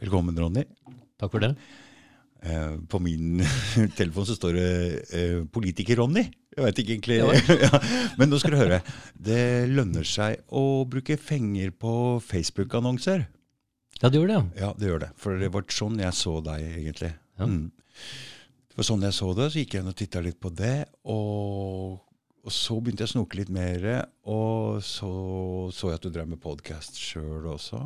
Velkommen, Ronny. Takk for det. Eh, på min telefon så står det eh, 'Politiker-Ronny'. Jeg vet ikke egentlig. Ja. ja. Men nå skal du høre. Det lønner seg å bruke penger på Facebook-annonser. Ja, det gjør det, ja. Ja, det gjør det. For det var sånn jeg så deg, egentlig. Ja. Mm. Det var sånn jeg så det, så gikk jeg inn og titta litt på det. Og, og så begynte jeg å snoke litt mer, og så så jeg at du drev med podkast sjøl også.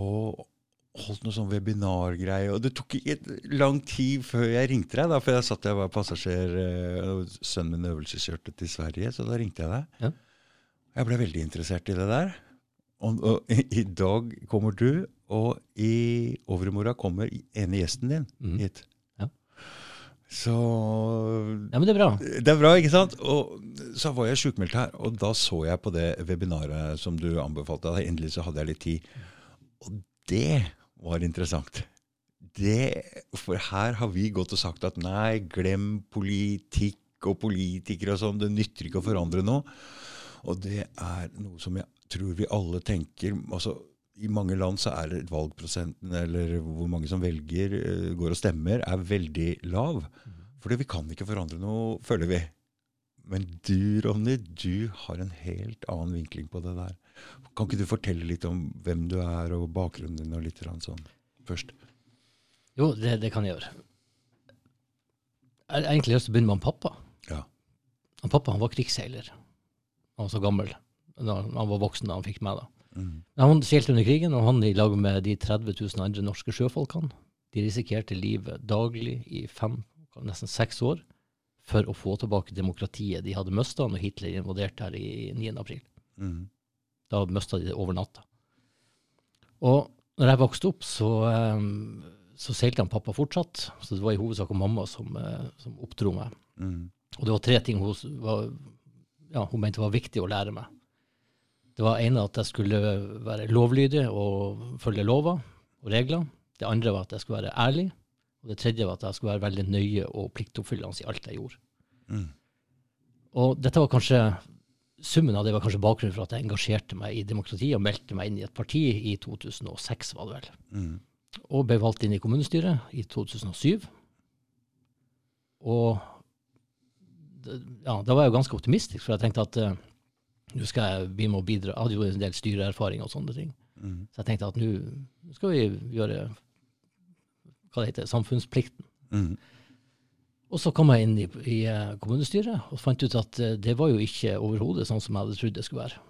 Og holdt noe sånn webinargreie. Og det tok ikke lang tid før jeg ringte deg, da, for jeg satt jeg var passasjer, eh, og sønnen min øvelseskjørte til Sverige, så da ringte jeg deg. Ja. Jeg ble veldig interessert i det der. Og, og i, i dag kommer du, og i overmorgen kommer ene gjesten din mm. hit. Ja. Så Ja, men det er bra. det er bra, ikke sant? Og så var jeg sjukmeldt her, og da så jeg på det webinaret som du anbefalte. Endelig så hadde jeg litt tid. Og det var interessant. Det, for her har vi gått og sagt at nei, glem politikk og politikere og sånn. Det nytter ikke å forandre noe. Og det er noe som jeg tror vi alle tenker. altså i mange land så er valgprosenten, eller hvor mange som velger, eh, går og stemmer, er veldig lav. Fordi vi kan ikke forandre noe, føler vi. Men du, Ronny, du har en helt annen vinkling på det der. Kan ikke du fortelle litt om hvem du er, og bakgrunnen din, og litt sånn først? Jo, det, det kan jeg gjøre. Jeg har egentlig lyst til å begynne med han pappa. Ja. Han pappa han var krigsseiler. Han var så gammel. Han var voksen da han fikk meg. da. Mm. Han seilte under krigen, og han i lag med de 30 000 andre norske sjøfolkene, de risikerte livet daglig i fem, nesten seks år for å få tilbake demokratiet de hadde mista når Hitler invaderte her i 9. april. Mm. Da mista de det over natta. Og når jeg vokste opp, så, eh, så seilte han pappa fortsatt. Så det var i hovedsak mamma som, eh, som oppdro meg. Mm. Og det var tre ting hun, var, ja, hun mente var viktig å lære meg. Det var ene at jeg skulle være lovlydig og følge lover og regler. Det andre var at jeg skulle være ærlig. Og det tredje var at jeg skulle være veldig nøye og pliktoppfyllende i alt jeg gjorde. Mm. Og dette var kanskje Summen av det var kanskje bakgrunnen for at jeg engasjerte meg i demokratiet og meldte meg inn i et parti i 2006, var det vel. Mm. Og ble valgt inn i kommunestyret i 2007. Og ja, da var jeg jo ganske optimistisk, for jeg tenkte at uh, nå skal jeg, vi må bidra. Jeg hadde jo en del styreerfaring og sånne ting. Mm. Så jeg tenkte at nå nå skal vi gjøre hva det heter, samfunnsplikten. Mm. Og så kom jeg inn i, i eh, kommunestyret og fant ut at eh, det var jo ikke overhodet sånn som jeg hadde trodd det skulle være.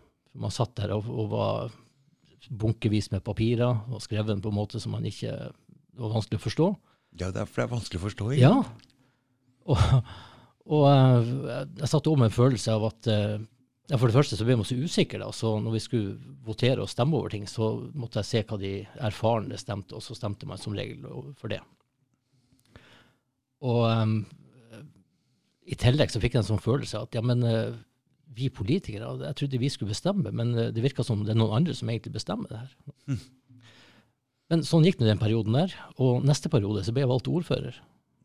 Man satt der og, og var bunkevis med papirer og skrev den på en måte som man ikke det var vanskelig å forstå. Ja, det er, for det er vanskelig å forstå. ikke? Ja. Og, og eh, jeg satt òg med en følelse av at ja, For det første så ble man så usikker. da, så Når vi skulle votere og stemme over ting, så måtte jeg se hva de erfarne stemte, og så stemte man som regel for det. Og um, i tillegg så fikk jeg en sånn følelse at ja, men eh, vi politikere, jeg trodde vi skulle bestemme, men eh, det virka som det er noen andre som egentlig bestemmer det her. Men sånn gikk det den perioden der. Og neste periode så ble jeg valgt ordfører.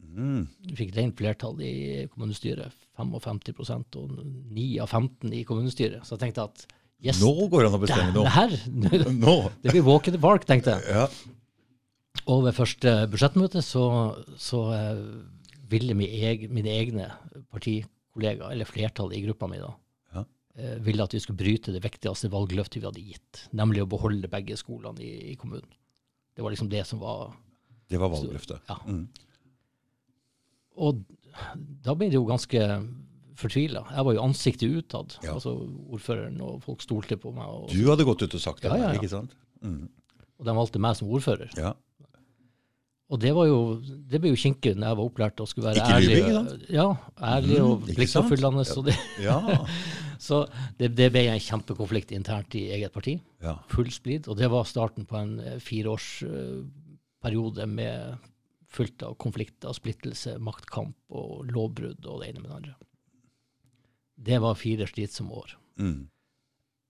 Mm. Fikk rent flertall i kommunestyret. 55% og 9 av 15 i kommunestyret. Så jeg tenkte at yes, Nå går det an å bestemme bestemme det noe. her Nå! det blir walk in the park, tenkte jeg. Ja. Og ved første budsjettmøte så, så eh, ville mine, eg, mine egne partikollegaer, eller flertallet i gruppa mi, da, Ja. eh, ville at vi skulle bryte det viktigste valgløftet vi hadde gitt, nemlig å beholde begge skolene i, i kommunen. Det var liksom det som var Det var valgløftet. Ja. Mm. Og da ble det jo ganske fortvila. Jeg var jo ansiktet utad, Ja. altså ordføreren, og folk stolte på meg. Og, Du hadde gått ut og sagt det, Ja, ja, ja. ikke sant? Mm. og de valgte meg som ordfører. Ja. Og det var jo, det ble jo kinkig når jeg var opplært og skulle være Ikke ærlig. sant? Ja, ærlig og mm, pliktoppfyllende. Så, det, Ja. så det, det ble en kjempekonflikt internt i eget parti. ja. Full splid. Og det var starten på en eh, fireårsperiode med fullt av konflikter, splittelse, maktkamp og lovbrudd og det ene med det andre. Det var fire slitsomme år. Mm.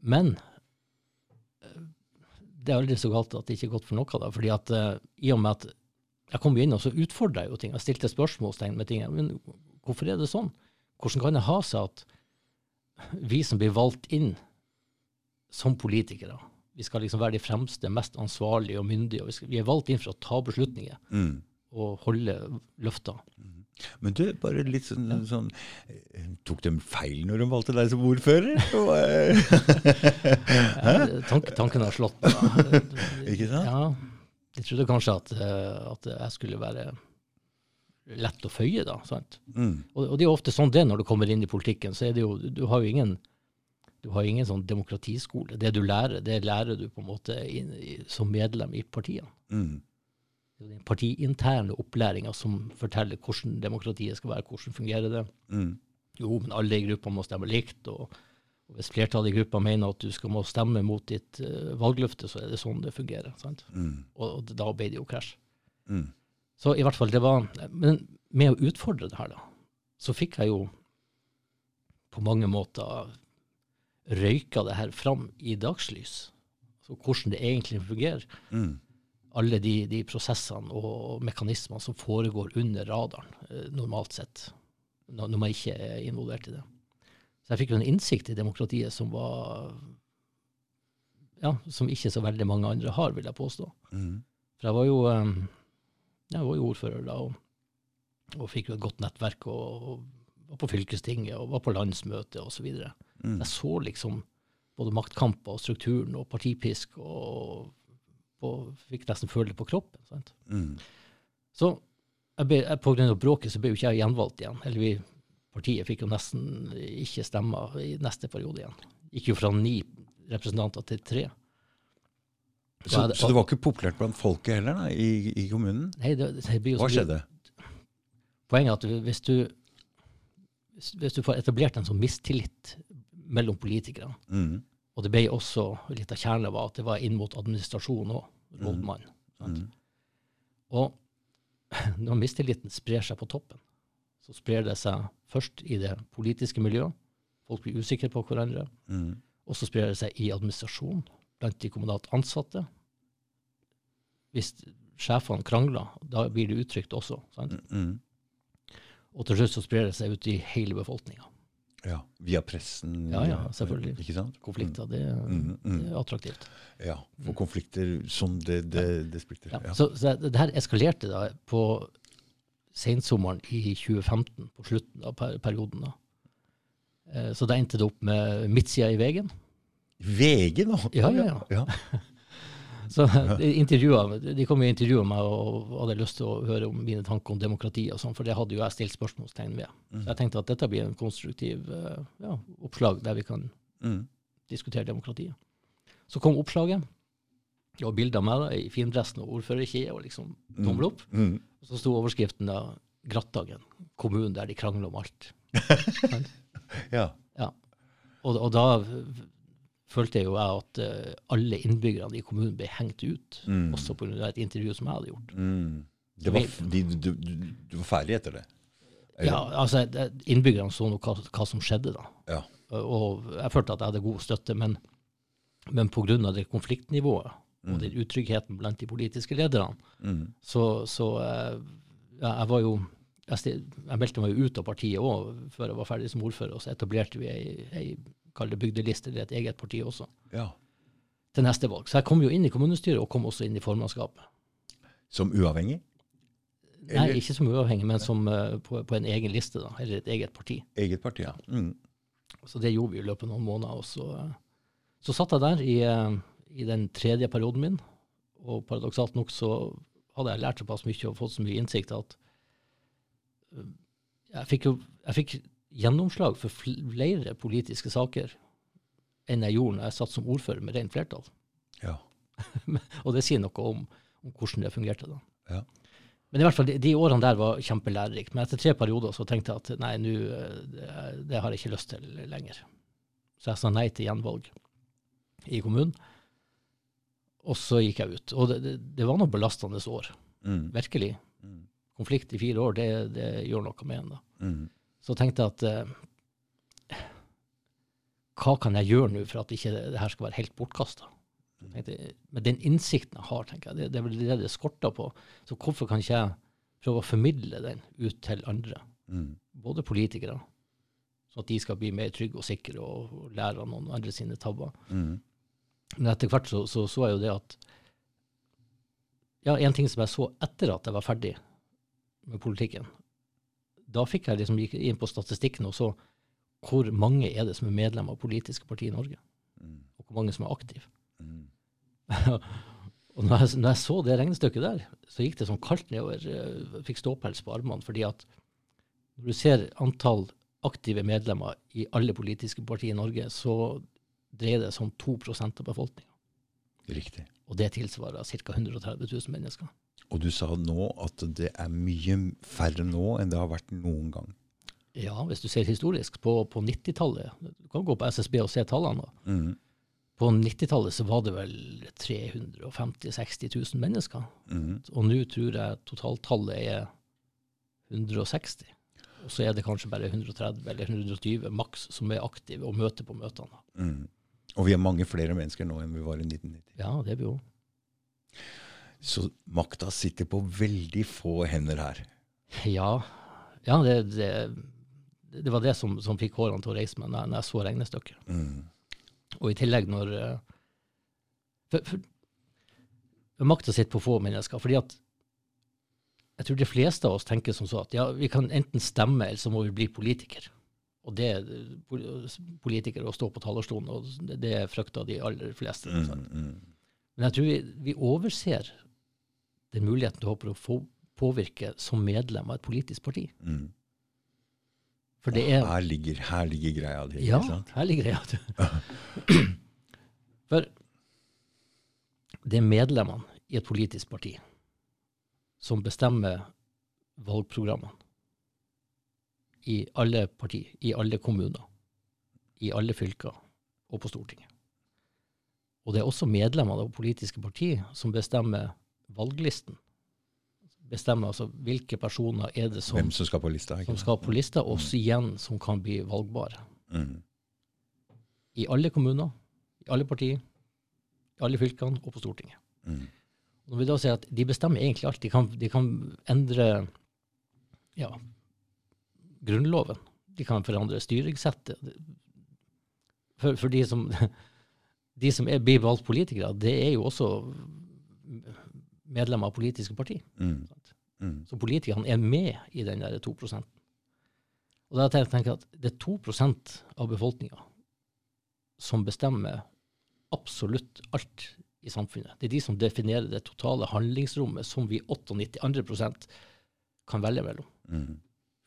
Men eh, det er aldri så galt at det ikke er godt for noe. Da, fordi at uh, i og med at jeg kom inn og så utfordra jo ting, jeg stilte spørsmålstegn med ting. Men hvorfor er det sånn? Hvordan kan det ha seg at vi som blir valgt inn som politikere, Vi skal liksom være de fremste, mest ansvarlige og myndige. og Vi, skal, vi er valgt inn for å ta beslutninger Mm. og holde løfter. Men du, bare litt sånn, sånn eh, Tok de feil når de valgte deg som ordfører? Eh, Ja, tank, tanken har slått meg. Ikke sant? Ja, jeg trodde kanskje at, eh, at jeg skulle være lett å føye, da. sant? mm. Og, og det er jo ofte sånn det når du kommer inn i politikken. så er det jo, Du har jo ingen, du har ingen sånn demokratiskole. Det du lærer, det lærer du på en måte inn, som medlem i partiene. Mm. Det er den partiinterne opplæringa som forteller hvordan demokratiet skal være, hvordan fungerer det. Mm. Jo, men alle i gruppa må stemme likt. og, og Hvis flertallet i gruppa mener at du skal må stemme mot ditt uh, valgløfte, så er det sånn det fungerer. sant? Mm. Og, og da ble det jo krasj. Mm. Så i hvert fall, det var Men med å utfordre det her, da, så fikk jeg jo på mange måter røyka det her fram i dagslys. Så hvordan det egentlig fungerer. Mm. Alle de, de prosessene og mekanismene som foregår under radaren, eh, normalt sett. Når, når man ikke er involvert i det. Så jeg fikk jo en innsikt i demokratiet som var ja, som ikke så veldig mange andre har, vil jeg påstå. Mm. For jeg var jo, jeg var jo ordfører da, og, og fikk jo et godt nettverk, og, og var på fylkestinget, og var på landsmøtet osv. Så Mm. jeg så liksom både maktkamper og strukturen og partipisk, og, og fikk nesten føle det på kroppen. Sant? Mm. Så jeg ble, jeg, på grunn av bråket så ble jo ikke jeg gjenvalgt igjen. Eller vi, partiet fikk jo nesten ikke stemmer i neste periode igjen. Gikk jo fra ni representanter til tre. Så, så, det- så det var ikke populært blant folket heller da, i, i kommunen? Nei, det, det blir jo Hva skjedde? Poenget er at hvis du, hvis, du får etablert en sånn mistillit mellom politikerne, Mm. og det ble også litt av kjernen var at det var inn mot administrasjonen òg, rådmann. sant? Mm. Og når mistilliten sprer seg på toppen, så sprer det seg først i det politiske miljøet. Folk blir usikre på hverandre. Mm. Og så sprer det seg i administrasjonen, blant de kommunalt ansatte. Hvis sjefene krangler, da blir det uttrykt også. Sant? Mm. Og til slutt så sprer det seg ut i hele befolkninga. Ja, via pressen? Ja, ja, selvfølgelig. Ikke sant? Konflikter, det, Mm, mm. det er attraktivt. Ja, for konflikter som det, det, det splitter. Ja. Ja. Så, så det, det her eskalerte da på sensommeren i 2015, på slutten av per perioden. da. Eh, Så da endte det opp med midtsida i veien. VG nå? Ja, ja, ja. ja. Så de, de kom og intervjua meg og hadde lyst til å høre om mine tanker om demokrati, og sånn, for det hadde jo jeg stilt spørsmålstegn ved. Så jeg tenkte at dette blir en konstruktiv eh, ja, oppslag der vi kan Mm. diskutere demokratiet. Så kom oppslaget, og bilde av meg da, i findressen og ordførerkjede og liksom tommel opp. Mm. Og så sto overskriften da 'Grattagen', kommunen der de krangler om alt. Ja. Ja. Og, og da følte jeg jo jeg at uh, alle innbyggerne i kommunen ble hengt ut, Mm. også pga. et intervju som jeg hadde gjort. Mm. Det var, de, du, du, var ferdig etter det? Eller? Ja, altså Innbyggerne så nok hva, hva som skjedde da. Ja. Og jeg følte at jeg hadde god støtte, men, men pga. det konfliktnivået og den utryggheten blant de politiske lederne, Mm. så, så eh, ja, jeg var jo jeg, meldte meg jo ut av partiet òg før jeg var ferdig som ordfører, og så etablerte vi ei, ei bygdeliste, eller et eget parti også, ja. til neste valg. Så jeg kom jo inn i kommunestyret, og kom også inn i formannskapet. Som uavhengig? Nei, ikke som uavhengig, men som uh, på, på en egen liste, da, eller et eget parti. Eget parti, ja. Mm. Så det gjorde vi i løpet av noen måneder. Og så, uh, så satt jeg der i, eh, i den tredje perioden min, og paradoksalt nok så hadde jeg lært såpass mye og fått så mye innsikt at eh, jeg fikk jo jeg fikk gjennomslag for flere politiske saker enn jeg gjorde når jeg satt som ordfører med rent flertall. Ja. Og det sier noe om, om hvordan det fungerte da. Ja. Men i hvert fall, de, de årene der var kjempelærerikt. Men etter tre perioder så tenkte jeg at nei, eh, det, det har jeg ikke lyst til lenger. Så jeg sa nei til gjenvalg i kommunen. Og så gikk jeg ut. Og det, det, det var noen belastende år. Mm. Virkelig. Mm. Konflikt i fire år, det, det gjør noe med en. da. Mm. Så tenkte jeg at eh, hva kan jeg gjøre nå for at ikke det, det her skal være helt bortkasta? Med den innsikten jeg har, tenker jeg, det, det er vel det det skorter på. Så hvorfor kan ikke jeg prøve å formidle den ut til andre, Mm. både politikere, sånn at de skal bli mer trygge og sikre og lære av noen andre sine tabber, Mm. Men etter hvert så, så så jeg jo det at Ja, en ting som jeg så etter at jeg var ferdig med politikken, da fikk jeg liksom gikk inn på statistikken og så hvor mange er det som er medlem av politiske partier i Norge, Mm. og hvor mange som er aktive. Mm. og når jeg, når jeg så det regnestykket der, så gikk det sånn kaldt nedover. eh, Jeg fikk ståpels på armene. fordi at når du ser antall aktive medlemmer i alle politiske partier i Norge, så dreier det seg om 2 av befolkninga. Riktig. Og det tilsvarer ca. 130 000 mennesker. Og du sa nå at det er mye færre nå enn det har vært noen gang. Ja, hvis du ser historisk, på, på 90-tallet Du kan gå på SSB og se tallene. Mm. På 90-tallet så var det vel 350 000-60 000 mennesker. Mm. Og nå tror jeg totaltallet er 160. Og så er det kanskje bare 130 eller 120 maks som er aktive og møter på møtene. Mm. Og vi er mange flere mennesker nå enn vi var i 1990. Ja, det er vi jo. Så makta sitter på veldig få hender her. Ja, ja det, det, det var det som, som fikk hårene til å reise meg når, når jeg så regnestykket. Mm. Og i tillegg når eh, For, for makta sitter på få mennesker. fordi at jeg tror de fleste av oss tenker som så at ja, vi kan enten stemme, eller så må vi bli politiker. Og det er politikere å stå på talerstolen, og det, er frykter de aller fleste. Mm. Mm. Men jeg tror vi, vi overser den muligheten du har for å få påvirke som medlem av et politisk parti. Mm. For det er Her, ligger, her ligger greia di. Ja, her ligger greia. For det er medlemmene i et politisk parti som bestemmer valgprogrammene i alle partier, i alle kommuner, i alle fylker og på Stortinget. Og det er også medlemmer av politiske partier som bestemmer valglisten. Bestemmer altså hvilke personer er det som, som skal på lista. som skal på lista, og også igjen som kan bli valgbare Mm. i alle kommuner, i alle partier, i alle fylkene og på Stortinget. Mm. Når vi da sier at de bestemmer egentlig alt, de kan, de kan endre ja, grunnloven. De kan forandre styringssettet. For, for de som, de som er, blir valgt politikere, det er jo også medlemmer av politiske partier. Mm. Mm. Så politikerne er med i den der 2% Og da tenker jeg at det er 2 av befolkninga som bestemmer absolutt alt i samfunnet. Det er de som definerer det totale handlingsrommet som vi 98 andre prosent kan velge mellom. Mm.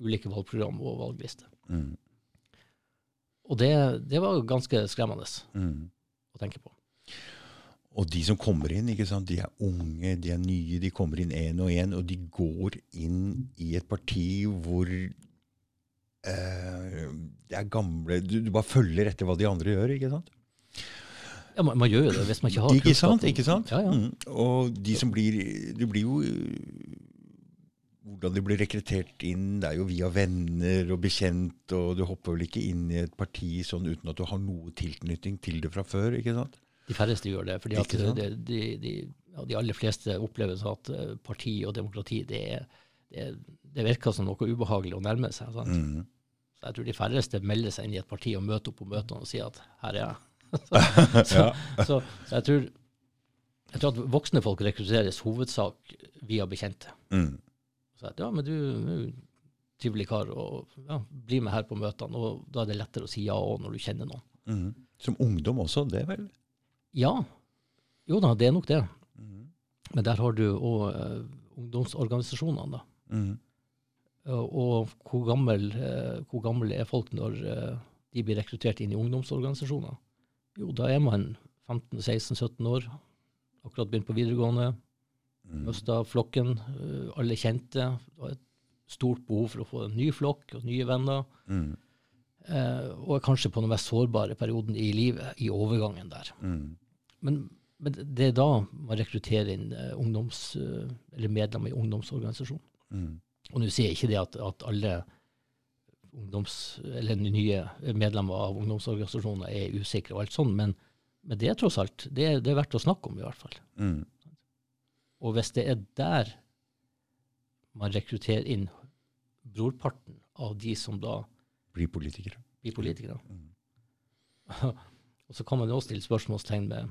Ulike valgprogram og valglister. Mm. Og det, det var ganske skremmende Mm. å tenke på. Og de som kommer inn, de er unge, de er nye, de kommer inn én og én, og de går inn i et parti hvor eh, det er gamle du, du bare følger etter hva de andre gjør, ikke sant? Ja, man, man gjør jo det hvis man ikke har Ikke sant? ikke sant? Ja, ja. Mm. Og de som blir Du blir jo Hvordan de blir rekruttert inn, det er jo via venner og bekjent, og du hopper vel ikke inn i et parti sånn uten at du har noe tilknytning til det fra før, ikke sant? De færreste gjør det. fordi at de, de, de, ja, de aller fleste opplever så at eh, parti og demokrati det, er, det, det virker som noe ubehagelig å nærme seg. Sant? Mm. Så jeg tror de færreste melder seg inn i et parti og møter opp på møtene og sier at her er jeg. så, Så, så jeg, tror, jeg tror at voksne folk rekrutteres hovedsak via bekjente. Mm. Så jeg, ja, men du er jo trivelig kar, og ja, bli med her på møtene. Og da er det lettere å si ja òg når du kjenner noen. Mm. Som ungdom også, det vel? Ja, jo da, det er nok det. Mm. Men der har du òg eh, ungdomsorganisasjonene, da. Mm. Og, og hvor, gammel, eh, hvor gammel, er folk når eh, de blir rekruttert inn i ungdomsorganisasjoner? Jo, da er man 15-16-17 år, akkurat begynt på videregående, Mm. mista flokken, eh, alle kjente. Det var et stort behov for å få en ny flokk og nye venner. Mm. Eh, og kanskje på den mest sårbare perioden i livet, i overgangen der. Mm. Men, men det er da man rekrutterer inn eh, ungdoms, eh, eller medlemmer i ungdomsorganisasjon. Mm. Og nå sier jeg ikke det at, at alle ungdoms, eller nye medlemmer av ungdomsorganisasjoner er usikre og alt sånt, men, men det er tross alt det, er- det er verdt å snakke om, i hvert fall. Mm. Og hvis det er der man rekrutterer inn brorparten av de som da blir politikere. blir politikere, Mm. og så kan man jo også stille spørsmålstegn med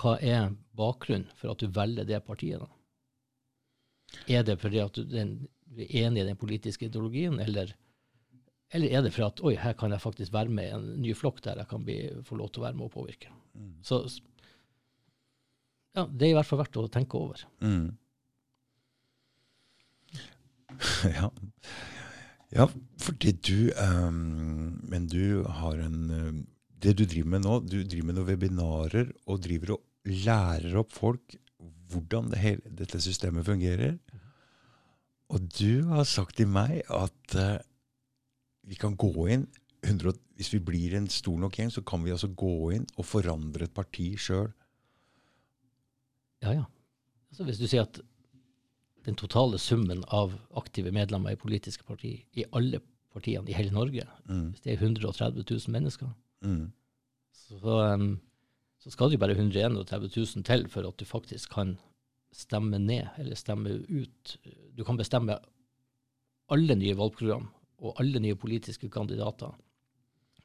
hva er bakgrunnen for at du velger det partiet? da? Er det fordi at du, den, du er enig i den politiske ideologien, eller, eller er det fordi at oi, her kan jeg faktisk være med i en ny flokk der jeg kan bli, få lov til å være med og påvirke? Så s- ja, det er i hvert fall verdt å tenke over. Mm. ja. ja, fordi du um, Men du har en ehm, Det du driver med nå, du driver med noen webinarer og driver og lærer opp folk hvordan det hele, dette systemet fungerer. Og du har sagt til meg at uh, vi kan gå inn 100, Hvis vi blir en stor nok gjeng, så kan vi altså gå inn og forandre et parti sjøl. Ja, ja. Altså hvis du sier at den totale summen av aktive medlemmer i politiske partier i alle partiene i hele Norge, Mm. hvis det er 130 000 mennesker, Mm. så, um, så skal det jo bare 131 000 til for at du faktisk kan stemme ned eller stemme ut. Du kan bestemme alle nye valgprogram og alle nye politiske kandidater.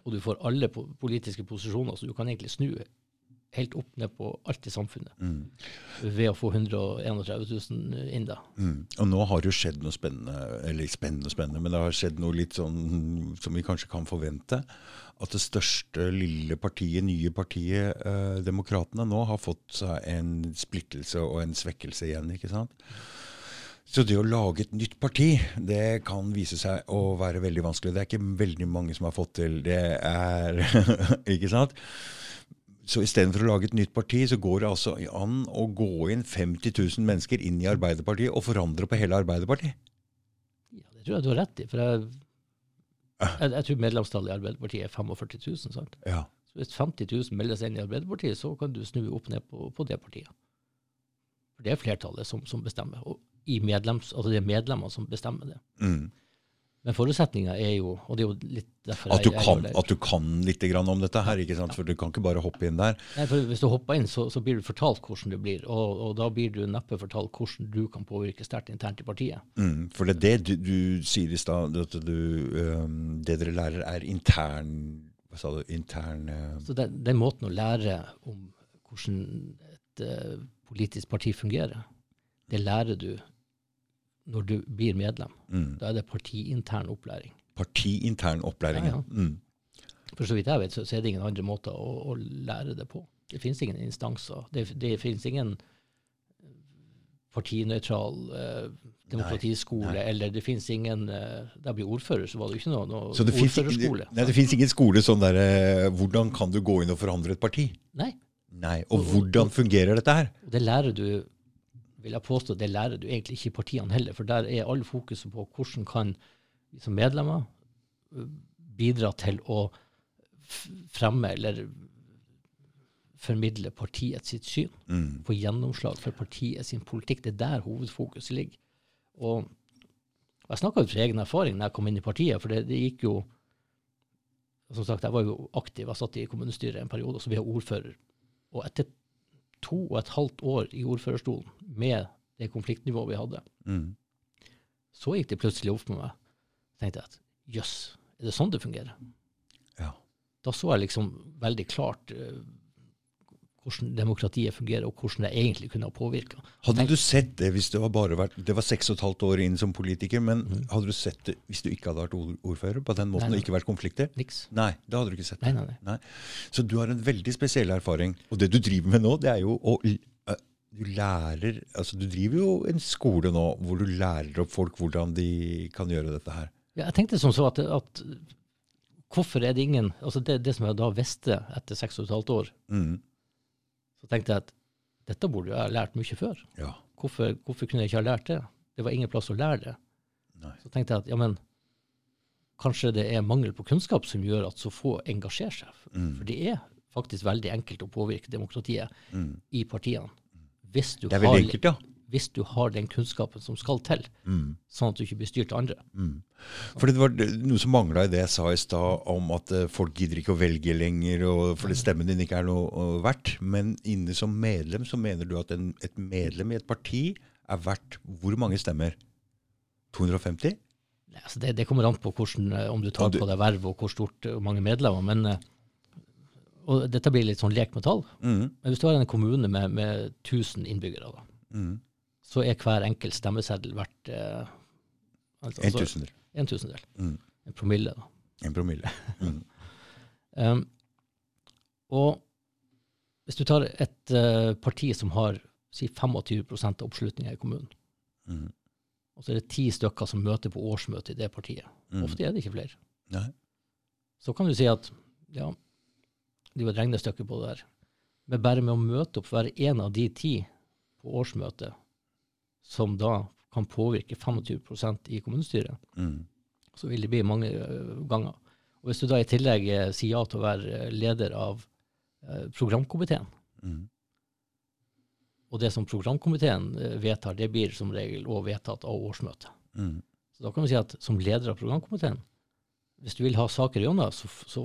Og du får alle po politiske posisjoner, så du kan egentlig snu helt opp ned på alt i samfunnet Mm. ved å få 131 000 inn da. Mm. Og nå har det jo skjedd noe spennende, eller spennende spennende, men det har skjedd noe litt sånn som vi kanskje kan forvente. At det største lille partiet, nye partiet, eh, Demokratene, nå har fått seg en splittelse og en svekkelse igjen. ikke sant? Så det å lage et nytt parti, det kan vise seg å være veldig vanskelig. Det er ikke veldig mange som har fått til. Det er Ikke sant? Så istedenfor å lage et nytt parti, så går det altså an å gå inn 50 000 mennesker inn i Arbeiderpartiet og forandre på hele Arbeiderpartiet. Ja, det tror jeg du har rett i. For jeg, jeg, jeg tror medlemstallet i Arbeiderpartiet er 45 000. sant? Ja. Så hvis 50 000 melder seg inn i Arbeiderpartiet, så kan du snu opp ned på, på det partiet. For det er flertallet som, som bestemmer. Og i medlems, altså det er medlemmene som bestemmer det. Mm. Men forutsetninga er jo, og det er jo litt derfor At, du jeg, kan, at du kan litt grann om dette her, ikke sant? for du kan ikke bare hoppe inn der. Nei, for Hvis du hopper inn, så, så blir du fortalt hvordan det blir. Og, og da blir du neppe fortalt hvordan du kan påvirke sterkt internt i partiet. Mm. For det er det du, du sier i stad, at du, um, det dere lærer er intern Hva sa du? Intern uh... Så den, den måten å lære om hvordan et uh, politisk parti fungerer, det lærer du når du blir medlem. mm. Da er det partiintern opplæring. Partiintern opplæring. Ja, ja. Mm. For så vidt jeg vet, så, er det ingen andre måter å, å lære det på. Det finnes ingen instanser. Det, det finnes ingen eh, partinøytral eh, demokratiskole, nei. eller det finnes ingen eh, Da jeg ble ordfører, så var det jo ikke noe, noe Så det ordførerskole. ordførerskole. nei, det finnes ingen skole sånn der eh, Hvordan kan du gå inn og forandre et parti? Nei. Nei. Og hvordan fungerer dette her? Det lærer du vil jeg påstå, det lærer du egentlig ikke i partiene heller, for der er all fokuset på hvordan kan vi som medlemmer øh, bidra til å fremme eller formidle partiet sitt syn, Mm. få gjennomslag for partiet sin politikk. Det er der hovedfokuset ligger. Og jeg snakka ut fra egen erfaring når jeg kom inn i partiet, for det, det gikk jo Som sagt, jeg var jo aktiv, jeg satt i kommunestyret en periode, og så ble jeg ordfører. Og etter to og et halvt år i ordførerstolen med det konfliktnivået vi hadde, Mm. så gikk det plutselig opp for meg. Tenkte jeg at jøss, er det sånn det fungerer? Ja. Da så jeg liksom veldig klart eh, hvordan demokratiet fungerer, og hvordan det egentlig kunne ha påvirka. Hadde du sett det hvis det var bare vært Det var seks og et halvt år inn som politiker, men mm. hadde du sett det hvis du ikke hadde vært ordfører på den måten Nei, nei. og ikke vært konflikter? Niks. Nei, det hadde du ikke sett. Nei, nei, nei. Så du har en veldig spesiell erfaring. Og det du driver med nå, det er jo å Du lærer Altså, du driver jo en skole nå hvor du lærer opp folk hvordan de kan gjøre dette her. Ja, jeg tenkte som så at, at hvorfor er det ingen altså det, det som jeg da visste etter seks og et halvt år, Mm. Så tenkte jeg at dette burde jeg ha lært mye før. Ja. Hvorfor, hvorfor kunne jeg ikke ha lært det? Det var ingen plass å lære det. Nei. Så tenkte jeg at ja, men kanskje det er mangel på kunnskap som gjør at så få engasjerer seg. Mm. For det er faktisk veldig enkelt å påvirke demokratiet Mm. i partiene. Hvis du, Det er veldig enkelt, ja. Hvis du har den kunnskapen som skal til, Mm. sånn at du ikke blir styrt av andre. Mm. For det var noe som mangla i det jeg sa i stad, om at eh, folk gidder ikke å velge lenger, og fordi stemmen din ikke er noe eh, verdt. Men inne som medlem så mener du at en, et medlem i et parti er verdt hvor mange stemmer? 250? Nei, altså det, det kommer an på hvordan, eh, om du tar du- på deg verv og hvor stort og mange medlemmer. Men og dette blir litt sånn lek med tall, Mm. men hvis du har en kommune med, med 1000 innbyggere, da, Mm. Så er hver enkelt stemmeseddel verdt eh, altså, En tusendel. en tusendel. Mm. En promille, da. En promille. Mm. Um, og hvis du tar et uh, parti som har si 25 av oppslutninga i kommunen, Mm. og så er det ti stykker som møter på årsmøte i det partiet, Mm. ofte er det ikke flere, Nei. så kan du si at ja, det er jo et regnestykke på det der. Men bare med å møte opp hver en av de ti på årsmøtet, som da kan påvirke 25% i kommunestyret, Mm. så vil det bli mange ganger. Og hvis du da i tillegg eh, sier ja til å være eh, leder av eh, programkomiteen, Mm. og det som programkomiteen eh, vedtar, det blir som regel også vedtatt av årsmøtet. Mm. Så da kan vi si at som leder av programkomiteen, hvis du vil ha saker gjennom, så, så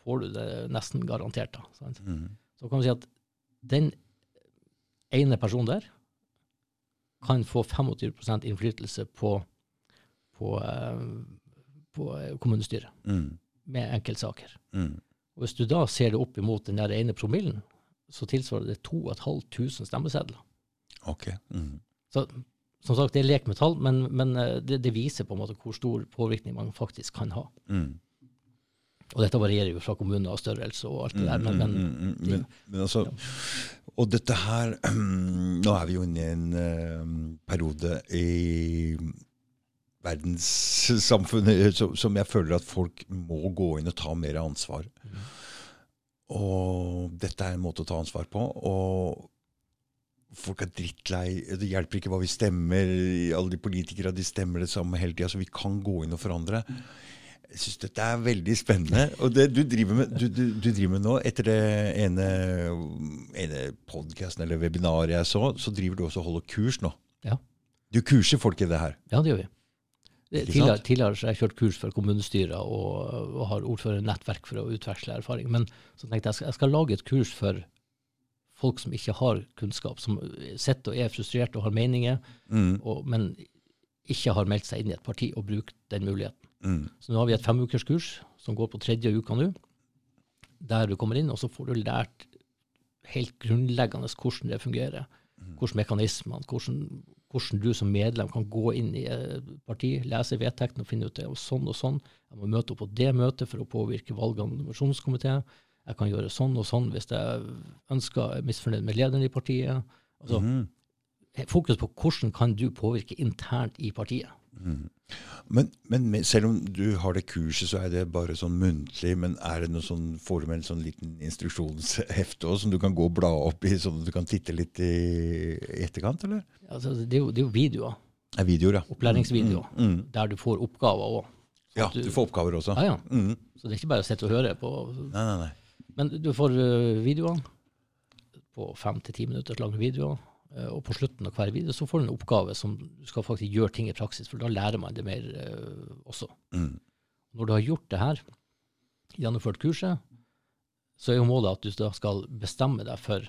får du det nesten garantert. da. Sant? Mm. Så kan vi si at den ene personen der kan få 25% innflytelse på, på, eh, på eh, kommunestyret Mm. med enkeltsaker. Mm. Og hvis du da ser det opp imot den der ene promillen, så tilsvarer det 2500 stemmesedler. Ok. Mm. Så som sagt, det er lek med tall, men, men eh, det, det viser på en måte hvor stor påvirkning man faktisk kan ha. Mm. Og dette varierer jo fra kommune og størrelse og alt det der, men, men Mm, mm, mm, men, men altså, Og dette her Nå er vi jo inne i en eh, periode i verdenssamfunnet så- som jeg føler at folk må gå inn og ta mer ansvar. Og dette er en måte å ta ansvar på. Og folk er drittlei. Det hjelper ikke hva vi stemmer. Alle de politikere de stemmer det samme hele tida, så vi kan gå inn og forandre. Jeg syns dette er veldig spennende. Og det du driver med, du, du, du driver med nå, etter det ene, ene podkasten eller webinaret jeg så, så driver du også og holder kurs nå. Ja. Du kurser folk i det her. Ja, det gjør vi. Tidligere, tidligere så har jeg kjørt kurs for kommunestyrer og, og har ordførernettverk for å utveksle erfaring. Men så tenkte jeg jeg skal, jeg skal lage et kurs for folk som ikke har kunnskap, som sitter og er frustrert og har meninger, Mm, og, men ikke har meldt seg inn i et parti og brukt den muligheten. Mm, Så nå har vi et femukerskurs som går på tredje uka nå, der du kommer inn, og så får du lært helt grunnleggende hvordan det fungerer. Hvordan mekanismene, hvordan, hvordan du som medlem kan gå inn i et parti, lese vedtektene og finne ut det. Og sånn og sånn. Jeg må møte opp på det møtet for å påvirke valgene av nominasjonskomiteen. Jeg kan gjøre sånn og sånn hvis jeg ønsker er misfornøyd med lederen i partiet. Altså, mm, Fokus på hvordan kan du påvirke internt i partiet. Mm. Men, men selv om du har det kurset, så er det bare sånn muntlig. Men er det noe sånn, får du med en sånn liten instruksjonshefte også, som du kan gå og bla opp i, sånn at du kan titte litt i, i etterkant, eller? Altså, det, er jo, det er jo videoer, Er videoer, ja. opplæringsvideoer, Mm, mm. der du får oppgaver òg. Ja, du får oppgaver også. Ja, ja. Mm. Så det er ikke bare å sitte og høre på. Nei, nei, nei. Men du får øh, videoer på fem til ti minutter lange videoer. Øh, Og på slutten av hver video så får du en oppgave som du skal faktisk gjøre ting i praksis, for da lærer man det mer øh, også. Mm. Når du har gjort det her, gjennomført kurset, så er jo målet at du da skal bestemme deg for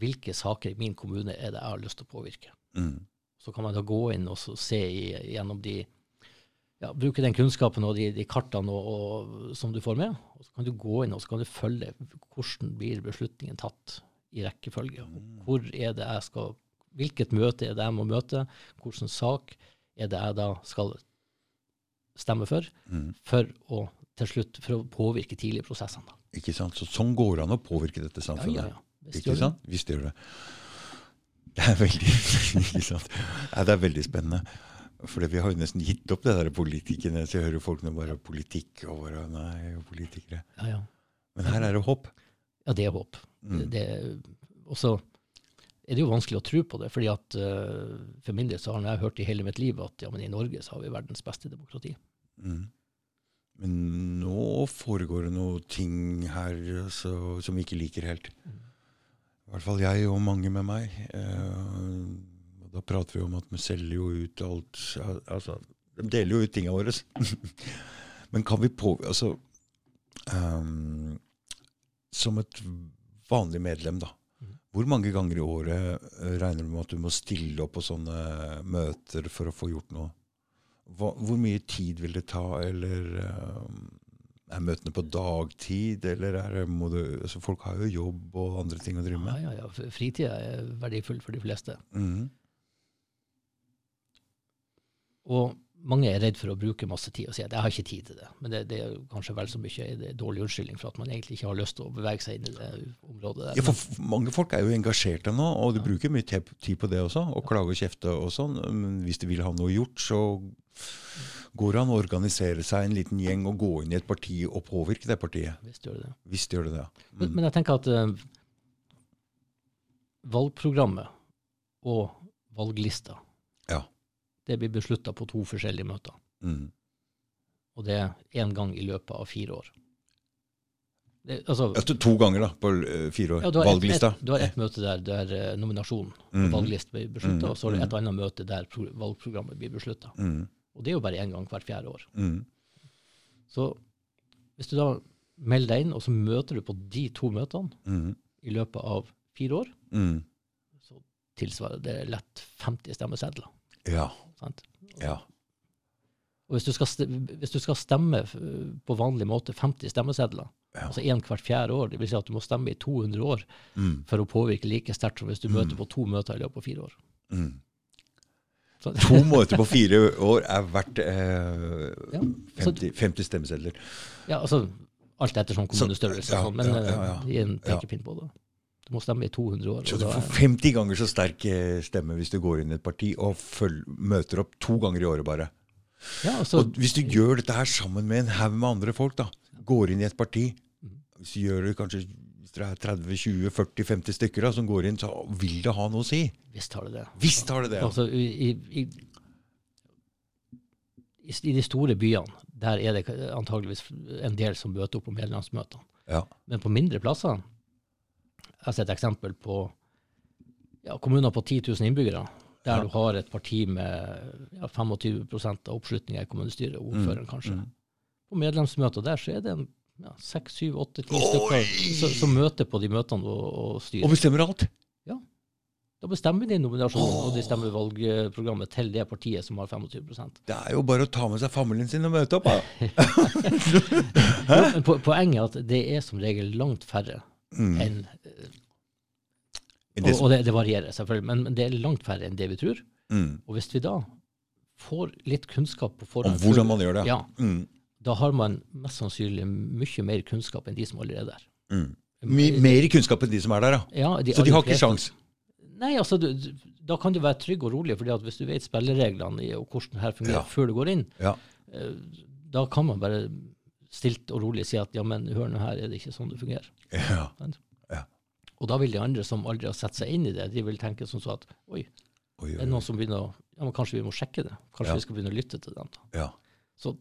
hvilke saker i min kommune er det jeg har lyst til å påvirke. Mm. Så kan man da gå inn og se i, gjennom de ja, Bruke den kunnskapen og de, de kartene og, og, som du får med. Og så kan du gå inn og så kan du følge hvordan blir beslutningen tatt i rekkefølge. Hvor er det jeg skal, hvilket møte er det jeg må møte? Hvilken sak er det jeg da skal stemme for? Mm. For å til slutt for å påvirke tidlig i prosessene. Da. Ikke sant? Så sånn går det an å påvirke dette samfunnet. ja, ja. ja. Ikke gjør det. sant? Gjør det. Det er veldig ikke sant? Ja, det er veldig spennende. For vi har jo nesten gitt opp det der politikerne. Så jeg hører folk nå bare politikk og bare Nei, politikere. Ja, ja. Men her er det håp. Ja, det er håp. Mm. Det, og så er det jo vanskelig å tro på det, fordi at uh, for min del så har jeg hørt i hele mitt liv at ja, men i Norge så har vi verdens beste demokrati. Mm. Men nå foregår det noe ting her så, som vi ikke liker helt. I hvert fall jeg og mange med meg. Eh, og da prater vi om at vi selger jo ut alt Altså, de deler jo ut tingene våre. Men kan vi på... Altså ehm, Som et vanlig medlem, da. Hvor mange ganger i året eh, regner du med at du må stille opp på sånne møter for å få gjort noe? Hva, hvor mye tid vil det ta, eller um, Er møtene på dagtid, eller er det, må du altså Folk har jo jobb og andre ting å drive med. ja, ja. ja. Fritida er verdifull for de fleste. Mhm. Og mange er redd for å bruke masse tid og si at jeg har ikke tid til det. Men det, det er kanskje vel så mye en dårlig unnskyldning for at man egentlig ikke har lyst til å bevege seg inn i det området der. Ja, for mange folk er jo engasjerte nå, og du bruker mye tid på det også. Og klage og kjefte og sånn. Men hvis de vil ha noe gjort, så går det an å organisere seg en liten gjeng og gå inn i et parti og påvirke det partiet. Hvis de gjør det. Visst gjør det det. Men, men jeg tenker at uh, valgprogrammet og valglista, Ja. Det blir beslutta på to forskjellige møter. Mm. Og det er én gang i løpet av fire år. Det, altså, Etter to ganger da, på eh, fire år. ja, du har et- Valglista. Et, du har ett møte der, der eh, nominasjonen på mm. valglista blir beslutta, mm. og så er det et annet møte der pro valgprogrammet blir beslutta. Mm. Og det er jo bare én gang hvert fjerde år. Mm. Så hvis du da melder deg inn, og så møter du på de to møtene Mm. i løpet av fire år, Mm. så tilsvarer det lett 50 stemmesedler. Ja. Sant? Ja. Og hvis du, skal hvis du skal stemme på vanlig måte 50 stemmesedler, Ja. altså én hvert fjerde år, det vil si at du må stemme i 200 år Mm. for å påvirke like sterkt som hvis du møter på to møter i løpet av fire år. Mm. To møter på fire år er verdt eh, ja, så, 50, 50 stemmesedler. ja, altså alt etter sånn kommunestørrelse, ja, sånn, men ja, ja, ja. eh, gi en pekepinn på det. Du må stemme i 200 år. Så du får 50 ganger så sterk eh, stemme hvis du går inn i et parti og føl møter opp to ganger i året bare. ja, altså, Og hvis du gjør dette her sammen med en haug med andre folk, da, går inn i et parti Hvis du gjør det kanskje hvis det er 30-20-40-50 stykker da, som går inn, så vil det ha noe å si. visst har det det. Visst har det det. Altså, i, i, i, I de store byene, der er det antageligvis en del som møter opp på medlemsmøtene. Ja. Men på mindre plasser Jeg har sett eksempel på ja, kommuner på 10 000 innbyggere, der Ja. du har et parti med ja, 25 av oppslutninga i kommunestyret, Mm, ordføreren kanskje. På medlemsmøter der så er det en ja, 6, 7, 8, 10 stykker som, som møter på de møtene og, og styrer. Og bestemmer alt. Ja. Da bestemmer de nominasjonen, og de stemmer valgprogrammet til det partiet som har 25% Det er jo bare å ta med seg familien sin og møte opp. Da. ja, Poenget er at det er som regel langt færre Mm. enn Og, og det, det varierer selvfølgelig, men, men det er langt færre enn det vi tror. Mm. Og hvis vi da får litt kunnskap på Om hvordan man gjør det. Ja, Mm. da har man mest sannsynlig mye mer kunnskap enn de som allerede er der. Mm. Mer kunnskap enn de som er der, ja. Ja, Så de har ikke sjans. Nei, altså, du, da kan du være trygg og rolig, fordi at hvis du vet spillereglene og hvordan det her fungerer Ja. før du går inn, Ja. eh, da kan man bare stilt og rolig si at ja, men hør nå her, er det ikke sånn det fungerer. Ja. Og da vil de andre som aldri har sett seg inn i det, de vil tenke sånn så at oi, Oi, det er noen som begynner å ja, men Kanskje vi må sjekke det? Kanskje Ja. vi skal begynne å lytte til dem? da. Ja. Så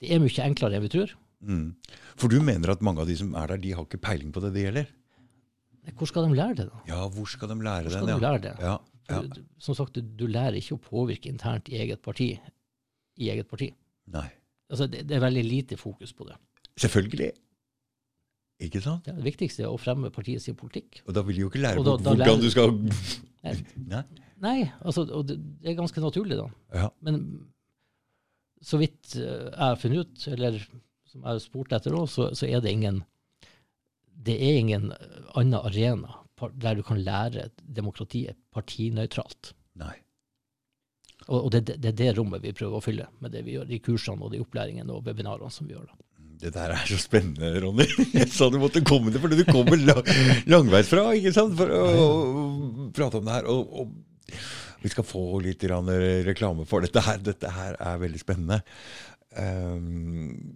det er mye enklere enn vi tror. Mm. For du mener at mange av de som er der, de har ikke peiling på det det gjelder? Hvor skal de lære det, da? Ja, hvor skal de lære Hvor skal den? de Ja. lære det? Ja. Ja. Du, du- som sagt, du, du lærer ikke å påvirke internt i eget parti. I eget parti. Nei. Altså, det, det er veldig lite fokus på det. Selvfølgelig. Ikke sant? Det, viktigste er å fremme partiet sin politikk. Og da vil de jo ikke lære da- da hvordan lærer- du skal Nei. Nei. Altså, og det, det er ganske naturlig, da. Ja. Men så vidt eh, jeg har funnet ut, eller som jeg har spurt etter òg, så, så er det ingen Det er ingen annen arena der du kan lære demokratiet partinøytralt. Nei. Og, det, det, det er det rommet vi prøver å fylle med det vi gjør, de kursene og de opplæringene og webinarene som vi gjør. da. Det der er så spennende, Ronny. Jeg sa du måtte komme til, fordi du kommer lang, langveis fra ikke sant? for å, å prate om det her. Og, og vi skal få litt reklame for dette her. Dette her er veldig spennende. Um,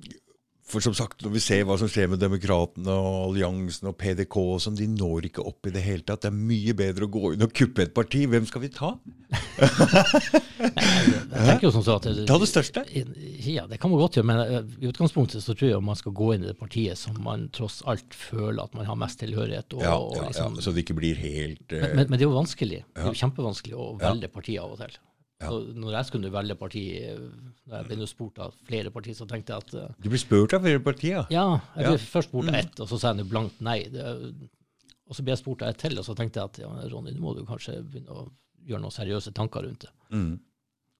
for som sagt, når vi ser hva som skjer med Demokratene og Alliansen og PDK, og sånn, de når ikke opp i det hele tatt. Det er mye bedre å gå inn og kuppe et parti. Hvem skal vi ta? Jeg tenker jo sånn at det, Ta det største. Ja, det kan man godt gjøre, men eh, i utgangspunktet så tror jeg man skal gå inn i det partiet som man tross alt føler at man har mest tilhørighet. Og, Ja, og liksom, ja, så det ikke blir helt uh... men, men, men det er jo vanskelig. Det er jo kjempevanskelig å velge parti av og til. Ja. Så når jeg skulle velge parti, da når jeg ble spurt av flere partier, så tenkte jeg at uh, Du blir spurt av flere partier. ja, jeg ble Ja. først spurt av ett, og så sa jeg nå blankt nei. Det, og så ble jeg spurt av ett til, og så tenkte jeg at ja, Ronny, nå må du kanskje begynne å gjøre noen seriøse tanker rundt det. Mm.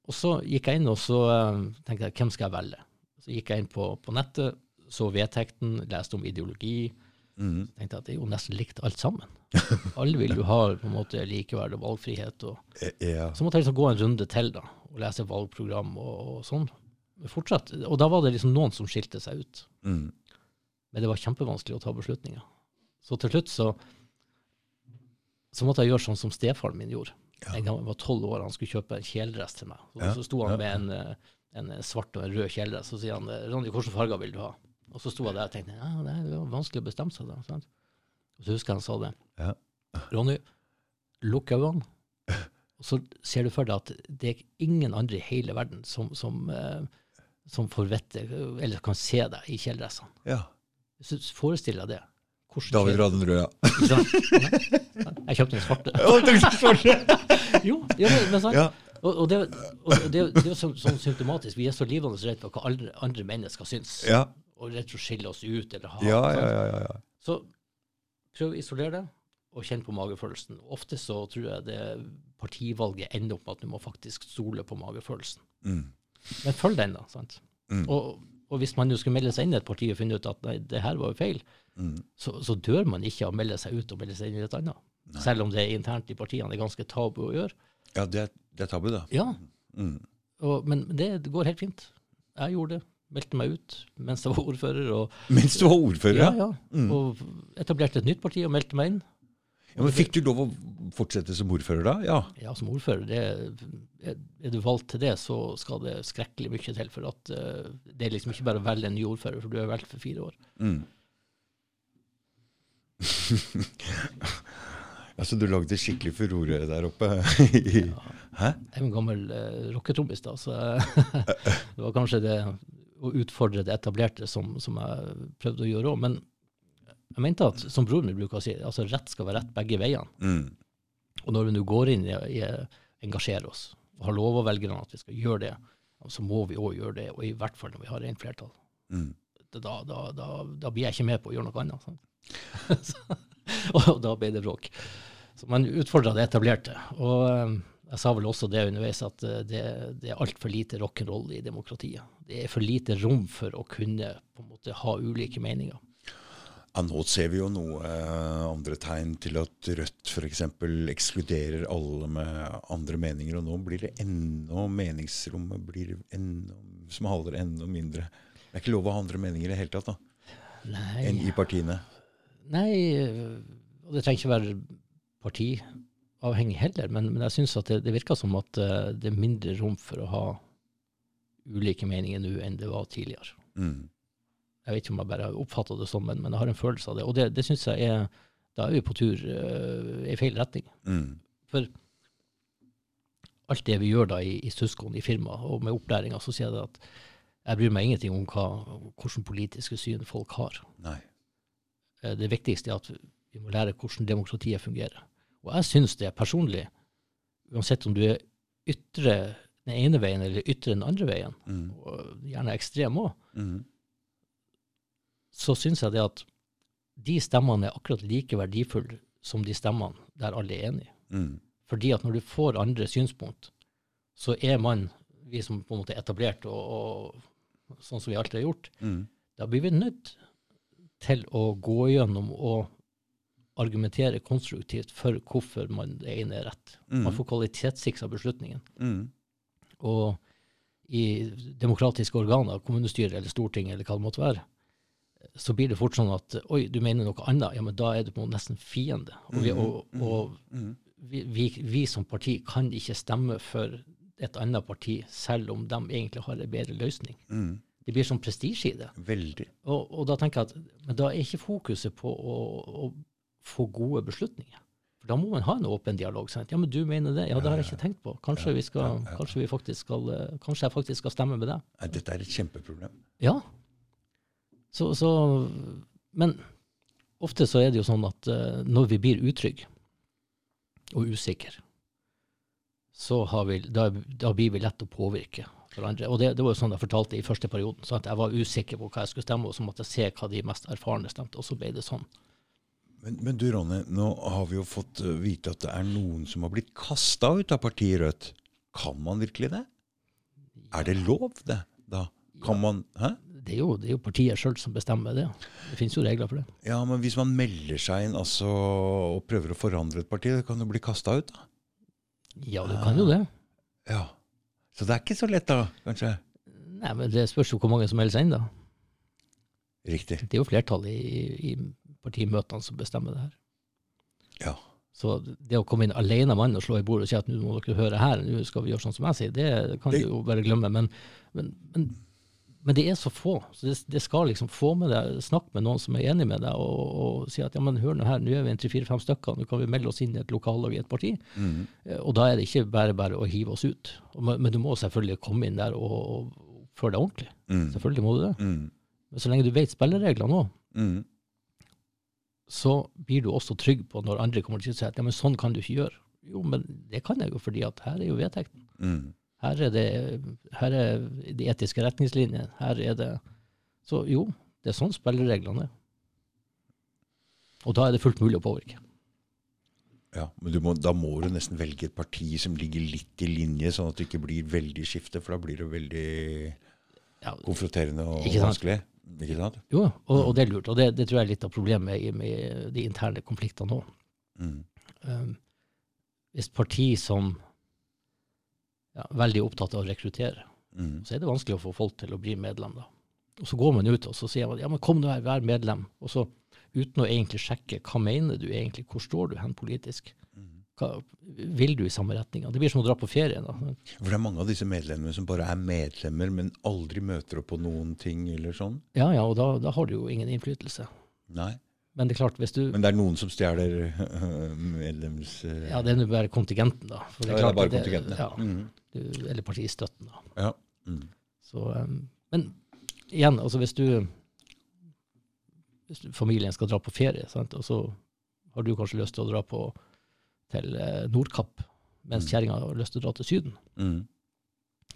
Og så gikk jeg inn og så eh, tenkte jeg, hvem skal jeg velge? Så gikk jeg inn på, på nettet, så vedtekten, leste om ideologi. Mm. tenkte at det er jo nesten likt alt sammen. Alle vil jo ha på en måte likeverd og valgfrihet. Og, Eh, Ja. så måtte jeg liksom gå en runde til da, og lese valgprogram og, og sånn. Fortsatt, og da var det liksom noen som skilte seg ut. Mm. Men det var kjempevanskelig å ta beslutninger. Så til slutt så, så måtte jeg gjøre sånn som stefaren min gjorde. Jeg var tolv år, han skulle kjøpe en kjeledress til meg. Og så sto han med en, eh, en svart og en rød kjeledress, så sier han Ronny, hvilke farger vil du ha? Og så sto jeg der og tenkte ja, det er vanskelig å bestemme seg. da. Sant? Og så husker jeg han sa det. Ja. Ronny, lukk øynene, og så ser du for deg at det er ingen andre i hele verden som, som, eh, som får vite, eller kan se deg i kjeledressene. ja. Så Forestill deg det. David kjele- Raden Røa. Ikke? Jeg kjøpte den svarte. Jo, ja, men, sant? Ja. Og, og, det, og det, det er jo sånn, sånn symptomatisk. Vi er så livende redd for hva andre, andre mennesker syns. Ja. Og rett og å skille oss ut eller ha Ja, ja, ja, ja, ja. Så prøv å isolere det, og kjenn på magefølelsen. Ofte så tror jeg det partivalget ender opp med at du må faktisk stole på magefølelsen. Mm. Men følg den, da. sant? Mm. Og, og hvis man jo skulle melde seg inn i et parti og finne ut at nei, det her var jo feil, Mm. så, så dør man ikke av å melde seg ut og melde seg inn i et annet. Nei. Selv om det er internt i partiene det er ganske tabu å gjøre. Ja, det er, det er tabu, da. Ja, Mm. og, men det, går helt fint. Jeg gjorde det. Meldte meg ut mens jeg var ordfører. Og, Mens du var ordfører, ja, ja. Mm. og etablerte et nytt parti og meldte meg inn. ja. Men fikk du lov å fortsette som ordfører da? Ja. Ja, som ordfører, det, er, er du valgt til det, så skal det skrekkelig mye til. For at eh, det er liksom ikke bare å velge en ny ordfører, for du er valgt for fire år. Mm. altså, du lagde skikkelig furore der oppe. Hæ? Jeg er en gammel uh, rocketrommis, da, så eh, det var kanskje det å utfordre det etablerte som, som jeg prøvde å gjøre òg. Men jeg mente at, som broren min bruker å si, altså rett skal være rett begge veiene. Mm. Og når vi nå går inn i, i engasjere oss, og har lova velgerne at vi skal gjøre det, så må vi òg gjøre det, og i hvert fall når vi har rent flertall. Mm. Da, da, da, da blir jeg ikke med på å gjøre noe annet. Sant? Og da ble det bråk. Så man utfordra det etablerte. Og eh, jeg sa vel også det underveis, at eh, det, det er altfor lite rock'n'roll i demokratiet. Det er for lite rom for å kunne på en måte ha ulike meninger. Ja, nå ser vi jo noe eh, andre tegn til at Rødt f.eks. ekskluderer alle med andre meninger, og nå blir det enda meningsrommet blir enda smalere, enda mindre. Det er ikke lov å ha andre meninger i det hele tatt da, Nei, enn i partiene. Nei øh, og det trenger ikke være partiavhengig heller, men, men jeg syns det, det virker som at øh, det er mindre rom for å ha ulike meninger nå enn det var tidligere. Mm. Jeg vet ikke om jeg bare har oppfatta det sånn, men, men jeg har en følelse av det. Og det, det syns jeg er Da er vi på tur uh, i feil retning. Mm. For alt det vi gjør da i, i søsken, i firma, og med opplæringa, så sier jeg at jeg bryr meg ingenting om hva, hvordan politiske syn folk har. Nei. Eh, Det viktigste er at vi må lære hvordan demokratiet fungerer. Og jeg syns det personlig, uansett om du er ytre den ene veien eller ytre den andre veien, Mm. og gjerne ekstrem òg, Mm. så syns jeg det at de stemmene er akkurat like verdifulle som de stemmene der alle er enige. Mm. Fordi at når du får andre synspunkt, så er man, vi som på en måte er etablert, og, og sånn som vi alltid har gjort, Mm. da blir vi nødt til å gå gjennom og argumentere konstruktivt for hvorfor man det ene er rett. Mm. Man får kvalitetssikra beslutningen. Mm. Og i demokratiske organer, kommunestyre eller storting eller hva det måtte være, så blir det fort sånn at oi, du mener noe annet, ja, men da er du på en nesten fiende. Og, vi, og, og Mm. vi, vi, vi som parti kan ikke stemme for et annet parti, selv om de egentlig har en bedre løsning. Mm. Det blir sånn prestisje i det. Veldig. Og, og da tenker jeg at men da er ikke fokuset på å, å få gode beslutninger. For da må man ha en åpen dialog. Sant? Ja, men du mener det? Ja, det har jeg ikke tenkt på. Kanskje, vi skal, kanskje, vi faktisk skal, eh, kanskje jeg faktisk skal stemme med deg? Dette er et kjempeproblem. Ja. Så, så, men ofte så er det jo sånn at eh, når vi blir utrygge og usikre, så har vi, da, da blir vi lett å påvirke hverandre. Og det, det var jo sånn jeg fortalte i første perioden. Så at jeg var usikker på hva jeg skulle stemme, og så måtte jeg se hva de mest erfarne stemte, og så ble det sånn. Men, men du Ronny, nå har vi jo fått eh, vite at det er noen som har blitt kasta ut av partiet Rødt. Kan man virkelig det? Er det lov, det, da? Kan man Hæ? Det er jo, det er jo partiet sjøl som bestemmer det. Det finnes jo regler for det. Ja, men hvis man melder seg inn altså, og prøver å forandre et parti, kan jo bli kasta ut, da. Ja, du kan jo det. Ja. Så det er ikke så lett, da, kanskje? Nei, men Det spørs jo hvor mange som melder seg inn, da. Riktig. Det er jo flertallet i, i partimøtene som bestemmer det her. Ja. Så det å komme inn alene mann og slå i bordet og si at nå må dere høre her, nå skal vi gjøre sånn som jeg sier, det kan Det- du jo bare glemme. Men, men, men, men det er så få. Så det, det skal liksom få med deg, snakke med noen som er enig med deg, og, og si at ja, men hør nå her, nå er vi en tre-fire-fem stykker, nå kan vi melde oss inn i et lokallag i et parti. Mhm. Eh, Og da er det ikke bare bare å hive oss ut. Men, men du må selvfølgelig komme inn der og, og oppføre deg ordentlig. Mm. Selvfølgelig må du det. Mm. Men så lenge du vet spillereglene òg, Mhm. så blir du også trygg på når andre kommer til å si at ja, men sånn kan du ikke gjøre. Jo, men det kan jeg jo, fordi at her er jo vedtekten. Her er, det, her er de etiske retningslinjene. Her er det Så jo, det er sånn spillereglene er. Og da er det fullt mulig å påvirke. Ja, men du må, da må du nesten velge et parti som ligger litt i linje, sånn at det ikke blir veldig skifte, for da blir det veldig Ja, konfronterende og Ikke vanskelig. Ikke sant? jo, og, og det er lurt. Og det, det tror jeg er litt av problemet med, med de interne konfliktene òg. Mm. Um, hvis parti som ja, veldig opptatt av å rekruttere, Mm. så er det vanskelig å få folk til å bli medlem. da. Og Så går man ut og så sier man ja, men kom nå her, vær medlem. Og så uten å egentlig sjekke hva mener du egentlig, hvor står du hen politisk? Mhm. Hva, vil du i samme retning? Det blir som å dra på ferie. da. For det er mange av disse medlemmene som bare er medlemmer, men aldri møter opp på noen ting eller sånn. Ja, ja, og da, da har du jo ingen innflytelse. Nei. Men det er klart, hvis du Men det er noen som stjeler medlems... eh, Ja, det er nå bare kontingenten, da. For ja, det er klart bare at det- kontingentene. Ja, du, eller partistøtten, da. Ja. Mm. Så, um, men igjen, altså hvis du, hvis du familien skal dra på ferie, sant? og så har du kanskje lyst til å dra på til eh, Nordkapp, mens Mm. kjerringa har lyst til å dra til Syden. Mm.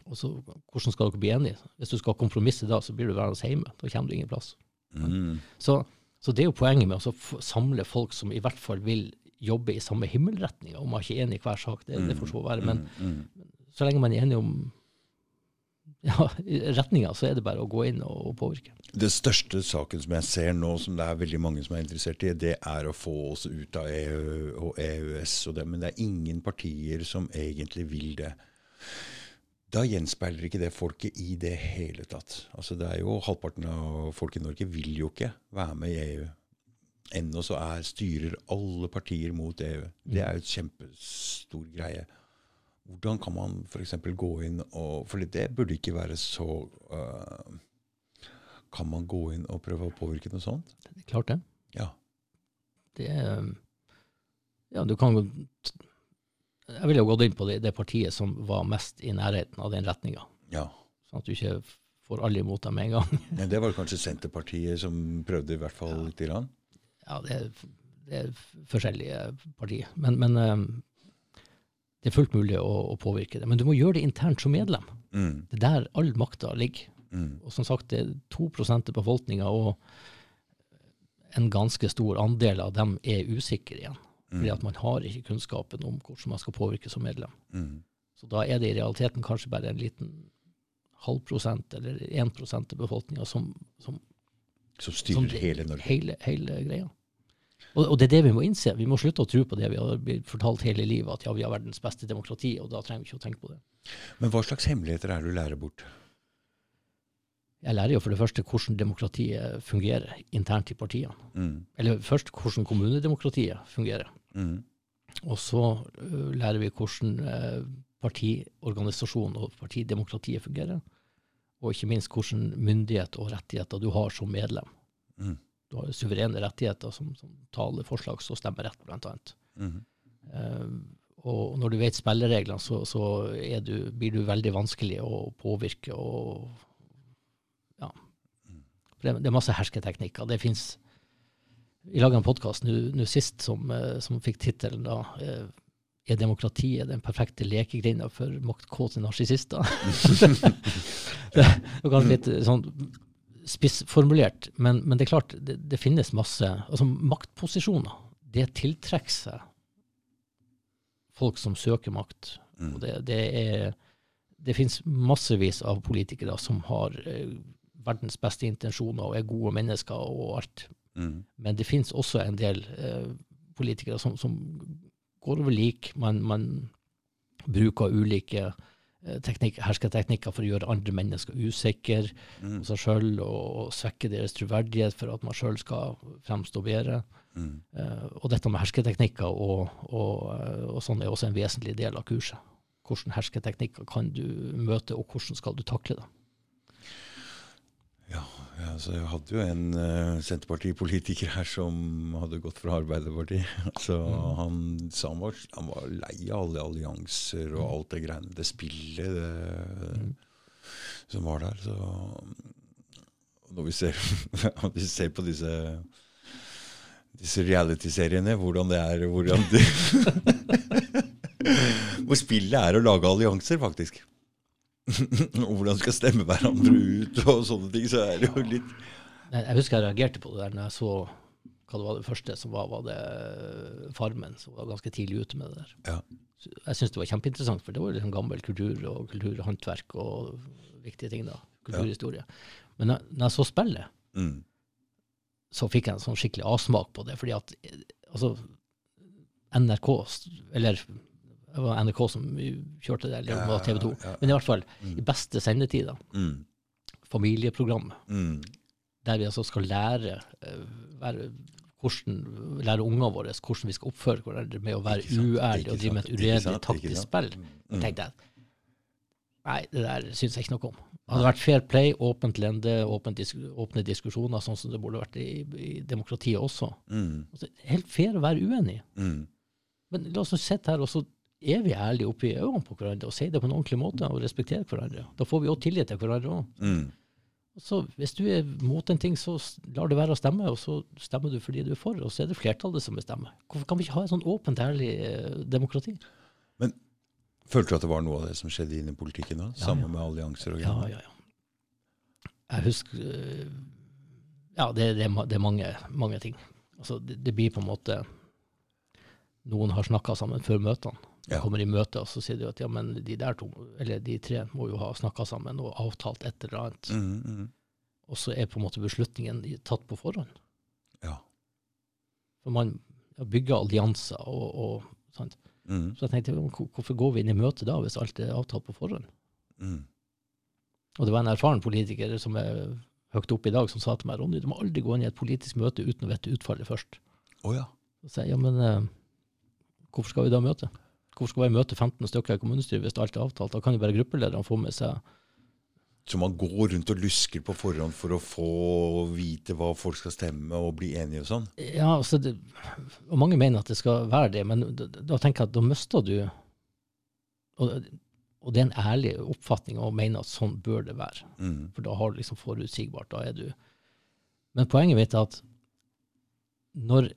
Og så, hvordan skal dere bli enige? Hvis du skal kompromisse da, så blir du værende hjemme. Da kommer du ingen plass. Mhm. Så, så det er jo poenget med å samle folk som i hvert fall vil jobbe i samme himmelretning. Om man ikke er enig i hver sak, det, det får så være. Men Mhm. så lenge man er enig om ja, retninga, så er det bare å gå inn og, og påvirke. Det største saken som jeg ser nå, som det er veldig mange som er interessert i, det er å få oss ut av EU og EØS. Og det, men det er ingen partier som egentlig vil det. Da gjenspeiler ikke det folket i det hele tatt. Altså det er jo Halvparten av folk i Norge vil jo ikke være med i EU. Ennå så er, styrer alle partier mot EU. Det er jo et kjempestor greie. Hvordan kan man f.eks. gå inn og For det burde ikke være så uh, Kan man gå inn og prøve å påvirke noe sånt? Det er klart det. Ja. det er, ja, du kan jo Jeg ville jo gått inn på det, det partiet som var mest i nærheten av den retninga, ja. sånn at du ikke får alle imot deg med en gang. Men det var kanskje Senterpartiet som prøvde i hvert fall lite grann? Ja, det er, det er forskjellige partier. Men, men eh, det er fullt mulig å, å påvirke det. Men du må gjøre det internt som medlem. Mm, Det er der all makta ligger. mm, Og som sagt, det er 2 av befolkninga, og en ganske stor andel av dem er usikre igjen. Fordi at man har ikke kunnskapen om hvordan man skal påvirke som medlem. mm. Så da er det i realiteten kanskje bare en liten halv prosent eller 1 prosent av befolkninga som, som Som som styrer som, hele Norge. hele, hele greia. Og, og det er det vi må innse. Vi må slutte å tro på det vi har blitt fortalt hele livet, at ja, vi har verdens beste demokrati, og da trenger vi ikke å tenke på det. Men hva slags hemmeligheter er det du lærer bort? Jeg lærer jo for det første hvordan demokratiet fungerer internt i partiene. Mm, Eller først hvordan kommunedemokratiet fungerer. Mm, Og så uh, lærer vi hvordan uh, partiorganisasjonen og partidemokratiet fungerer. Og ikke minst hvordan myndighet og rettigheter du har som medlem. mm, Du har suverene rettigheter som, som taler, forslags- og stemmerett, blant annet. mm. Uh, og når du vet spillereglene, så, så du, blir du veldig vanskelig å påvirke. og ja. For det, det er masse hersketeknikker. Det fins Vi laga en podkast nå sist som, eh, som fikk tittelen da eh, Er demokratiet den perfekte lekegrinda for maktkåte narsissister? det er kanskje litt eh, sånn spissformulert, men, men det er klart, det, det finnes masse altså Maktposisjoner, det tiltrekker seg folk som søker makt. Mm. Og det, det er det finnes massevis av politikere som har verdens beste intensjoner og er gode mennesker og alt. Mm. Men det finnes også en del eh, politikere som, som går over lik. Man, man bruker ulike eh, hersketeknikker for å gjøre andre mennesker usikre Mm. på seg sjøl og, og svekke deres troverdighet for at man sjøl skal fremstå bedre. Mm. Eh, og dette med hersketeknikker og, og, eh, og sånn er også en vesentlig del av kurset. Hvilke hersketeknikker kan du møte, og hvordan skal du takle det? Ja, ja, så jeg hadde jo en uh, Senterpartipolitiker her som hadde gått fra Arbeiderpartiet. Så han sa han var, han var lei av alle allianser og alt det greiene. Det spillet det, som var der. Så når vi ser, vi ser på disse disse reality-seriene, hvordan det er hvordan det, Hvor spillet er å lage allianser, faktisk. og hvordan skal stemme hverandre ut og sånne ting. Så er det jo litt Jeg husker jeg reagerte på det der når jeg så hva det var det første som var, var det Farmen, som var ganske tidlig ute med det der. Ja. Jeg syns det var kjempeinteressant, for det var liksom gammel kultur og kulturhåndverk og viktige ting. da, Kulturhistorie. Men når, når jeg så spillet, Mm. så fikk jeg en sånn skikkelig avsmak på det. fordi at eh, altså, NRK, eller det var NRK som kjørte det, eller det var TV 2. Ja, ja, ja. Men i hvert fall, i beste sendetida. Mm. familieprogrammet, Mm. der vi altså skal lære, eh, være, hvordan, lære ungene våre hvordan vi skal oppføre hverandre med å være uærlig og drive med et uredelig taktisk spill. Mm. Tenkte jeg nei, det der syns jeg ikke noe om. Det hadde vært fair play, åpent lende, åpent disk åpne diskusjoner, sånn som det burde vært i, i demokratiet også. Mm. Altså, helt fair å være uenig. Mm. Men la oss sitte her og så er vi ærlige oppi øynene på hverandre og sier det på en ordentlig måte og respekterer hverandre. Da får vi også tillit til hverandre òg. Mm. Så hvis du er mot en ting, så lar det være å stemme, og så stemmer du fordi du er for, og så er det flertallet som bestemmer. Hvorfor kan vi ikke ha et sånn åpent, ærlig eh, demokrati? Følte du at det var noe av det som skjedde inne i politikken da? Ja, Sammen ja. med allianser og greier? ja, ja. ja. Jeg husker eh, Ja, det, det, det er mange, mange ting. Altså, det, det blir på en måte Noen har snakka sammen før møtene. Ja. kommer i møte, og så sier de at ja, men de der to, eller de tre, må jo ha snakka sammen og avtalt et eller annet. Mm, mm. Og så er på en måte beslutningen tatt på forhånd. Ja. For man bygger allianser og, og sant. Mm, Så jeg tenkte, hvorfor går vi inn i møte da, hvis alt er avtalt på forhånd? mm. Og det var en erfaren politiker som er høyt oppe i dag, som sa til meg, Ronny, du må aldri gå inn i et politisk møte uten å vite utfallet først. Å ja. Så jeg, ja, men eh, hvorfor skal vi da møte? Hvorfor skal vi møte 15 stykker i kommunestyret hvis alt er avtalt? Da kan jo bare gruppelederne få med seg Så man går rundt og lusker på forhånd for å få vite hva folk skal stemme og bli enige og sånn? Ja, altså det, og mange mener at det skal være det, men da, da tenker jeg at da mister du og, og det er en ærlig oppfatning å mene at sånn bør det være. Mm. For da har du liksom forutsigbart. Da er du Men poenget mitt er at når,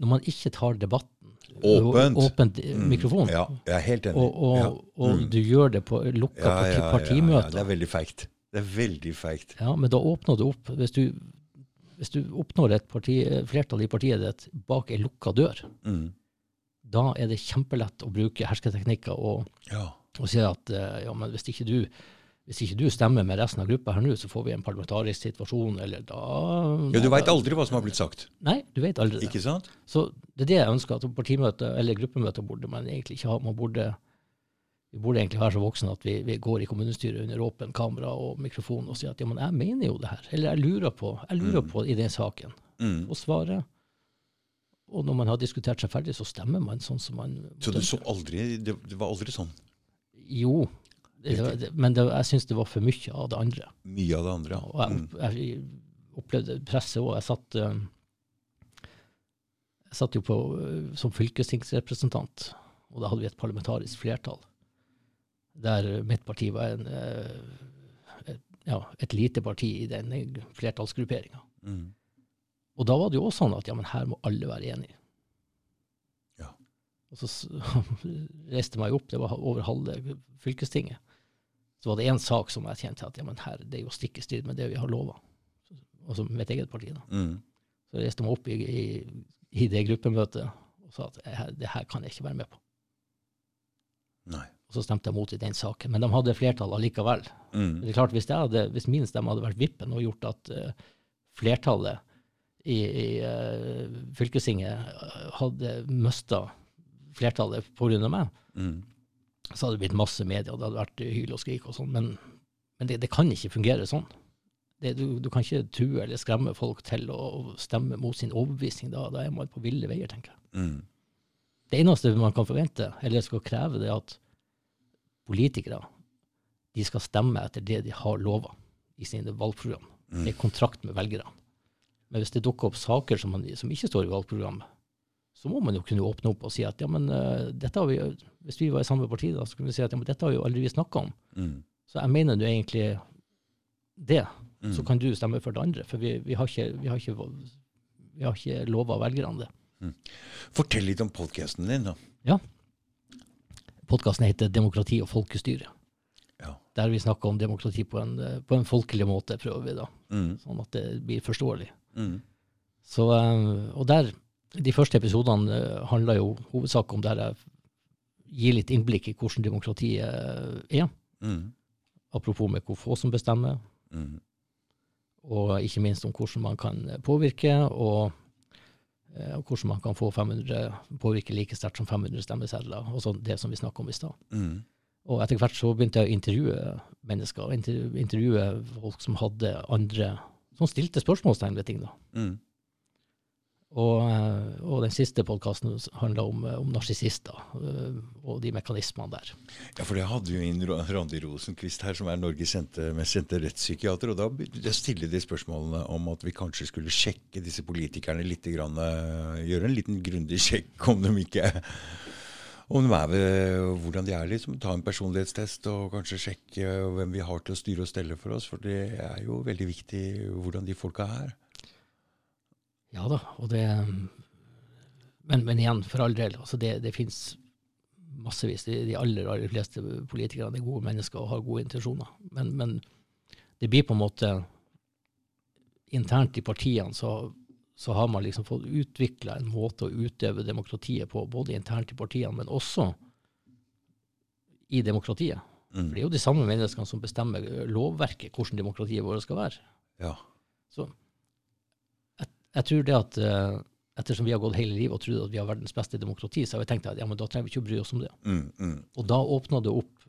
når man ikke tar debatten Åpent. åpent Mm. mikrofon, Ja, jeg er helt enig. og, og, ja. og Mm. du gjør det på lukka Ja, ja, partimøter Det er veldig feigt. Det er veldig feigt. Ja, men da åpner du opp. Hvis du, hvis du oppnår et parti, flertall i partiet ditt bak ei lukka dør, Mm. da er det kjempelett å bruke hersketeknikker og, Ja. og si at eh, ja, men hvis ikke, du, hvis ikke du stemmer med resten av gruppa her nå, så får vi en parlamentarisk situasjon, eller da ja, du veit aldri hva som har blitt sagt. Nei, du vet aldri det. Ikke sant? Så det er det jeg ønsker, at partimøte eller gruppemøter burde man egentlig ikke ha. Man burde, vi burde egentlig være så voksne at vi, vi går i kommunestyret under åpen kamera og mikrofon og sier at ja, men jeg mener jo det her, eller jeg lurer på, jeg lurer på i den saken. Mm. og svare. Og når man har diskutert seg ferdig, så stemmer man sånn som man Så du så aldri Det, det var aldri sånn. Jo, det, men det, jeg syns det var for mye av det andre. Mye av det andre. Og ja. jeg, Mm. jeg opplevde presset òg. Jeg satt eh, jeg satt jo på, eh, som fylkestingsrepresentant, og da hadde vi et parlamentarisk flertall. Der mitt parti var en, eh, et, ja, et lite parti i den flertallsgrupperinga. Mm. Og da var det jo også sånn at ja, men her må alle være enige. Ja. Og så reiste meg opp, det var over halve fylkestinget. Så var det én sak som jeg kjente at ja, men her, det er jo stikk i strid med det vi har lova. Altså mitt eget parti. da. Mm. Så reiste meg opp i, i, i det gruppemøtet og sa at det her kan jeg ikke være med på. Nei. og så stemte jeg mot i den saken. Men de hadde flertall allikevel. Mm. Det er klart, Hvis, det hadde, hvis min stemme hadde vært vippen og gjort at uh, flertallet i, i uh, fylkestinget eh, hadde mista flertallet pga. meg, Mm. Så hadde det blitt masse medier, det hadde vært hyl og skrik og sånn. Men, men det, det kan ikke fungere sånn. Det, du, du kan ikke true eller skremme folk til å stemme mot sin overbevisning. Da, da er man på ville veier, tenker jeg. Mm. Det eneste man kan forvente, eller skal kreve, det er at politikere de skal stemme etter det de har lova i sine valgprogram. Mm. Det er kontrakt med velgerne. Men hvis det dukker opp saker som, man, som ikke står i valgprogrammet, så må man jo kunne åpne opp og si at ja, men uh, dette har vi, jo- hvis vi var i samme parti, da, så kunne vi si at ja, men dette har vi jo aldri snakka om. Mm. Så jeg mener nå egentlig det. Mm. Så kan du stemme for det andre. For vi, vi har ikke, vi har ikke, vi har ikke lova velgerne det. Fortell litt om podkasten din, da. Ja. Podkasten heter Demokrati og folkestyre. Ja. Der vi snakker om demokrati på en, på en folkelig måte, prøver vi da. Mm. Sånn at det blir forståelig. Mm. Så, um, og der, de første episodene handla handler jo hovedsak om der jeg gir litt innblikk i hvordan demokratiet eh, er. Mm. Apropos med hvor få som bestemmer, Mm. og ikke minst om hvordan man kan påvirke, og, eh, og hvordan man kan få 500, påvirke like sterkt som 500 stemmesedler, og sånn det som vi snakket om i stad. Mm. Og etter hvert så begynte jeg å intervjue mennesker, intervjue folk som hadde andre, som stilte spørsmålstegn ved ting da. Mm. Og, eh, og den siste podkasten handla om, eh, om narsissister eh, og de mekanismene der. Ja, for det hadde jo inn Randi Rosenquist her, som er Norges kjente, mest sendte rettspsykiater. Og da stiller de spørsmålene om at vi kanskje skulle sjekke disse politikerne litt. Grann, gjøre en liten grundig sjekk om de ikke om de er ved, hvordan de er. liksom, Ta en personlighetstest og kanskje sjekke hvem vi har til å styre og stelle for oss. For det er jo veldig viktig hvordan de folka er. Ja da, og det Men, men igjen, for all del, altså det, det fins massevis. De, de aller, aller fleste politikerne er gode mennesker og har gode intensjoner. Men, men det blir på en måte Internt i partiene så, så har man liksom fått utvikla en måte å utøve demokratiet på, både internt i partiene, men også i demokratiet. Mm. For det er jo de samme menneskene som bestemmer lovverket, hvordan demokratiet vårt skal være. Ja. Så jeg, tror det at eh, ettersom vi har gått hele livet og trodd at vi har verdens beste demokrati, så har vi tenkt at ja, men da trenger vi ikke å bry oss om det. Mm, mm, Og da åpner det opp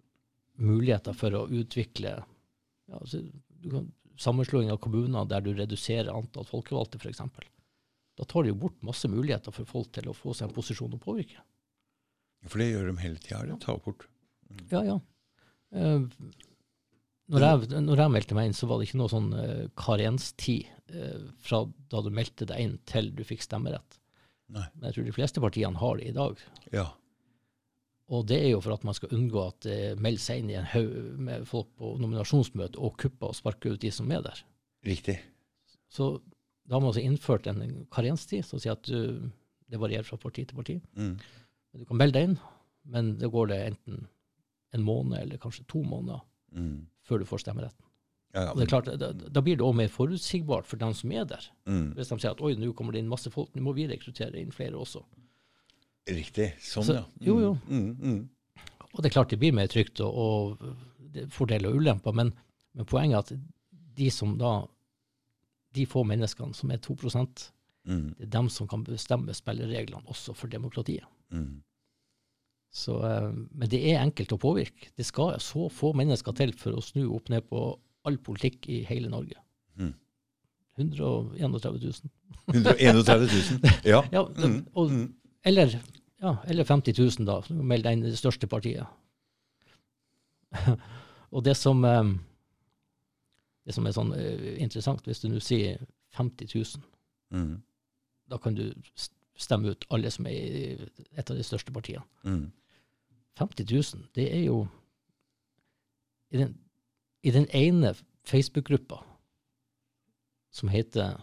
muligheter for å utvikle ja, altså, kan, sammenslåing av kommuner der du reduserer antall folkevalgte, f.eks. Da tar de jo bort masse muligheter for folk til å få seg en posisjon å påvirke. For det gjør de hele tida. Det tar bort. Ja, ja. Eh, når, jeg, når jeg meldte meg inn, så var det ikke noe sånn uh, karenstid uh, fra da du meldte deg inn til du fikk stemmerett. Nei. Men jeg tror de fleste partiene har det i dag. Ja. Og det er jo for at man skal unngå at det melder seg inn i en haug med folk på nominasjonsmøte og kupper og sparker ut de som er der. Riktig. Så da har man altså innført en karenstid som sier at du, det varierer fra parti til parti. Mm. Du kan melde deg inn, men det går det enten en måned eller kanskje to måneder Mm. Før du får stemmeretten. Ja, ja, Og det er klart, da, da blir det også mer forutsigbart for dem som er der. Mm. Hvis de sier at oi, nå kommer det inn masse folk, nå må vi rekruttere inn flere også. Riktig. Sånn, Så- ja. Mm. jo, jo. Mm, mm. Og det er klart det blir mer trygt og, og er fordeler og ulemper, men, men poenget er at de som da, de få menneskene som er 2 det Mm. er dem som kan bestemme spillereglene også for demokratiet. Mm. Så, eh, men det er enkelt å påvirke. Det skal så få mennesker til for å snu opp ned på all politikk i hele Norge. Mm. 131 000. 131 000. Ja. Ja, Mm. og, Mm. eller, ja, eller 50 000, da. Meld deg inn i det største partiet. og det som, eh, det som er sånn eh, interessant, hvis du nå sier 50 000, Mm. da kan du stemme ut alle som er i et av de største partiene. Mm. 50 000, det er jo I den, i den ene Facebook-gruppa som heter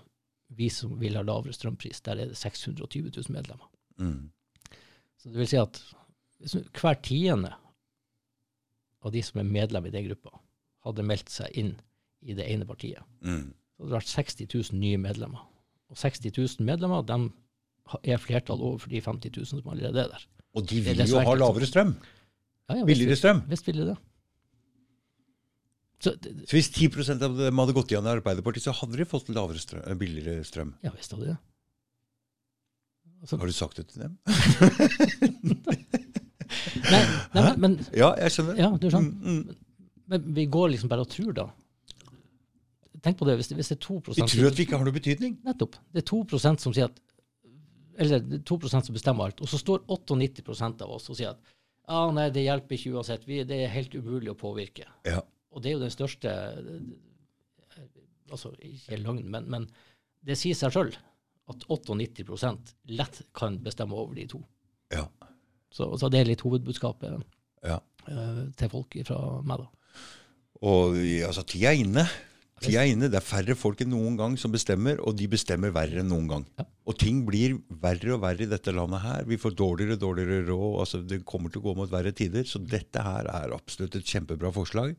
Vi som vil ha lavere strømpris, der er det 620 000 medlemmer. Mm. Så det vil si at hver tiende av de som er medlem i den gruppa, hadde meldt seg inn i det ene partiet, Mm. så hadde det vært 60 000 nye medlemmer. Og 60 000 medlemmer de er flertall overfor de 50 000 som allerede er der. Og de vil jo ha lavere strøm. Ja, ja, billigere strøm. visst ville de det. Så, det- Så hvis 10 av dem hadde gått igjen i Arbeiderpartiet, så hadde de fått lavere strøm, eh, billigere strøm. ja visst hadde de det. Altså, Har du sagt det til dem? nei, nei, men, men, Ja, jeg skjønner. ja, du skjønner. Mm, mm. Men vi går liksom bare og tror, da. Tenk på det, hvis det, hvis det er 2 Vi tror at vi ikke har noe betydning. Nettopp. Det er 2% som sier at Eller det er 2% som bestemmer alt. Og så står 98% av oss og sier at ah, nei, det hjelper ikke uansett. Vi, det er helt umulig å påvirke. Ja. Og det er jo den største Altså, ikke løgn, men, men det sier seg sjøl at 98% lett kan bestemme over de to. Ja. Så, så det er litt hovedbudskapet ja. eh, til folk fra meg, da. Og altså, tida er inne. Tida er inne. Det er færre folk enn noen gang som bestemmer, og de bestemmer verre enn noen gang. Ja. Og ting blir verre og verre i dette landet her. Vi får dårligere og dårligere råd. altså Det kommer til å gå mot verre tider. Så dette her er absolutt et kjempebra forslag.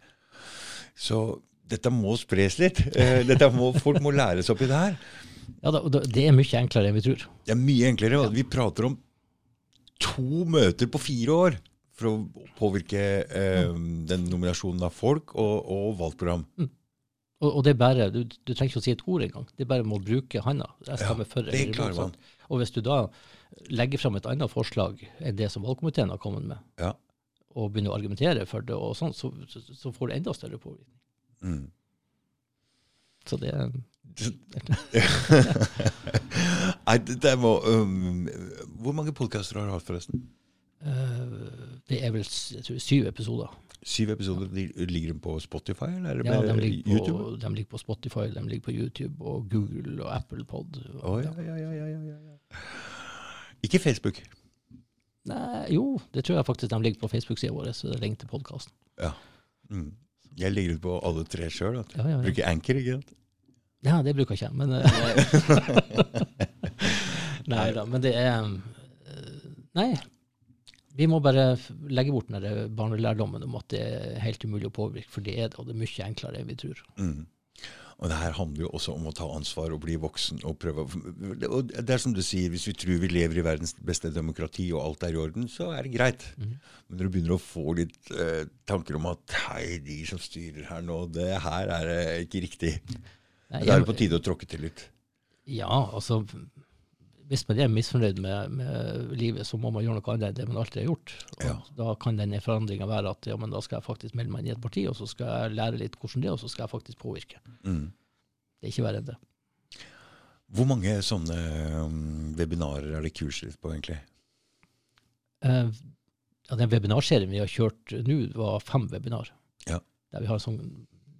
Så dette må spres litt. Eh, Dette må, folk må læres opp i det her. Ja, Det er mye enklere enn vi tror. Det er mye enklere. Ja. Vi prater om to møter på fire år for å påvirke eh, den nominasjonen av folk og, og valgprogram. Og, og det er bare, du, du trenger ikke å si et ord engang. Det er bare med å bruke handa. Jeg stemmer Ja, for det eller imot, Og hvis du da legger fram et annet forslag enn det som valgkomiteen har kommet med, Ja. og begynner å argumentere for det, og sånn, så, så, så får du enda større påvirkning. Mm. Så det Nei, det, det må um, Hvor mange podkaster har du hatt, forresten? Eh, Det er vel tror, syv episoder. Syv episoder. De- Ligger de på Spotify, eller er Ja, de ligger, på, YouTube? de ligger på Spotify, de ligger på YouTube og Google og Apple Pod. Og, ja, ja, ja, ja, ja, ja. Ikke Facebook. Nei, jo, det tror jeg faktisk de ligger på Facebook-sida vår, så det er lenge til podkasten. Ja. Mm. Jeg ligger ut på alle tre sjøl. Ja, ja, ja. Bruker Anchor, ikke sant? Ja, det bruker jeg ikke, men eh, Nei da, men det er eh, Nei. Vi må bare legge bort den barnelærdommen om at det er helt umulig å påvirke, for det er det, og det er mye enklere enn vi tror. Mm. Og det her handler jo også om å ta ansvar og bli voksen. Og prøve og det er som du sier, Hvis vi tror vi lever i verdens beste demokrati og alt er i orden, så er det greit. Mm. Men når du begynner å få litt eh, tanker om at hei, de som styrer her nå, det her er eh, ikke riktig. Nei, Da er jeg- det på tide å tråkke til litt. Ja, altså Hvis man er misfornøyd med, med livet, så må man gjøre noe annet enn det man alltid har gjort. Og Ja. Da kan denne forandringa være at ja, men da skal jeg faktisk melde meg inn i et parti, og så skal jeg lære litt hvordan det er, og så skal jeg faktisk påvirke. Mm. Det er ikke verre enn det. Hvor mange sånne um, webinarer er det kurset på, egentlig? Eh, ja, den webinarserien vi har kjørt nå, var fem webinar. Ja. Der vi har sånn,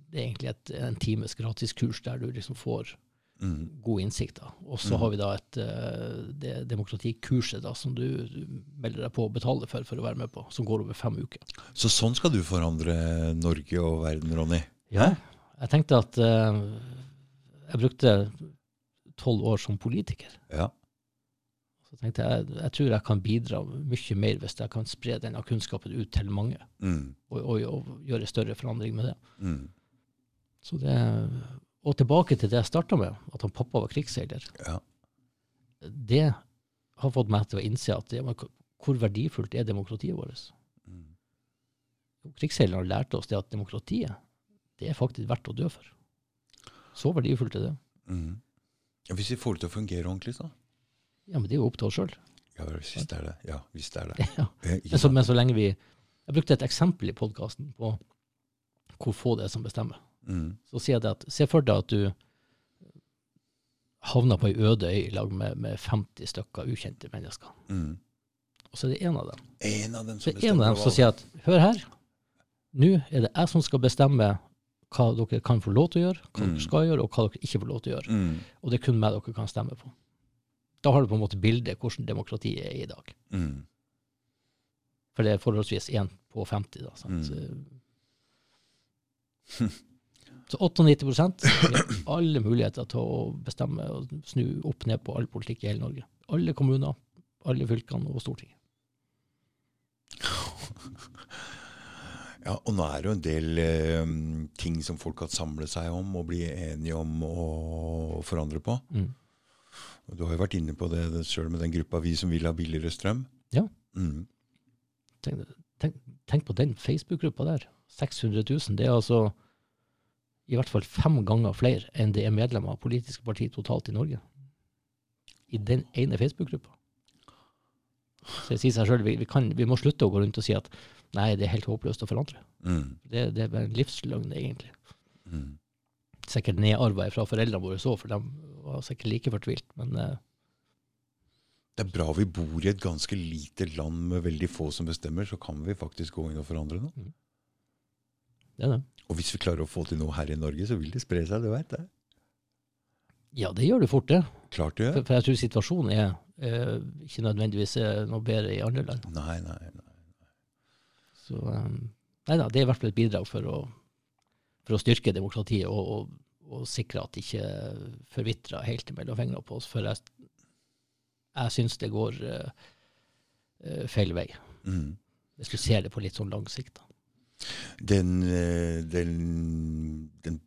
det er egentlig et, en times gratiskurs der du liksom får Mm. god innsikt. da. Og så Mm. har vi da et eh, det demokratikurset da, som du, du melder deg på og betaler for for å være med på, som går over fem uker. Så sånn skal du forandre Norge og verden, Ronny? Ja. Jeg tenkte at uh, jeg brukte tolv år som politiker. Ja. Så tenkte jeg jeg tror jeg kan bidra mye mer hvis jeg kan spre denne kunnskapen ut til mange, Mm. og, og, og gjøre større forandring med det. Mm. Så det, og tilbake til det jeg starta med, at han pappa var krigsseiler. Ja. Det har fått meg til å innse at men hvor verdifullt er demokratiet vårt? Mm. Krigsseilerne lærte oss det at demokratiet det er faktisk verdt å dø for. Så verdifullt er det. Mm. Ja, hvis vi får det til å fungere ordentlig, så. Ja, men det er jo opp til oss sjøl. Ja, hvis det er det. Ja, hvis det er det. Ja. Men, så- men så lenge vi Jeg brukte et eksempel i podkasten på hvor få det er som bestemmer. Mm. Så sier jeg det at se for deg at du havner på ei øde øy i lag med, med 50 stykker ukjente mennesker. Mm. Og så er det en av dem. En av dem som er det en av dem som sier at hør her, nå er det jeg som skal bestemme hva dere kan få lov til å gjøre, hva Mm. dere skal gjøre, og hva dere ikke får lov til å gjøre. Mm. Og det er kun meg dere kan stemme på. Da har du på en måte bildet hvordan demokratiet er i dag. Mm. For det er forholdsvis 1 på 50. Da, sant? Så 98 har alle muligheter til å bestemme og snu opp ned på all politikk i hele Norge. Alle kommuner, alle fylkene og Stortinget. Ja, og nå er det jo en del eh, ting som folk har samlet seg om og blir enige om å forandre på. Mm. Du har jo vært inne på det sjøl med den gruppa Vi som vil ha billigere strøm. Ja. Mm. Tenk, tenk, tenk på den Facebook-gruppa der. 600 000. Det er altså i hvert fall fem ganger flere enn det er medlemmer av politiske partier totalt i Norge. I den ene Facebook-gruppa. Så jeg sier seg sjøl, vi, vi, vi må slutte å gå rundt og si at nei, det er helt håpløst å forandre. Mm. Det, det er bare en livsløgn, egentlig. Mm. Sikkert nedarva fra foreldrene våre så, for de var sikkert like fortvilt. Men uh, Det er bra vi bor i et ganske lite land med veldig få som bestemmer, så kan vi faktisk gå inn og forandre noe. det er det. Og hvis vi klarer å få til noe her i Norge, så vil det spre seg, du veit det. Ja, det gjør det fort, det. Klart det For, gjør. for jeg tror situasjonen er eh, ikke nødvendigvis er noe bedre i andre land. Nei, nei, nei. Så um, nei da, det er i hvert fall et bidrag for å, for å styrke demokratiet og, og, og sikre at det ikke forvitrer helt mellom fingrene på oss. For jeg, jeg syns det går uh, uh, feil vei, Mm. hvis du ser det på litt sånn lang sikt. da. Den, eh, den, den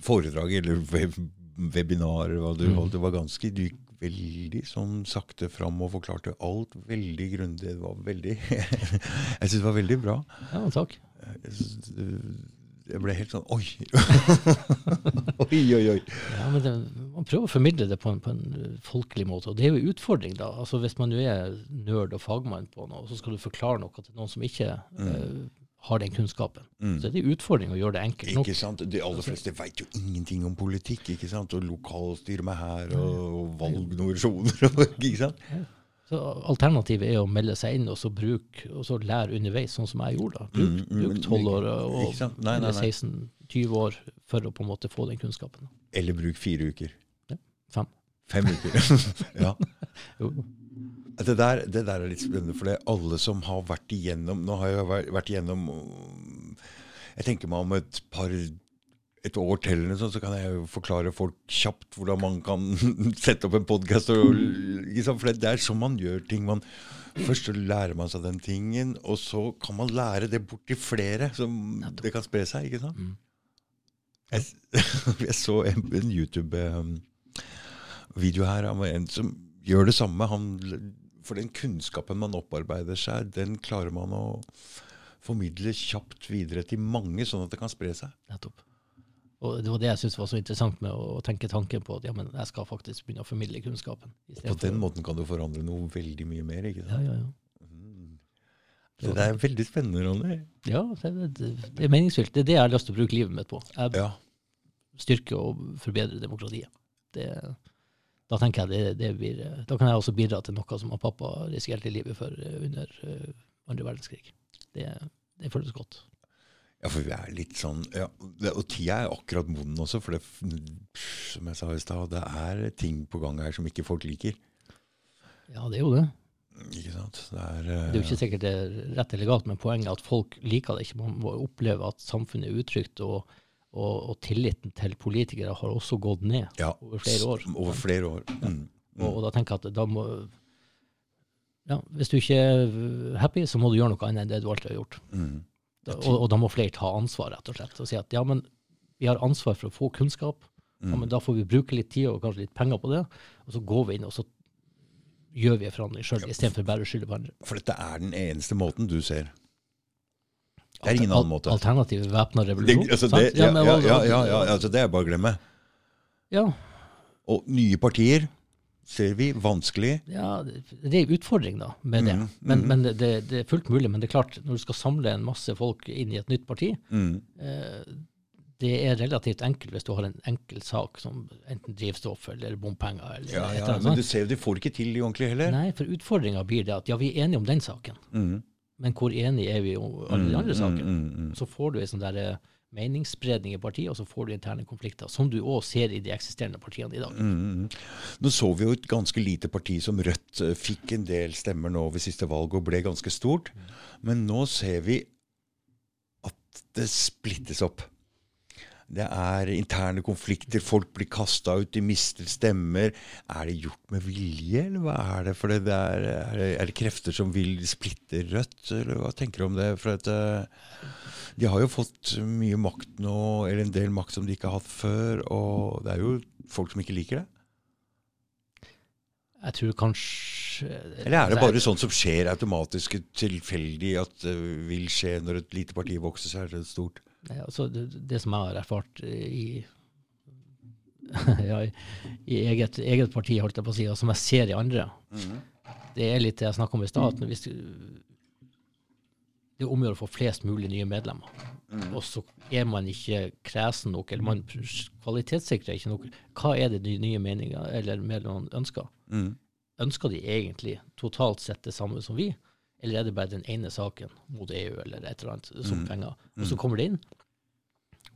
foredraget, eller web, webinar, hva du Mm. holdt, det var ganske Du gikk veldig sånn sakte fram og forklarte alt veldig grundig. Det var veldig Jeg syns det var veldig bra. Ja, takk. Jeg Jeg ble helt sånn Oi! oi, oi, oi. Ja, men det, Man prøver å formidle det på en, på en eh, folkelig måte, og det er jo en utfordring. da. Altså Hvis man jo er nerd og fagmann på noe, så skal du forklare noe til noen som ikke eh, har den kunnskapen. Mm. Så det er en utfordring å gjøre det enkelt nok. Ikke sant? De aller fleste veit jo ingenting om politikk. ikke sant? Og lokalstyre med her, og valgnominasjoner. og- ikke sant? Så Alternativet er å melde seg inn og så bruke, og så lære underveis, sånn som jeg gjorde. da. Bruk, Mm, mm, bruk 12 år og? Nei, nei, eller nei. 16-20 år for å på en måte få den kunnskapen. Eller bruk fire uker. Fem. Fem uker. ja. Jo. Det der, det der er litt spennende, for det er alle som har vært igjennom Nå har jeg vært- igjennom um, Jeg tenker meg om et par et år til, så kan jeg jo forklare folk kjapt hvordan man kan sette opp en podkast. For det er sånn man gjør ting. Man, først så lærer man seg den tingen, og så kan man lære det bort til flere, så det kan spre seg. ikke sant? Mm. Jeg, jeg så en, en YouTube-video her av en som gjør det samme. Han, for den kunnskapen man opparbeider seg, den klarer man å formidle kjapt videre til mange, sånn at det kan spre seg. Nettopp. Og det var det jeg syntes var så interessant med å tenke tanken på at ja, men jeg skal faktisk begynne å formidle kunnskapen. Og På den måten kan du forandre noe veldig mye mer. ikke sant? ja, ja. Mm. Så det er veldig spennende, Ronny. ja det, det, det er meningsfylt. Det er det jeg har lyst til å bruke livet mitt på. Jeg Ja. styrke og forbedre demokratiet. Det, da tenker jeg det, det blir, da kan jeg også bidra til noe som har pappa risikerte livet for eh, under eh, andre verdenskrig. Det, det føles godt. Ja, for vi er litt sånn ja, det, Og tida er akkurat moden også, for det, som jeg sa i stad, det er ting på gang her som ikke folk liker. Ja, det er jo det. Ikke sant? Det er, Det er jo ikke sikkert det er rett eller galt, men poenget er at folk liker det ikke. Man må oppleve at samfunnet er utrygt, og, og, og tilliten til politikere har også gått ned ja, over flere år. Over flere år. Mm. Og, og da tenker jeg at da må ja, Hvis du ikke er happy, så må du gjøre noe annet enn det du alltid har gjort. Mm. Da, og, og da må flere ta ansvar, rett og slett. Og si at ja, men vi har ansvar for å få kunnskap. Ja, Mm. men da får vi bruke litt tid og kanskje litt penger på det. Og så går vi inn og så gjør vi en forandring sjøl, istedenfor bare å skylde på andre. For dette er den eneste måten du ser. Det er ingen annen måte. Alternativ væpna Det, revolusjon. altså, det, ja, men ja, ja, ja, altså, det er bare å glemme. ja, Og nye partier ser vi vanskelig. ja, det det er en utfordring da, med det. Mhm, Men, mhm. men det, det er fullt mulig. Men det er klart, når du skal samle en masse folk inn i et nytt parti, Mm. eh, det er relativt enkelt hvis du har en enkel sak som enten drivstoff eller bompenger. Eller Ja, ja, men du ser jo, de får ikke til de ordentlig heller. Nei, for utfordringa blir det at ja, vi er enige om den saken, Mm. Men hvor enige er vi om alle de andre Mm, sakene? mm, mm, mm. Så får du en sånn der eh, meningsspredning i partiet, og så får du interne konflikter, som du òg ser i de eksisterende partiene i dag. Mm, mm. Nå så vi jo et ganske lite parti som Rødt eh, fikk en del stemmer nå ved siste valg og ble ganske stort. Men nå ser vi at det splittes opp. Det er interne konflikter, folk blir kasta ut, de mister stemmer. Er det gjort med vilje, eller hva er det? For det er, er, det, er det krefter som vil splitte Rødt, eller hva tenker du om det? For at, eh, de har jo fått mye makt nå, eller en del makt som de ikke har hatt før, og det er jo folk som ikke liker det. Jeg tror kanskje eh, Eller er det altså, bare sånt som skjer automatisk tilfeldig, at det vil skje når et lite parti vokser seg til et stort? Nei, altså, det, det som jeg har erfart i, ja, i, eget, eget parti, holdt jeg på å si, og som jeg ser i andre, det er litt det jeg snakka om i stad. hvis Det er om å få flest mulig nye medlemmer. Og så er man ikke kresen nok, eller man kvalitetssikrer ikke nok. Hva er det de nye meninger eller medlemmene ønsker? Mm. Ønsker de egentlig totalt sett det samme som vi, eller er det bare den ene saken mot EU eller et eller annet som penger? Og så kommer det inn,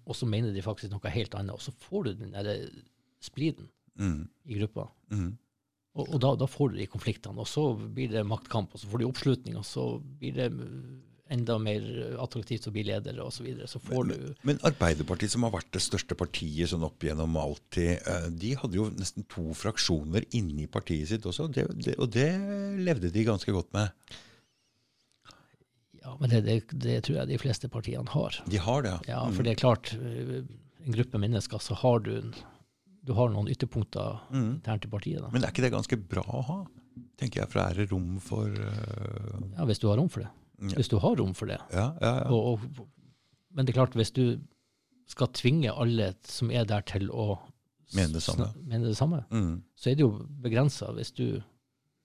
og så mener de faktisk noe helt annet, og så får du den der spliden Mm. i gruppa. Mm. Og, og da, da får du de konfliktene, og så blir det maktkamp, og så får du oppslutning, og så blir det enda mer attraktivt å bli leder, og så videre. Så får du Men Arbeiderpartiet, som har vært det største partiet sånn opp gjennom alltid, eh, de hadde jo nesten to fraksjoner inni partiet sitt også, det, det, og det levde de ganske godt med. Ja, men det, det, det tror jeg de fleste partiene har. De har det, Ja, for det er klart, øh, en gruppe mennesker, så har du, en- du har noen ytterpunkter Mm. internt i partiet. Da. Men er ikke det ganske bra å ha? Tenker jeg, for er det rom for uh... Ja, hvis du har rom for det. Ja. Hvis du har rom for det. Ja, ja, ja. Og, og, men det er klart, hvis du skal tvinge alle som er der til å Mene det samme. mene det samme, Mm. så er det jo begrensa hvis du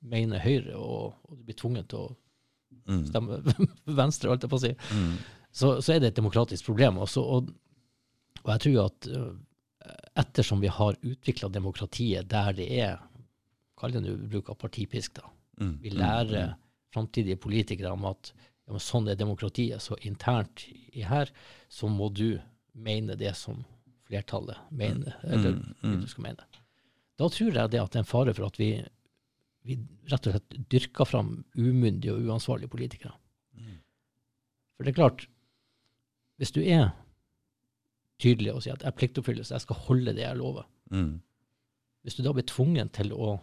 mener Høyre og, og du blir tvunget til å Mm. stemme Venstre, holdt jeg på å si. Mm. så, så er det et demokratisk problem. Også, og, og jeg tror at øh, ettersom vi har utvikla demokratiet der det er Kall det nå bruk av partipisk, da. Mm. Vi Mm. lærer framtidige politikere om at ja, sånn er demokratiet. Så internt i her så må du mene det som flertallet mener, eller Mm, mm. du skal mene. Da tror jeg det at det er en fare for at vi, vi rett og slett dyrker fram umyndige og uansvarlige politikere. Mm. For det er klart, hvis du er tydelig og sier at jeg er pliktoppfyllelse, jeg skal holde det jeg lover, Mm. hvis du da blir tvungen til å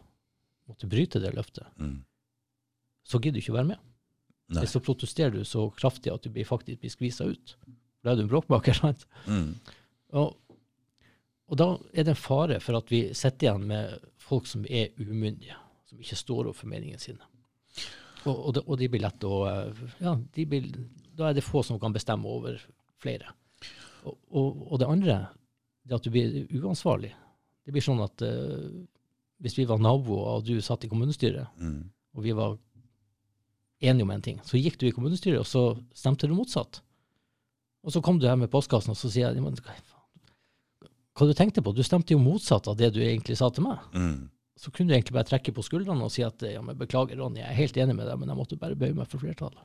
måtte bryte det løftet, Mm. så gidder du ikke å være med. Nei. Eller så protesterer du så kraftig at du blir faktisk blir skvisa ut. Da er du en bråkmaker. sant? Mm. Og, og da er det en fare for at vi sitter igjen med folk som er umyndige, som ikke står opp for meningene sine. Og, og, de, og de blir lett å eh, Ja, de blir, da er det få som kan bestemme over flere. Og, og, det andre, det er at du blir uansvarlig. Det blir sånn at uh, hvis vi var naboer og du satt i kommunestyret, Mm. og vi var enige om en ting, så gikk du i kommunestyret, og så stemte du motsatt. Og så kom du her med postkassen, og så sier jeg, hva hva du tenkte på? Du stemte jo motsatt av det du egentlig sa til meg. Mm. Så kunne du egentlig bare trekke på skuldrene og si at ja, men beklager, Ronny, jeg er helt enig med deg, men jeg måtte bare bøye meg for flertallet.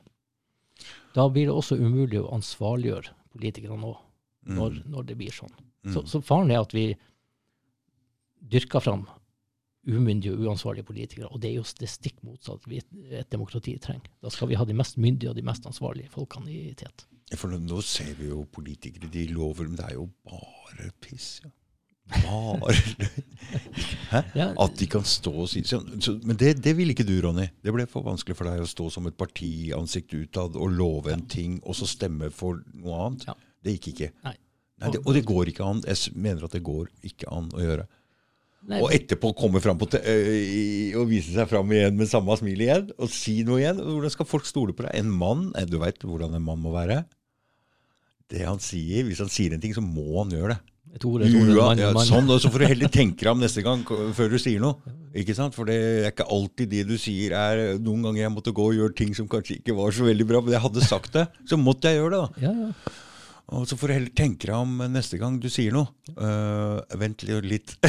Da blir det også umulig å ansvarliggjøre politikerne nå, Mm. når, når det blir sånn. Mm. Så, så faren er at vi dyrker fram umyndige og uansvarlige politikere, og det er jo det stikk motsatt vi et demokrati trenger. Da skal vi ha de mest myndige og de mest ansvarlige folkene i tet. For nå ser vi jo politikere, de lover, men det er jo bare piss. Ja. Ja, At de kan stå og si Men det, det ville ikke du, Ronny. Det ble for vanskelig for deg å stå som et parti ansikt utad og love en ting, og så stemme for noe annet. Ja. Det gikk ikke. Nei. Nei, det, og det går ikke an. Jeg mener at det går ikke an å gjøre. Nei, Og etterpå komme fram på og vise seg fram igjen med samme smil igjen, og si noe igjen. Hvordan skal folk stole på deg? En mann, du veit hvordan en mann må være. Det han sier, Hvis han sier en ting, så må han gjøre det. Et ord, Ua, mann, ja, mann. sånn, så får du heller tenke deg om neste gang før du sier noe. Ikke sant? For det er ikke alltid det du sier er Noen ganger jeg måtte gå og gjøre ting som kanskje ikke var så veldig bra, men jeg hadde sagt det, så måtte jeg gjøre det. da. Ja, ja. Og så får du heller tenke deg om neste gang du sier noe. Uh, vent litt.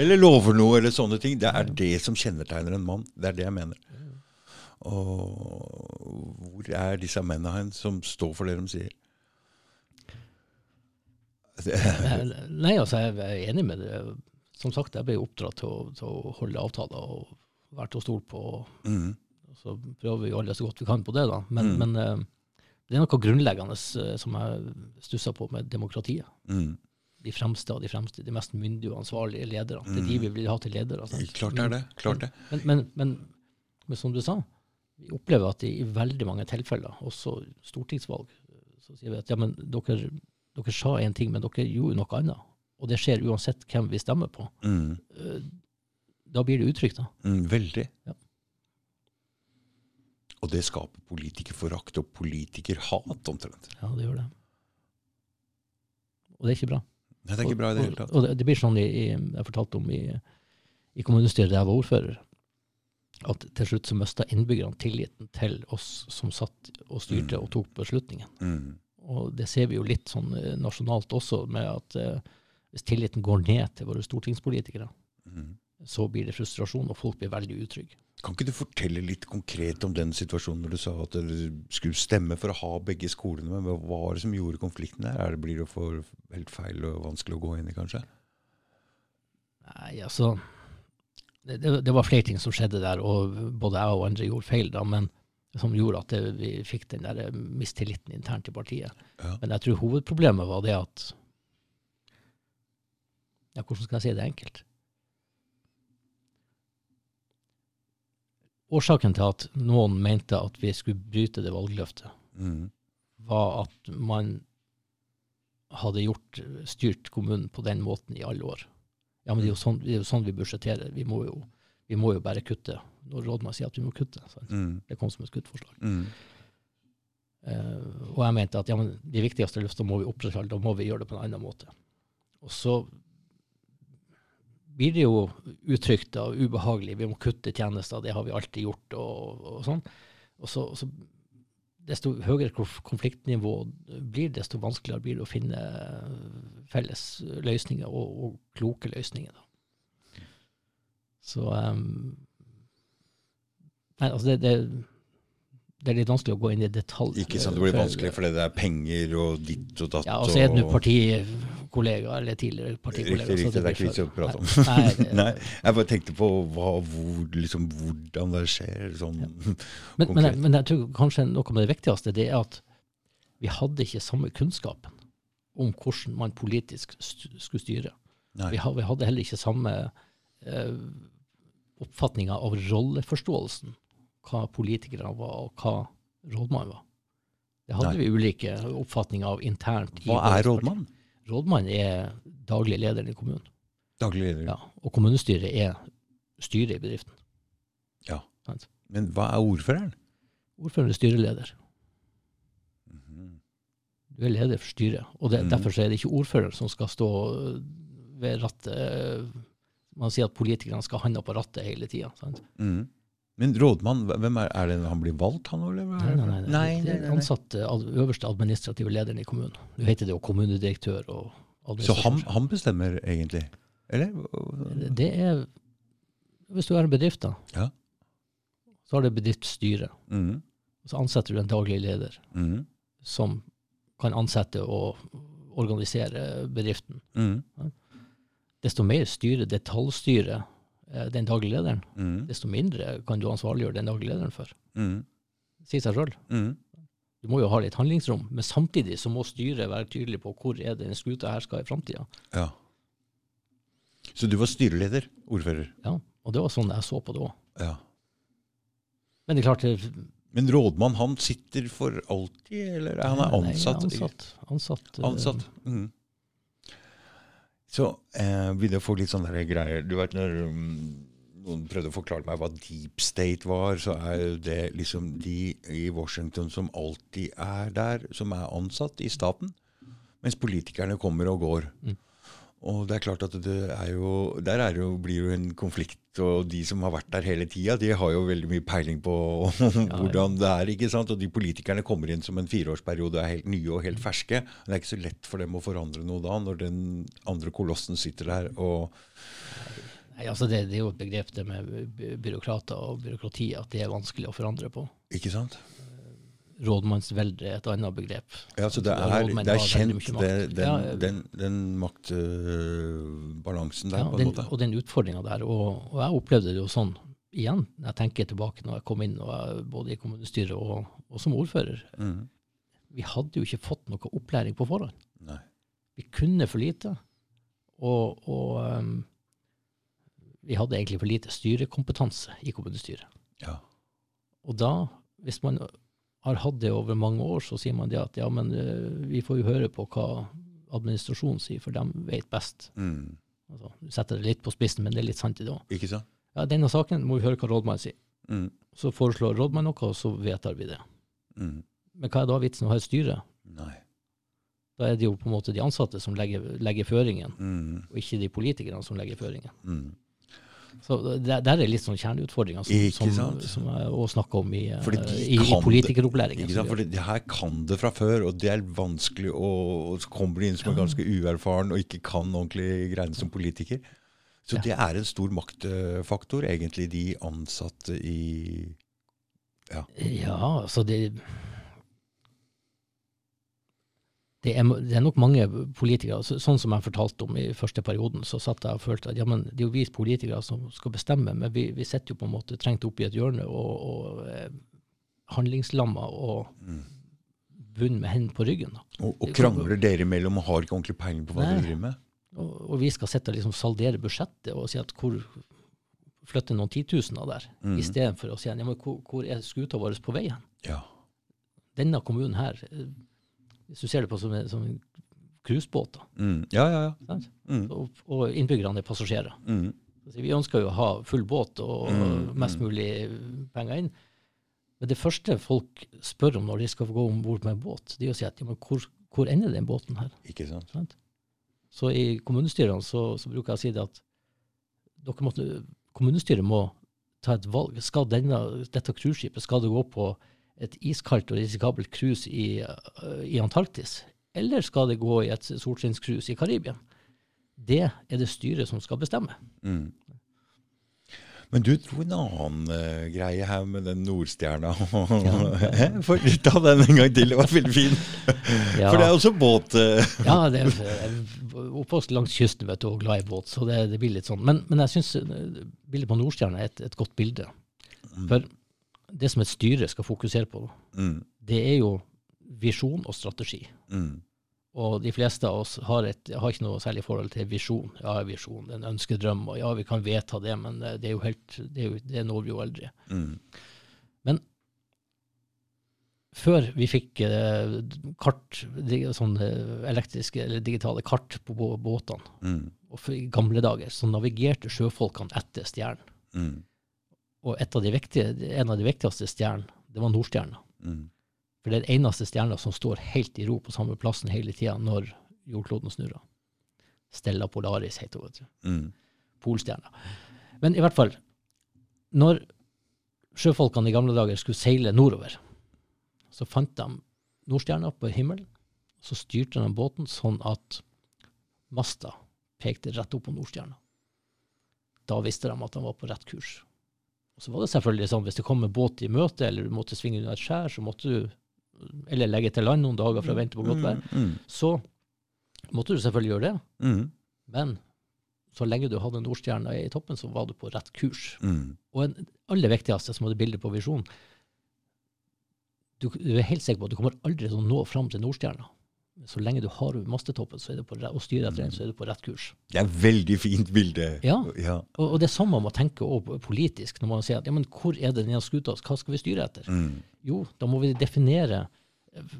eller lover noe, eller sånne ting. Det er det som kjennetegner en mann. Det er det jeg mener. Og hvor er disse mennene hen som står for det de sier? Nei, altså, jeg er enig med det. Som sagt, jeg ble oppdratt til til å holde avtaler og være til å stole på. mm, Så prøver vi jo alle så godt vi kan på det, da. Men, Mm. men eh, det er noe grunnleggende eh, som jeg stusser på med demokratiet. mm. De fremste av de fremste, de mest myndige og ansvarlige lederne. Det er de vi vil ha til ledere. sant? Klart det er det. Klart det. Men, men, men, men som du sa, vi opplever at i veldig mange tilfeller, også stortingsvalg, så sier vi at ja, men dere, dere sa en ting, men dere gjorde noe annet. Og det skjer uansett hvem vi stemmer på. Mm. Eh, da blir det utrygt. da. Mm, veldig. Ja. Og det skaper politikerforakt og politikerhat, omtrent. Ja, det gjør det. Og det er ikke bra. Nei, det er ikke bra i det hele tatt. Og, og det, det blir sånn i, i, jeg fortalte om i, i kommunestyret da jeg var ordfører, at til slutt så mista innbyggerne tilliten til oss som satt og styrte Mm. og tok beslutningen. Mm. Og det ser vi jo litt sånn eh, nasjonalt også, med at eh, hvis tilliten går ned til våre stortingspolitikere, Mm. så blir det frustrasjon, og folk blir veldig utrygge. Kan ikke du fortelle litt konkret om den situasjonen når du sa at dere skulle stemme for å ha begge skolene, men hva var det som gjorde konflikten der? Er det, blir det for helt feil og vanskelig å gå inn i, kanskje? Nei, altså det, det, det var flere ting som skjedde der, og både jeg og andre gjorde feil, da, men som gjorde at det, vi fikk den der eh, mistilliten internt i partiet. Ja. Men jeg tror hovedproblemet var det at Ja, hvordan skal jeg si det enkelt? Årsaken til at noen mente at vi skulle bryte det valgløftet, Mm. var at man hadde gjort, styrt kommunen på den måten i alle år. Ja, men det er jo sånn, er jo sånn vi budsjetterer. Vi må, jo, vi må jo bare kutte når rådmannen sier at vi må kutte. Mm. Det kom som et kuttforslag. Mm. Uh, og jeg mente at ja, men de viktigste løftene må vi opprettholde, da må vi gjøre det på en annen måte. Og så blir det jo utrygt og ubehagelig. Vi må kutte tjenester, det har vi alltid gjort, og, og sånn. Og så, og så desto høyere konfliktnivå blir, desto vanskeligere blir det å finne felles løsninger, og, og kloke løsninger. Da. Så em, Nei, altså det, det, det er litt vanskelig å gå inn i detalj. Ikke sant, det blir vanskelig fordi det er penger og ditt og datt. Ja, og så er det nå partikollega, eller tidligere partikollega. Riktig, riktig. Det er ikke vits i å prate om. Nei, nei, det- Nei, jeg bare tenkte på hva, hvor, liksom, hvordan det skjer. Sånn, Men, men, konkret. jeg, men jeg tror kanskje noe av det viktigste det er at vi hadde ikke samme kunnskapen om hvordan man politisk skulle styre. Vi hadde heller ikke samme eh, oppfatninga av rolleforståelsen. Hva politikere var, og hva rådmann var. Det hadde Nei. vi ulike oppfatninger av internt. Hva er rådmann? Rådmann er daglig leder i kommunen. Daglig leder. Ja, og kommunestyret er styret i bedriften. Ja. Men hva er ordføreren? Ordføreren er styreleder. Mhm. Du er leder for styret. Og det, mm. derfor er det ikke ordføreren som skal stå øh, ved rattet. Man sier at politikerne skal ha handa på rattet hele tida. Mhm. Men rådmann, hvem er, er det han blir valgt, han eller? er Nei, det? nei, nei, nei, Det er ansatt ad- øverste administrative lederen i kommunen. Du heter det jo kommunedirektør og Så han, han bestemmer egentlig? Eller? Det er Hvis du er en bedrift, da, Ja. så har du bedriftsstyret. Mm. Så ansetter du en daglig leder mm. som kan ansette og organisere bedriften. Mhm. Desto mer styre, detaljstyre den daglige lederen, mm. desto mindre kan du ansvarliggjøre den daglige lederen for. Mm. Si seg sjøl. Mm. Du må jo ha litt handlingsrom, men samtidig så må styret være tydelig på hvor er den skuta her skal i framtida. Ja. Så du var styreleder, ordfører? Ja, og det var sånn jeg så på det òg. Ja. Men det er klart det- Men rådmann, han sitter for alltid, eller er han er ansatt? Nei, ansatt? ansatt. Ansatt. eh, Ansatt. Mhm. Så eh, begynner jeg få litt sånne greier Du vet når um, noen prøvde å forklare meg hva deep state var, så er det liksom de i Washington som alltid er der, som er ansatt i staten. Mens politikerne kommer og går. Mm. Og det er klart at det er jo Der er jo, blir jo en konflikt, og de som har vært der hele tida, de har jo veldig mye peiling på hvordan det er. ikke sant? Og de politikerne kommer inn som en fireårsperiode er helt nye og helt ferske. Det er ikke så lett for dem å forandre noe da, når den andre kolossen sitter der og Nei, altså det, det er jo et begrep det med byråkrater og byråkrati, at det er vanskelig å forandre på. Ikke sant? Rådmannsvelde er et annet begrep. Ja, så det er, det er kjent, det, den, den, den maktbalansen der, Ja, på en den, måte. og den utfordringa der. Og, og jeg opplevde det jo sånn, igjen, når jeg tenker tilbake når jeg kom inn, jeg, både i kommunestyret og, og som ordfører. Mm. Vi hadde jo ikke fått noe opplæring på forhånd. Nei. Vi kunne for lite. Og, og um, vi hadde egentlig for lite styrekompetanse i kommunestyret. Ja. Og da, hvis man har hatt det over mange år, så sier man det at ja, men eh, vi får jo høre på hva administrasjonen sier, for de vet best. Mm. Altså, du setter det litt på spissen, men det er litt sant i det òg. Ikke sant? Ja, denne saken må vi høre hva rådmannen sier. Mm. Så foreslår rådmannen noe, og så vedtar vi det. Mm. Men hva er da vitsen å ha et styre? Nei. Da er det jo på en måte de ansatte som legger, legger føringen, Mm. og ikke de politikerne som legger føringen. Så der, der er litt sånn kjerneutfordringer som, Ikke som, som jeg også snakker om i, de i, i politikeropplæringen. For det, her kan det fra før, og det er vanskelig å komme Så inn som er ganske uerfaren og ikke kan ordentlig greiene som politiker. Så Ja. det er en stor maktfaktor, egentlig, de ansatte i Ja. Ja, altså det det er, det er nok mange politikere, så, sånn som jeg fortalte om i første perioden, så satt jeg og følte at ja, men det er jo vi politikere som skal bestemme, men vi, vi sitter jo på en måte trengt opp i et hjørne og, og eh, handlingslamma og Mm. bunn med hendene på ryggen. Og, og krangler dere imellom og har ikke ordentlig peiling på hva dere driver med? Og, og vi skal sitte og liksom saldere budsjettet og si at hvor flytte noen titusener der, Mm. istedenfor å si ja, men hvor, hvor er skuta vår på vei hen? Ja. Denne kommunen her, eh, hvis du ser det på som som en cruisebåt, Mm. Ja, ja, ja. Mm. og, og innbyggerne er passasjerer. Mm. Så Vi ønsker jo å ha full båt og Mm, mest mm. mulig penger inn. Men det første folk spør om når de skal gå om bord med en båt, det er å si at ja, men hvor, hvor ender den båten her? Ikke sant? Sant? Så i kommunestyrene så, så bruker jeg å si det at dere måtte, kommunestyret må ta et valg. Skal denne, dette cruiseskipet skal det gå på et iskaldt og risikabelt cruise i, øh, i Antarktis, eller skal det gå i et solskinnscruise i Karibia? Det er det styret som skal bestemme. Mm. Men du dro en annen uh, greie her med den Nordstjerna. Ja. For Ta den en gang til, det var veldig fin. Ja. For det er også båt... Uh. Ja, det er er oppvokst langs kysten vet du, og glad i båt, så det, det blir litt sånn. Men, men jeg syns bildet på Nordstjerna er et, et godt bilde. For det som et styre skal fokusere på, mm, det er jo visjon og strategi. mm, Og de fleste av oss har, et, har ikke noe særlig forhold til visjon. Ja, visjon, en ønskedrøm, og ja, vi kan vedta det, men eh, det er jo helt, det, er jo, det når vi jo aldri. mm, Før vi fikk eh, kart, sånn eh, elektriske eller digitale kart på bå- båtene, mm, og i gamle dager, så navigerte sjøfolkene etter stjernen. Og et av en av de viktigste stjernene, det var Nordstjerna. mm, For det er den eneste stjerna som står helt i ro på samme plassen hele tida når jordkloden snurrer. Stella Polaris heter hun. mm, Polstjerna. Men i hvert fall, når sjøfolkene i gamle dager skulle seile nordover, så fant de Nordstjerna på himmelen. Så styrte de båten sånn at masta pekte rett opp på Nordstjerna. Da visste de at de var på rett kurs. Og så var det selvfølgelig sånn, hvis det kom en båt i møte, eller du måtte svinge unna et skjær, så måtte du eller legge til land noen dager for å vente på godt vær, mm, så måtte du selvfølgelig gjøre det. mm, Men så lenge du hadde Nordstjerna i toppen, så var du på rett kurs. mm, Og en aller viktigste, som hadde bilde på visjon, du, du er helt sikker på at du kommer aldri til å nå fram til Nordstjerna. Så lenge du har mastetoppen så du på, og styrer etter den, så er du på rett kurs. Det er et veldig fint bilde. Ja. ja. Og, og det samme man å tenke også politisk, når man sier at ja, men hvor er det denne skuta, hva skal vi styre etter? Mm, Jo, da må vi definere eh,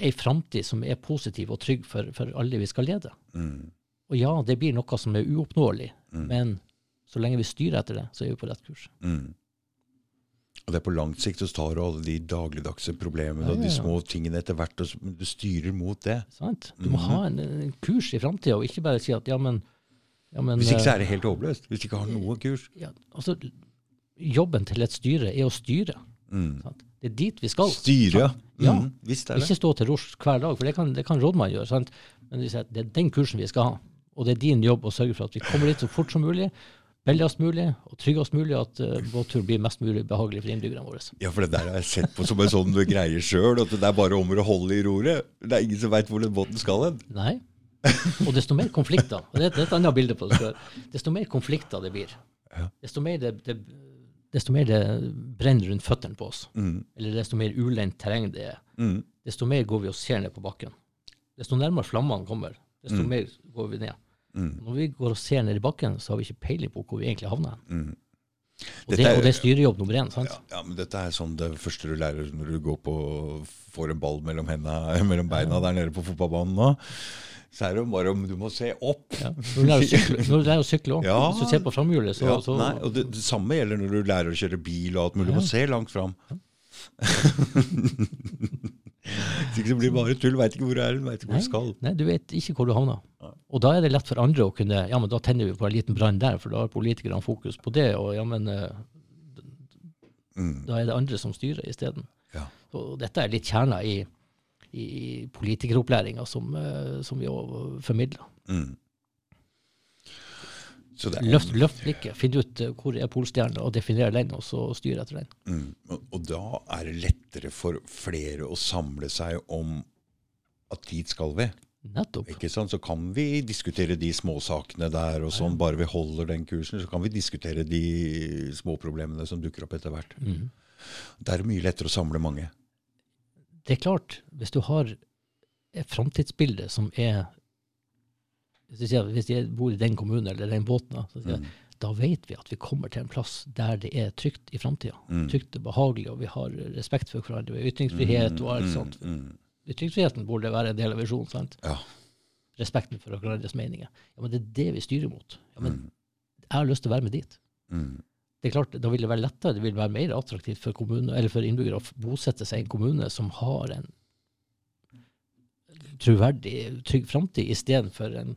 ei framtid som er positiv og trygg for, for alle vi skal lede. mm, Og ja, det blir noe som er uoppnåelig, Mm. men så lenge vi styrer etter det, så er vi på rett kurs. mm. Og det er på langt sikt så tar du alle de dagligdagse problemene Ja, og de ja, ja. små tingene etter hvert, og du styrer mot det. Sant? Du må Mhm. ha en, en kurs i framtida, og ikke bare si at ja, men, ja, men Hvis ikke så eh, er det helt håpløst. Hvis du ikke har noe kurs. ja, altså, Jobben til et styre er å styre. Mm. Sant? Det er dit vi skal. Styre, ja. Mm, visst er det. Ikke stå til rors hver dag, for det kan, det kan rådmannen gjøre. Sant? Men det er den kursen vi skal ha. Og det er din jobb å sørge for at vi kommer dit så fort som mulig, billigst mulig og tryggest mulig, at uh, båttur blir mest mulig behagelig for innbyggerne våre. Ja, for det der har jeg sett på som en sånn du greier sjøl, at det er bare om å holde i roret. Det er ingen som veit hvor den båten skal hen. Nei. Og desto mer konflikter og det, det er et annet bilde på det. før. Desto mer konflikter det blir, desto mer det, det, desto mer det brenner rundt føttene på oss, Mm, eller desto mer ulendt terreng det er, mm, desto mer går vi og ser ned på bakken. Desto nærmere flammene kommer, desto Mm. mer går vi ned. Mm, Når vi går og ser ned i bakken, så har vi ikke peiling på hvor vi egentlig havner. mm. Og det, er- og det er styrejobb nummer én. sant? Ja, ja, men dette er sånn det første du lærer når du går på får en ball mellom, hendene, mellom beina der nede på fotballbanen nå. Så er det bare om du må se opp. Ja. Når du lærer å sykle, også. Ja. Hvis du ser på framhjulet, så, Ja, så nei, og det, det samme gjelder når du lærer å kjøre bil og alt mulig. Du må se langt fram. Hvis ikke det blir bare tull. Veit ikke hvor du er, veit ikke hvor du skal. Nei, du vet ikke hvor du havner. Og da er det lett for andre å kunne Ja, men da tenner vi på en liten brann der, for da har politikerne fokus på det. Og ja, men eh, Mm, da er det andre som styrer isteden. ja. Og dette er litt kjerna i, i politikeropplæringa som, eh, som vi òg formidler. Mm. Er, Løft, løft blikket, finn ut eh, hvor er polstjerna, og definer den, og så styr etter den. mm, og, og da er det lettere for flere å samle seg om at dit skal vi. Nettopp. Ikke sant? Så kan vi diskutere de småsakene der, og sånn, bare vi holder den kursen, så kan vi diskutere de småproblemene som dukker opp etter hvert. Mm. Det er mye lettere å samle mange. Det er klart, hvis du har et framtidsbilde som er Hvis jeg, hvis jeg bor i den kommunen eller den båten, da, jeg, Mm. da vet vi at vi kommer til en plass der det er trygt i framtida. Mm. Trygt og behagelig, og vi har respekt for hverandre. Har ytringsfrihet og alt Mm, sånt. mm, Ytringsfriheten burde være en del av visjonen. sant? Ja. Respekten for hverandres meninger. Ja, Men det er det vi styrer mot. Ja, men Mm, jeg har lyst til å være med dit. mm, Det er klart, Da vil det være lettere, det vil være mer attraktivt for, kommune, eller for innbyggere å bosette seg i en kommune som har en troverdig, trygg framtid, istedenfor en,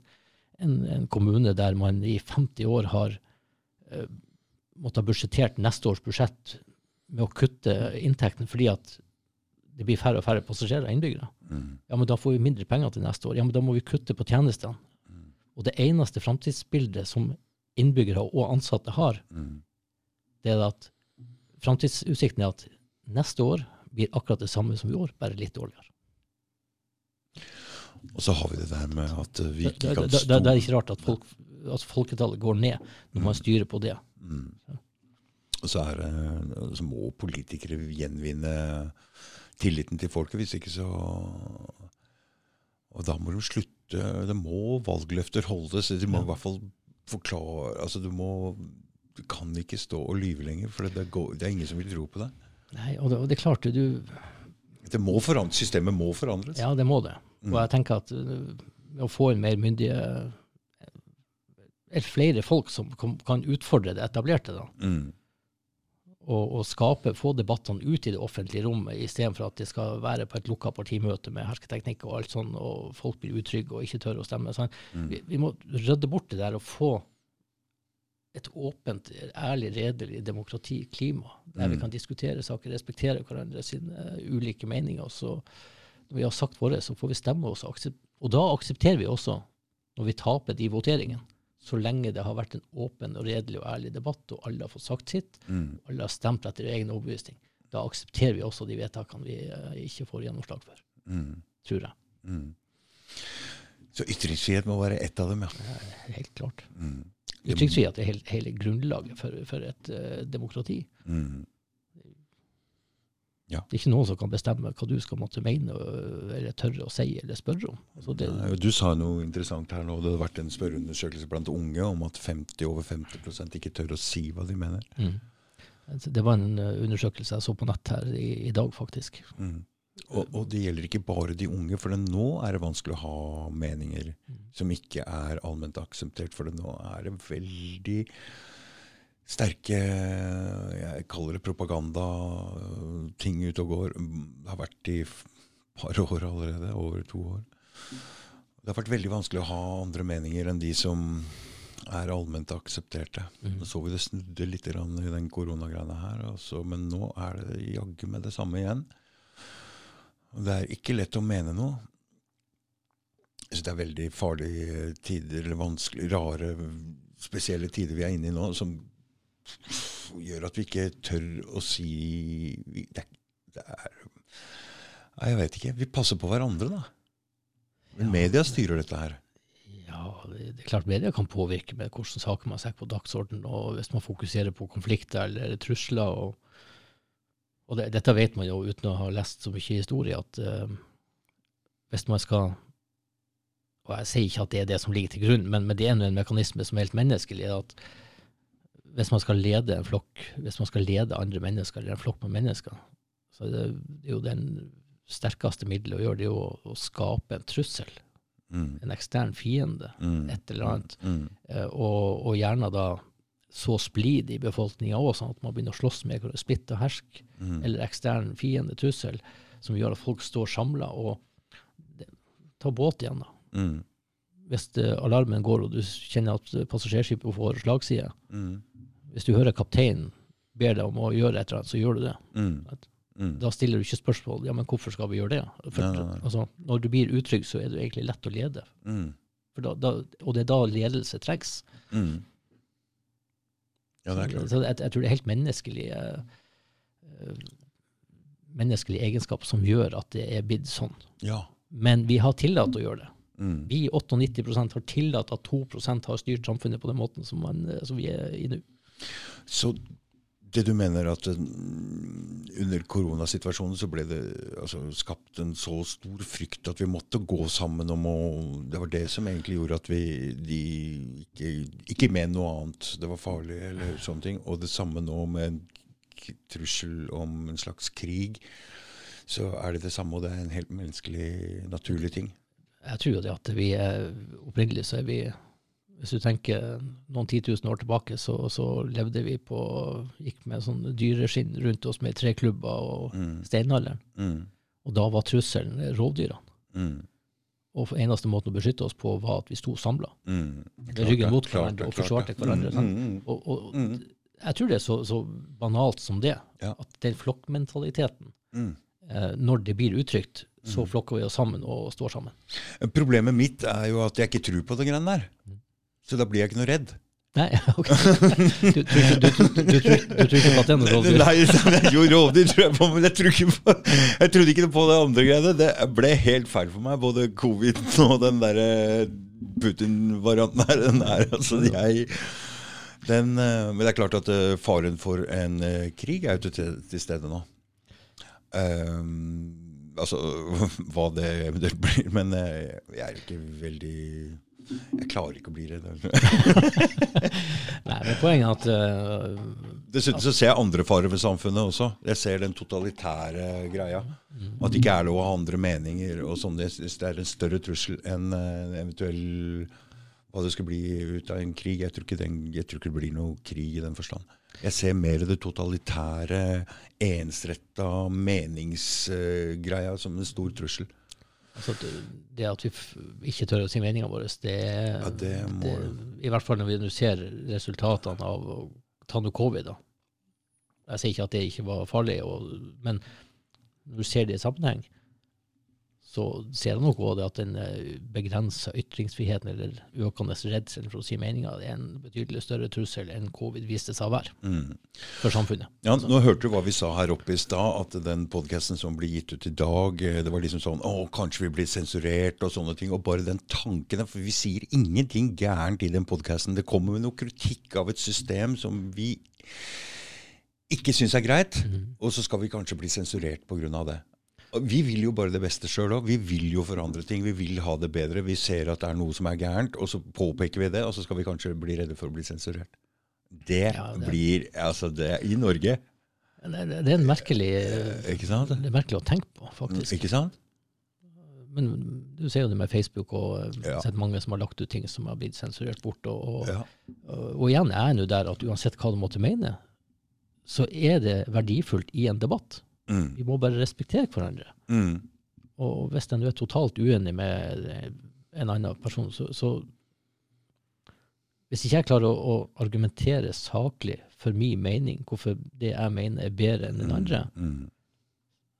en, en kommune der man i 50 år har uh, måttet ha budsjettert neste års budsjett med å kutte inntekten fordi at det blir færre og færre passasjerer og innbyggere. mm, Ja, men da får vi mindre penger til neste år. Ja, men da må vi kutte på tjenestene. Mm. Og det eneste framtidsbildet som innbyggere og ansatte har, mm. det er at framtidsutsikten er at neste år blir akkurat det samme som i år, bare litt dårligere. Og så har vi det der med at vi ikke kan det, det, det er ikke rart at folk, at, folketallet går ned når man styrer på det. Mm. Og så, er så må politikere gjenvinne tilliten til folket, hvis ikke så Og da må de slutte Det må valgløfter holdes. De må i hvert fall forklare Altså, du må Du kan ikke stå og lyve lenger, for det, går, det er ingen som vil tro på det. Nei, og det, og det klarte du, det må forandres, systemet må forandres. ja, det må det. Mm. Og jeg tenker at uh, å få en mer myndige er flere folk som kan, kan utfordre det etablerte, da, Mm. Og skape, få debattene ut i det offentlige rommet, istedenfor at det skal være på et lukka partimøte med hersketeknikk og alt sånn, og folk blir utrygge og ikke tør å stemme. Sånn. Mm. Vi, vi må rydde bort det der og få et åpent, ærlig, redelig demokratiklima, der vi Mm. kan diskutere saker, respektere hverandre sine uh, ulike meninger. og Så, når vi har sagt våre, så får vi stemme oss. Og da aksepterer vi også, når vi taper de voteringene, så lenge det har vært en åpen og redelig og ærlig debatt, og alle har fått sagt sitt, Mm. alle har stemt etter egen overbevisning, da aksepterer vi også de vedtakene vi uh, ikke får gjennomslag for, Mm. tror jeg. Mm. Så ytringsfrihet må være ett av dem, ja. Helt klart. Mm. Ytringsfrihet er hele, hele grunnlaget for, for et uh, demokrati. Mm. Det er ikke noen som kan bestemme hva du skal måtte mene øh, eller tørre å si eller spørre om. Altså det, ja, Du sa noe interessant her nå. Det hadde vært en spørreundersøkelse blant unge om at 50, over 50 ikke tør å si hva de mener. mm. Altså, det var en øh, undersøkelse jeg så på nett her i, i dag, faktisk. Mm. Og, og det gjelder ikke bare de unge, for det nå er det vanskelig å ha meninger som ikke er allment akseptert. For det nå er det veldig sterke Jeg kaller det propaganda, ting ute og går. Det har vært i et par år allerede. Over to år. Det har vært veldig vanskelig å ha andre meninger enn de som er allment aksepterte. Mm. Så vi det snudde litt i den koronagreiene her, altså, men nå er det jaggu med det samme igjen. Det er ikke lett å mene noe. Så det er veldig farlige tider, eller vanskelig, rare, spesielle tider vi er inne i nå, som gjør at vi ikke tør å si Det, det er jeg vet ikke. Vi passer på hverandre, da. Men media styrer dette her. Ja, det det er klart media kan påvirke med hvilke saker man setter på dagsorden, og hvis man fokuserer på konflikter eller trusler. Og, og det, dette vet man jo uten å ha lest så mye historie, at uh, hvis man skal Og jeg sier ikke at det er det som ligger til grunn, men, men det er en mekanisme som er helt menneskelig. at hvis man skal lede en flokk, hvis man skal lede andre mennesker, eller en flokk med mennesker, så er det, det er jo den sterkeste middelet å gjøre, det er jo å, å skape en trussel. Mm. En ekstern fiende, Mm. et eller annet. Mm. Eh, og, og gjerne da så splid i befolkninga òg, sånn at man begynner å slåss med spitt og hersk, Mm. eller ekstern fiende, trussel, som gjør at folk står samla. Og det, ta båt igjen, da. Mm. Hvis eh, alarmen går og du kjenner at passasjerskipet får slagside, Mm. Hvis du hører kapteinen ber deg om å gjøre et eller annet, så gjør du det. Mm. Mm. Da stiller du ikke spørsmål ja, men hvorfor skal vi gjøre det. For, Nei, nei, nei. Altså, når du blir utrygg, så er det egentlig lett å lede. Mm. Da, da, og det er da ledelse trengs. Mm. Ja, det er klart. Så jeg, jeg tror det er helt menneskelige uh, menneskelige egenskaper som gjør at det er blitt sånn. Ja. Men vi har tillatt å gjøre det. Mm. Vi 98% har tillatt at 2% har styrt samfunnet på den måten som, man, eh, som vi er i nå. Så det du mener at mm, under koronasituasjonen så ble det altså, skapt en så stor frykt at vi måtte gå sammen om å Det var det som egentlig gjorde at vi de ikke, ikke med noe annet. Det var farlig eller sånne ting. Og det samme nå med en trussel om en slags krig. Så er det det samme, og det er en helt menneskelig, naturlig ting. Jeg tror det at vi er opprinnelig så er vi Hvis du tenker noen titusen år tilbake, så, så levde vi på Gikk med sånn dyreskinn rundt oss med treklubber og Mm. steinalderen. Mm. Og da var trusselen rovdyrene. Mm. Og eneste måten å beskytte oss på var at vi sto samla. Mm. Ryggen mot hverandre og forsvarte hverandre. sant? Mm, mm, Og, og Mm. jeg tror det er så, så banalt som det. Ja. At den flokkmentaliteten, mm. eh, når det blir uttrykt, så flokker vi oss sammen og står sammen. Problemet mitt er jo at jeg ikke tror på det greiene der. Så da blir jeg ikke noe redd. Nei, ok. Du, tror ikke- på at det er noe rovdyr? Nei, jo, rovdyr tror jeg på, men jeg, tror ikke på, jeg trodde ikke på det andre greiene. Det ble helt feil for meg, både covid og den derre Putin-varianten her. Den her altså, jeg, den, eh, men det er klart at eh, faren for en eh, krig er jo til, til stede nå. Um, altså hva det eventuelt blir. Men eh, jeg er ikke veldig Jeg klarer ikke å bli redd. Nei, men poenget er at uh, Dessuten så ser jeg andre farer ved samfunnet også. Jeg ser den totalitære greia. At det ikke er lov å ha andre meninger. og sånn. Det, det er en større trussel enn eh, en eventuell hva det skal bli ut av en krig. Jeg tror, ikke den, jeg tror ikke det blir noe krig i den forstand. Jeg ser mer det totalitære, ensretta meningsgreia som en stor trussel. Altså, at det at vi ikke tør å si meninga vår, det, Ja, det det I hvert fall når vi ser resultatene av å ta noe covid. da. Jeg sier ikke at det ikke var farlig, og, men når du ser det i sammenheng, så ser jeg nok òg at den begrensa ytringsfriheten, eller økende redselen for å si meninga, er en betydelig større trussel enn covid viste seg å være Mm. for samfunnet. Ja, nå hørte du hva vi sa her oppe i stad, at den podkasten som blir gitt ut i dag, eh, det var liksom sånn Å, kanskje vi blir sensurert og sånne ting. Og bare den tanken For vi sier ingenting gærent i den podkasten. Det kommer med noe kritikk av et system som vi ikke syns er greit, og så skal vi kanskje bli sensurert pga. det. Vi vil jo bare det beste sjøl òg. Vi vil jo forandre ting. Vi vil ha det bedre. Vi ser at det er noe som er gærent, og så påpeker vi det, og så skal vi kanskje bli redde for å bli sensurert. Det, Ja, det- blir Altså, det I Norge. Det, det er en merkelig Ikke sant? Det er merkelig å tenke på, faktisk. Ikke sant? Men du ser jo det med Facebook, og jeg Ja. sett mange som har lagt ut ting som har blitt sensurert bort. Og, og, Ja. og, og igjen er jeg nå der at uansett hva du måtte mene, så er det verdifullt i en debatt. Mm. Vi må bare respektere hverandre. Mm. Og hvis en er totalt uenig med en annen person, så, så Hvis ikke jeg klarer å, å argumentere saklig for min mening, hvorfor det jeg mener er bedre enn den andre, Mm.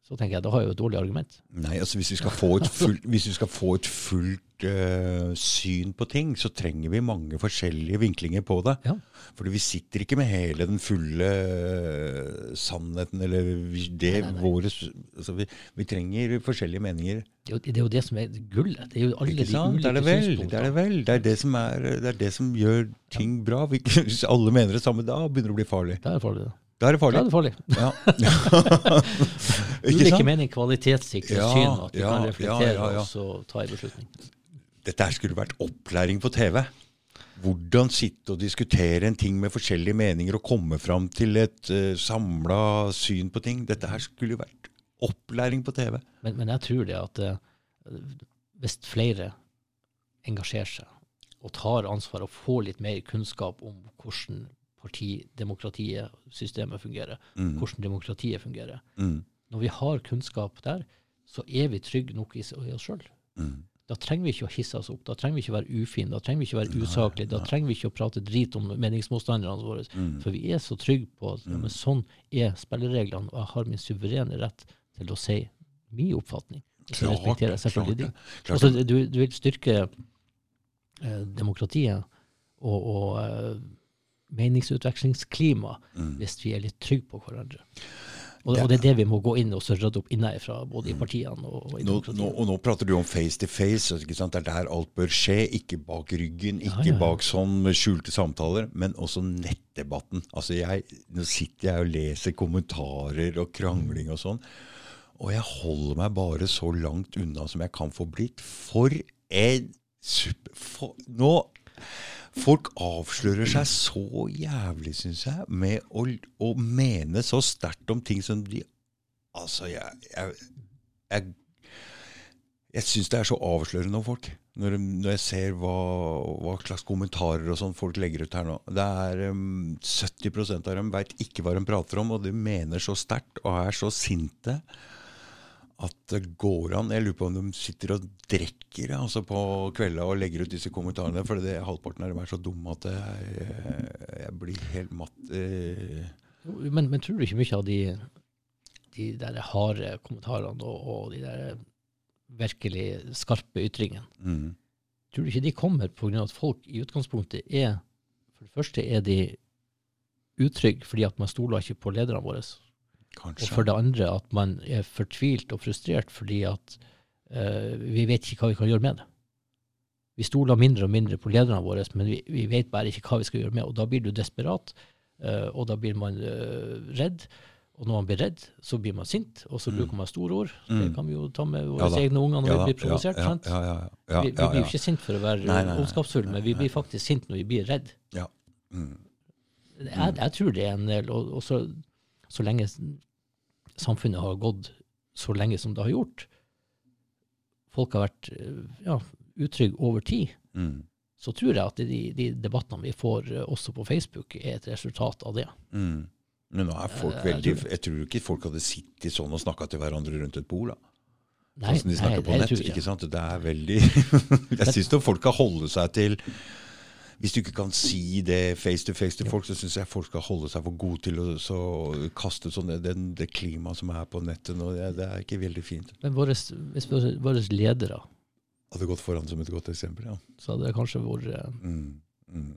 Så tenker jeg da har jeg jo et dårlig argument. Nei, altså hvis vi skal få et fullt, hvis vi skal få et fullt uh, syn på ting, så trenger vi mange forskjellige vinklinger på det. Ja. Fordi vi sitter ikke med hele den fulle uh, sannheten, eller vi, det Nei, nei, nei. våre altså vi, vi trenger forskjellige meninger. Det er, jo, det er jo det som er gullet. Det er jo alle Ikke de sant? ulike Det er det vel. Det er det vel. Det er det som, er, det, er det som gjør ting bra. Hvis alle mener det samme, da begynner det å bli farlig. Det er farlig. da. Da er det Da farlig. er det farlig. Ja. Ikke Ulike meninger, kvalitetssikrer Ja, syn, at du ja, kan reflektere ja, ja, ja. og så ta en beslutning. Dette her skulle vært opplæring på TV. Hvordan sitte og diskutere en ting med forskjellige meninger og komme fram til et uh, samla syn på ting. Dette her skulle vært opplæring på TV. Men, men jeg tror det at uh, hvis flere engasjerer seg og tar ansvar og får litt mer kunnskap om hvordan partidemokratiet, systemet fungerer, mm. hvordan demokratiet fungerer. Mm. Når vi har kunnskap der, så er vi trygge nok i, oss sjøl. Mm. Da trenger vi ikke å hisse oss opp, da trenger vi ikke å være ufine, da trenger vi ikke å være usaklige, da trenger vi ikke å prate drit om meningsmotstanderne våre. Mm. For vi er så trygge på at ja, men sånn er spillereglene, og jeg har min suverene rett til å si min oppfatning. Så respekterer klart, selvfølgelig din. Altså, du, du vil styrke eh, demokratiet og, og eh, meningsutvekslingsklima mm. hvis vi er litt trygge på hverandre. Og, og, det er det vi må gå inn og rydde opp innenfra, både i mm. partiene og, og i nå, nå, og nå prater du om face to face. Det er der alt bør skje. Ikke bak ryggen, ikke ja, ja, ja. bak sånn skjulte samtaler, men også nettdebatten. Altså jeg, Nå sitter jeg og leser kommentarer og krangling og sånn, og jeg holder meg bare så langt unna som jeg kan få blitt. For en super... For, nå Folk avslører seg så jævlig, syns jeg, med å, å, mene så sterkt om ting som de Altså, jeg Jeg, jeg, jeg syns det er så avslørende om folk. Når, når jeg ser hva, hva, slags kommentarer og sånn folk legger ut her nå. Det er um, 70% av dem veit ikke hva de prater om, og de mener så sterkt og er så sinte at det går an Jeg lurer på om de sitter og drikker altså på kvelda og legger ut disse kommentarene. For det, halvparten av dem er så dumme at jeg, jeg blir helt matt. Eh. Men, men, tror du ikke mye av de, de der harde kommentarene og, og, de der virkelig skarpe ytringene mm. Tror du ikke de kommer pga. at folk i utgangspunktet er For det første er de utrygge fordi at man stoler ikke på lederne våre. Kanskje. Og for det andre at man er fortvilt og frustrert fordi at uh, vi vet ikke hva vi kan gjøre med det. Vi stoler mindre og mindre på lederne våre, men vi, vi, vet bare ikke hva vi skal gjøre med. Og da blir du desperat, uh, og da blir man uh, redd. Og når man blir redd, så blir man sint, og så mm. bruker man store ord. Mm. Det kan vi jo ta med våre ja, egne unger når ja, vi blir provosert. Ja, vi, vi, blir jo ikke sint for å være ondskapsfulle, men vi blir faktisk sint når vi blir redd. Mm. Jeg, jeg, tror det er en del. og, og så så lenge samfunnet har gått så lenge som det har gjort, folk har vært eh, ja, utrygge over tid, mm. så tror jeg at de, de, debattene vi får eh, også på Facebook, er et resultat av det. Mm. Men nå er folk eh, veldig, jeg tror ikke folk hadde sittet sånn og snakka til hverandre rundt et bord. da. Nei, sånn som de snakker nei, på nett. Ikke. ikke sant? Det er veldig Jeg syns folk skal holde seg til hvis du ikke kan si det face to face til folk, så syns jeg folk skal holde seg for gode til å kaste sånn, den, det klimaet som er på nettet nå. Det, det er ikke veldig fint. Men våre, hvis våre ledere Hadde gått foran som et godt eksempel, ja. Så hadde det kanskje vært eh, mm, mm.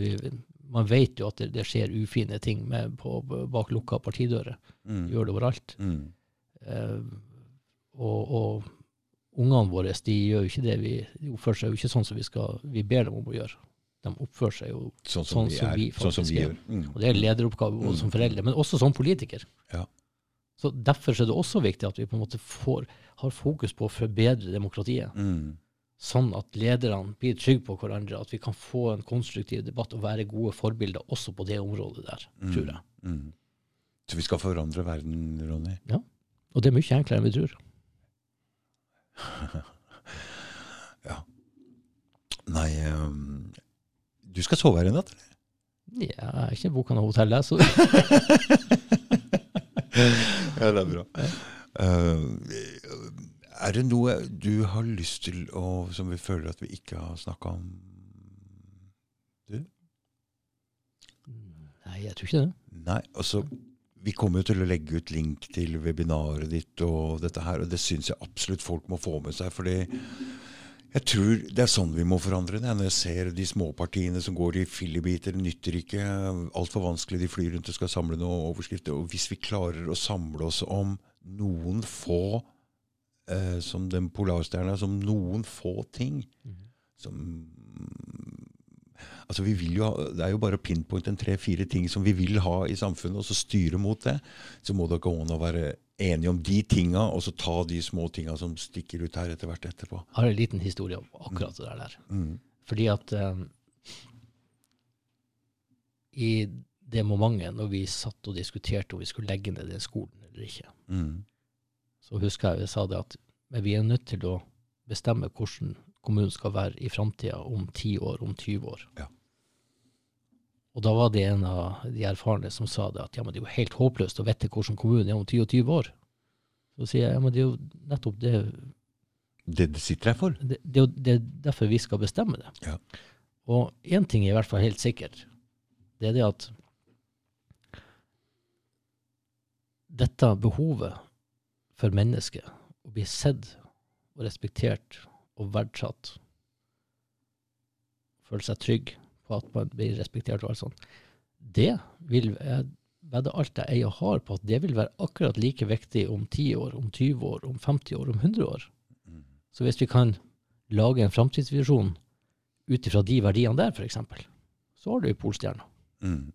Vi, Man vet jo at det, det skjer ufine ting med, på, bak lukka partidører. Mm. Gjør det overalt. Mm. Eh, og, og ungene våre de gjør jo ikke det. Vi, de oppfører seg jo ikke sånn som vi, skal, vi ber dem om å gjøre. De oppfører seg jo sånn som, sånn som vi, faktisk sånn som vi gjør. Mm. Og det er lederoppgave mm. som foreldre, men også som politiker. Ja. Så Derfor er det også viktig at vi på en måte får, har fokus på å forbedre demokratiet. Mm. Sånn at lederne blir trygge på hverandre, at vi kan få en konstruktiv debatt og være gode forbilder også på det området der, mm. tror jeg. Mm. Så vi skal forandre verden, Ronny? Ja. Og det er mye enklere enn vi tror. ja. Nei um, Du skal sove her i natt, eller? Ja, jeg er ikke boka noe hotell, jeg, så Ja, det er bra. Uh, er det noe du har lyst til å, som vi føler at vi ikke har snakka om? Du? Nei, jeg tror ikke det. Nei, altså vi kommer jo til å legge ut link til webinaret ditt og dette her, og det syns jeg absolutt folk må få med seg. fordi jeg tror det er sånn vi må forandre det. Når jeg ser de småpartiene som går i fillebiter, nytter ikke. Altfor vanskelig. De flyr rundt og skal samle noen overskrifter. Og hvis vi klarer å samle oss om noen få, eh, som den polarstjerna, som noen få ting, mm. som altså vi vil jo, Det er jo bare å pinpointe en tre-fire ting som vi vil ha i samfunnet, og så styre mot det. Så må dere gå an å være enige om de tinga, og så ta de små tinga som stikker ut her etter hvert etterpå. Jeg har en liten historie om akkurat det der. Mm. Fordi at um, i det momentet når vi satt og diskuterte om vi skulle legge ned den skolen eller ikke, Mm. så husker jeg vi sa det at vi er nødt til å bestemme hvordan kommunen skal være i framtida om 10 år, om 20 år. Ja. Og da var det en av de erfarne som sa det at ja, men det er jo helt håpløst å vite hvordan kommunen er om 10-20 år. Så sier jeg ja, men det er jo nettopp det Det det sitter her for. det, det, det er derfor vi skal bestemme det. Ja. Og én ting er i hvert fall helt sikkert. Det er det at dette behovet for mennesket å bli sett og respektert og verdsatt, føle seg trygg på at man blir respektert og alt sånt, det vil jeg vedde alt jeg eier og har på at det vil være akkurat like viktig om 10 år, om 20 år, om 50 år, om 100 år. Så hvis vi kan lage en framtidsvisjon ut ifra de verdiene der, f.eks., så har du jo Polstjerna, Mm.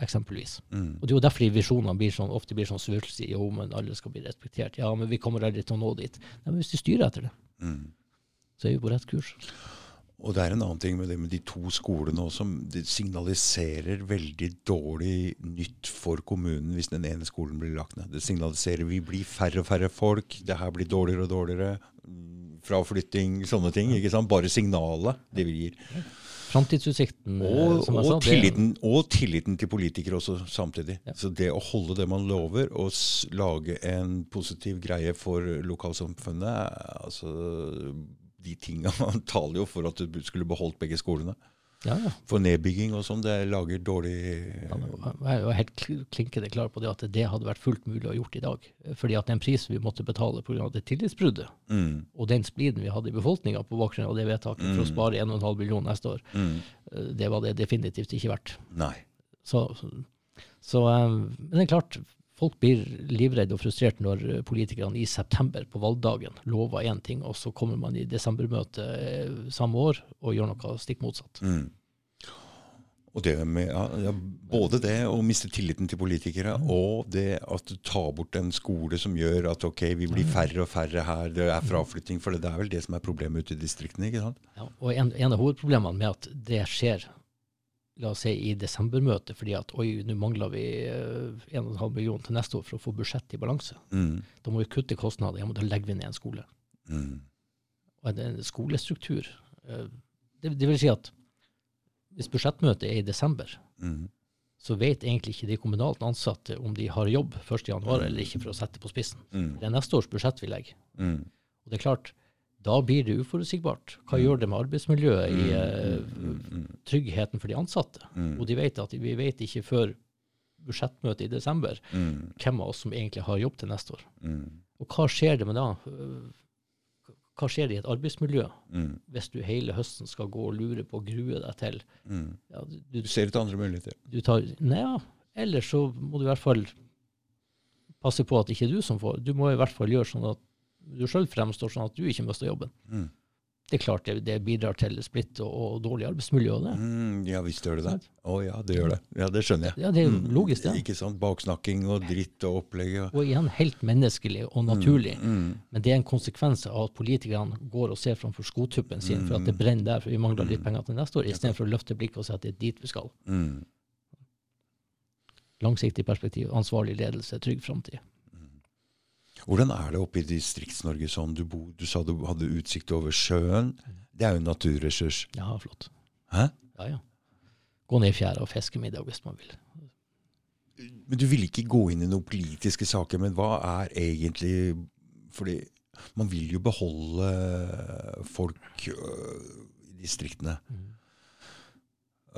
eksempelvis. Mm. Og det er jo derfor de visjonene blir sånn, ofte blir sånn svulstige. Jo, men alle skal bli respektert. Ja, men vi kommer aldri til å nå dit. Nei, men hvis du styrer etter det, Mm. så er vi på rett kurs. Og det er en annen ting med det med de to skolene også. Det signaliserer veldig dårlig nytt for kommunen hvis den ene skolen blir lagt ned. Det signaliserer vi blir færre og færre folk, det her blir dårligere og dårligere. mm, Fraflytting, sånne ting. ikke sant? Bare signalet det vi gir. Framtidsutsikten, eh, Og, som jeg sa, og, tilliten, og tilliten til politikere også samtidig. Ja. Så det å holde det man lover, og lage en positiv greie for lokalsamfunnet altså De tinga taler jo for at du skulle beholdt begge skolene. Ja, ja. For nedbygging og sånn, det lager dårlig Ja, Jeg er jo helt klinkende klar på det at det hadde vært fullt mulig å gjort i dag. Fordi at den prisen vi måtte betale pga. det tillitsbruddet, mm, og den spliden vi hadde i befolkninga på bakgrunn av det vedtaket for å Mm. spare 1,5 million neste år, mm, eh, det var det definitivt ikke verdt. Nei. Så, så eh, Men det er klart, folk blir livredde og frustrert når eh, politikerne i september på valgdagen lover én ting, og så kommer man i desembermøtet eh, samme år og gjør noe stikk motsatt. Mm. Og det med, ja, ja, både det å miste tilliten til politikere, og det at du tar bort en skole som gjør at ok, vi blir færre og færre her, det er fraflytting. For det er vel det som er problemet ute i distriktene. ikke sant? Ja, og en, en av hovedproblemene med at det skjer la oss si i desembermøtet, fordi at oi, nå mangler vi eh, 1,5 million til neste år for å få budsjettet i balanse. Mm. Da må vi kutte kostnader, ja, men da legger vi ned en skole. Mm. Og en, en skolestruktur eh, det, det vil si at hvis budsjettmøtet er i desember, Mm. så vet egentlig ikke de kommunalt ansatte om de har jobb 1.1. eller ikke, for å sette på spissen. Mm. Det er neste års budsjett vi legger. Mm. Og det er klart, da blir det uforutsigbart. Hva gjør det med arbeidsmiljøet, i eh, Mm. Mm. tryggheten for de ansatte? Mm. Og de vet at vi vet ikke før budsjettmøtet i desember Mm. hvem av oss som egentlig har jobb til neste år. Mm. Og hva skjer det med da? Hva skjer i et arbeidsmiljø Mm. hvis du hele høsten skal gå og lure på å grue deg til Mm. ja, du, Du ser ut andre muligheter. du tar, Nei, ja. Eller så må du i hvert fall passe på at ikke du som får. Du må i hvert fall gjøre sånn at du sjøl fremstår sånn at du ikke mister jobben. Mm. Det er klart det, det bidrar til splitt og, og dårlig arbeidsmiljø. og Det. Mm, ja visst gjør det det. Å ja, det gjør det. Ja, Det skjønner jeg. Ja, det er Mm. logisk, det. Ikke sant? Baksnakking og dritt og opplegg. Og, Og igjen helt menneskelig og naturlig. Mm. Men det er en konsekvens av at politikerne går og ser framfor skotuppen sin for at det brenner der, for vi mangler litt penger til neste år, istedenfor å løfte blikket og si at det er dit vi skal. Mm. Langsiktig perspektiv, ansvarlig ledelse, trygg framtid. Hvordan er det oppe i Distrikts-Norge sånn? Du, bo, du sa du hadde utsikt over sjøen. Det er jo en naturressurs. Ja, flott. Hæ? Ja, ja. Gå ned i fjæra og fiske middag hvis man vil. Men du vil ikke gå inn i noen politiske saker, men hva er egentlig Fordi man vil jo beholde folk øh, i distriktene.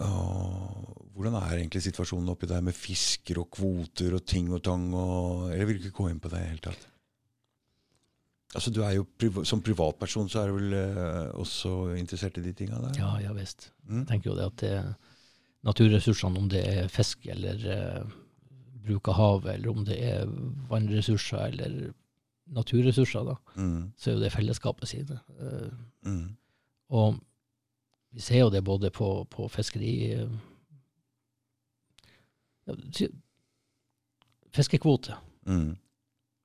Og hvordan er egentlig situasjonen oppi der med fisker og kvoter og ting og tang? Og, jeg vil ikke gå inn på det i det hele tatt. Altså, du er jo priva Som privatperson så er du vel eh, også interessert i de tinga der? Ja, ja visst. Mm. Jeg tenker jo det at det, naturressursene, om det er fisk eller eh, bruk av havet, eller om det er vannressurser eller naturressurser, da, Mm. så er jo det fellesskapet sine. Eh, Mm. Og vi ser jo det både på, på fiskeri eh, ja, Fiskekvote. Mm.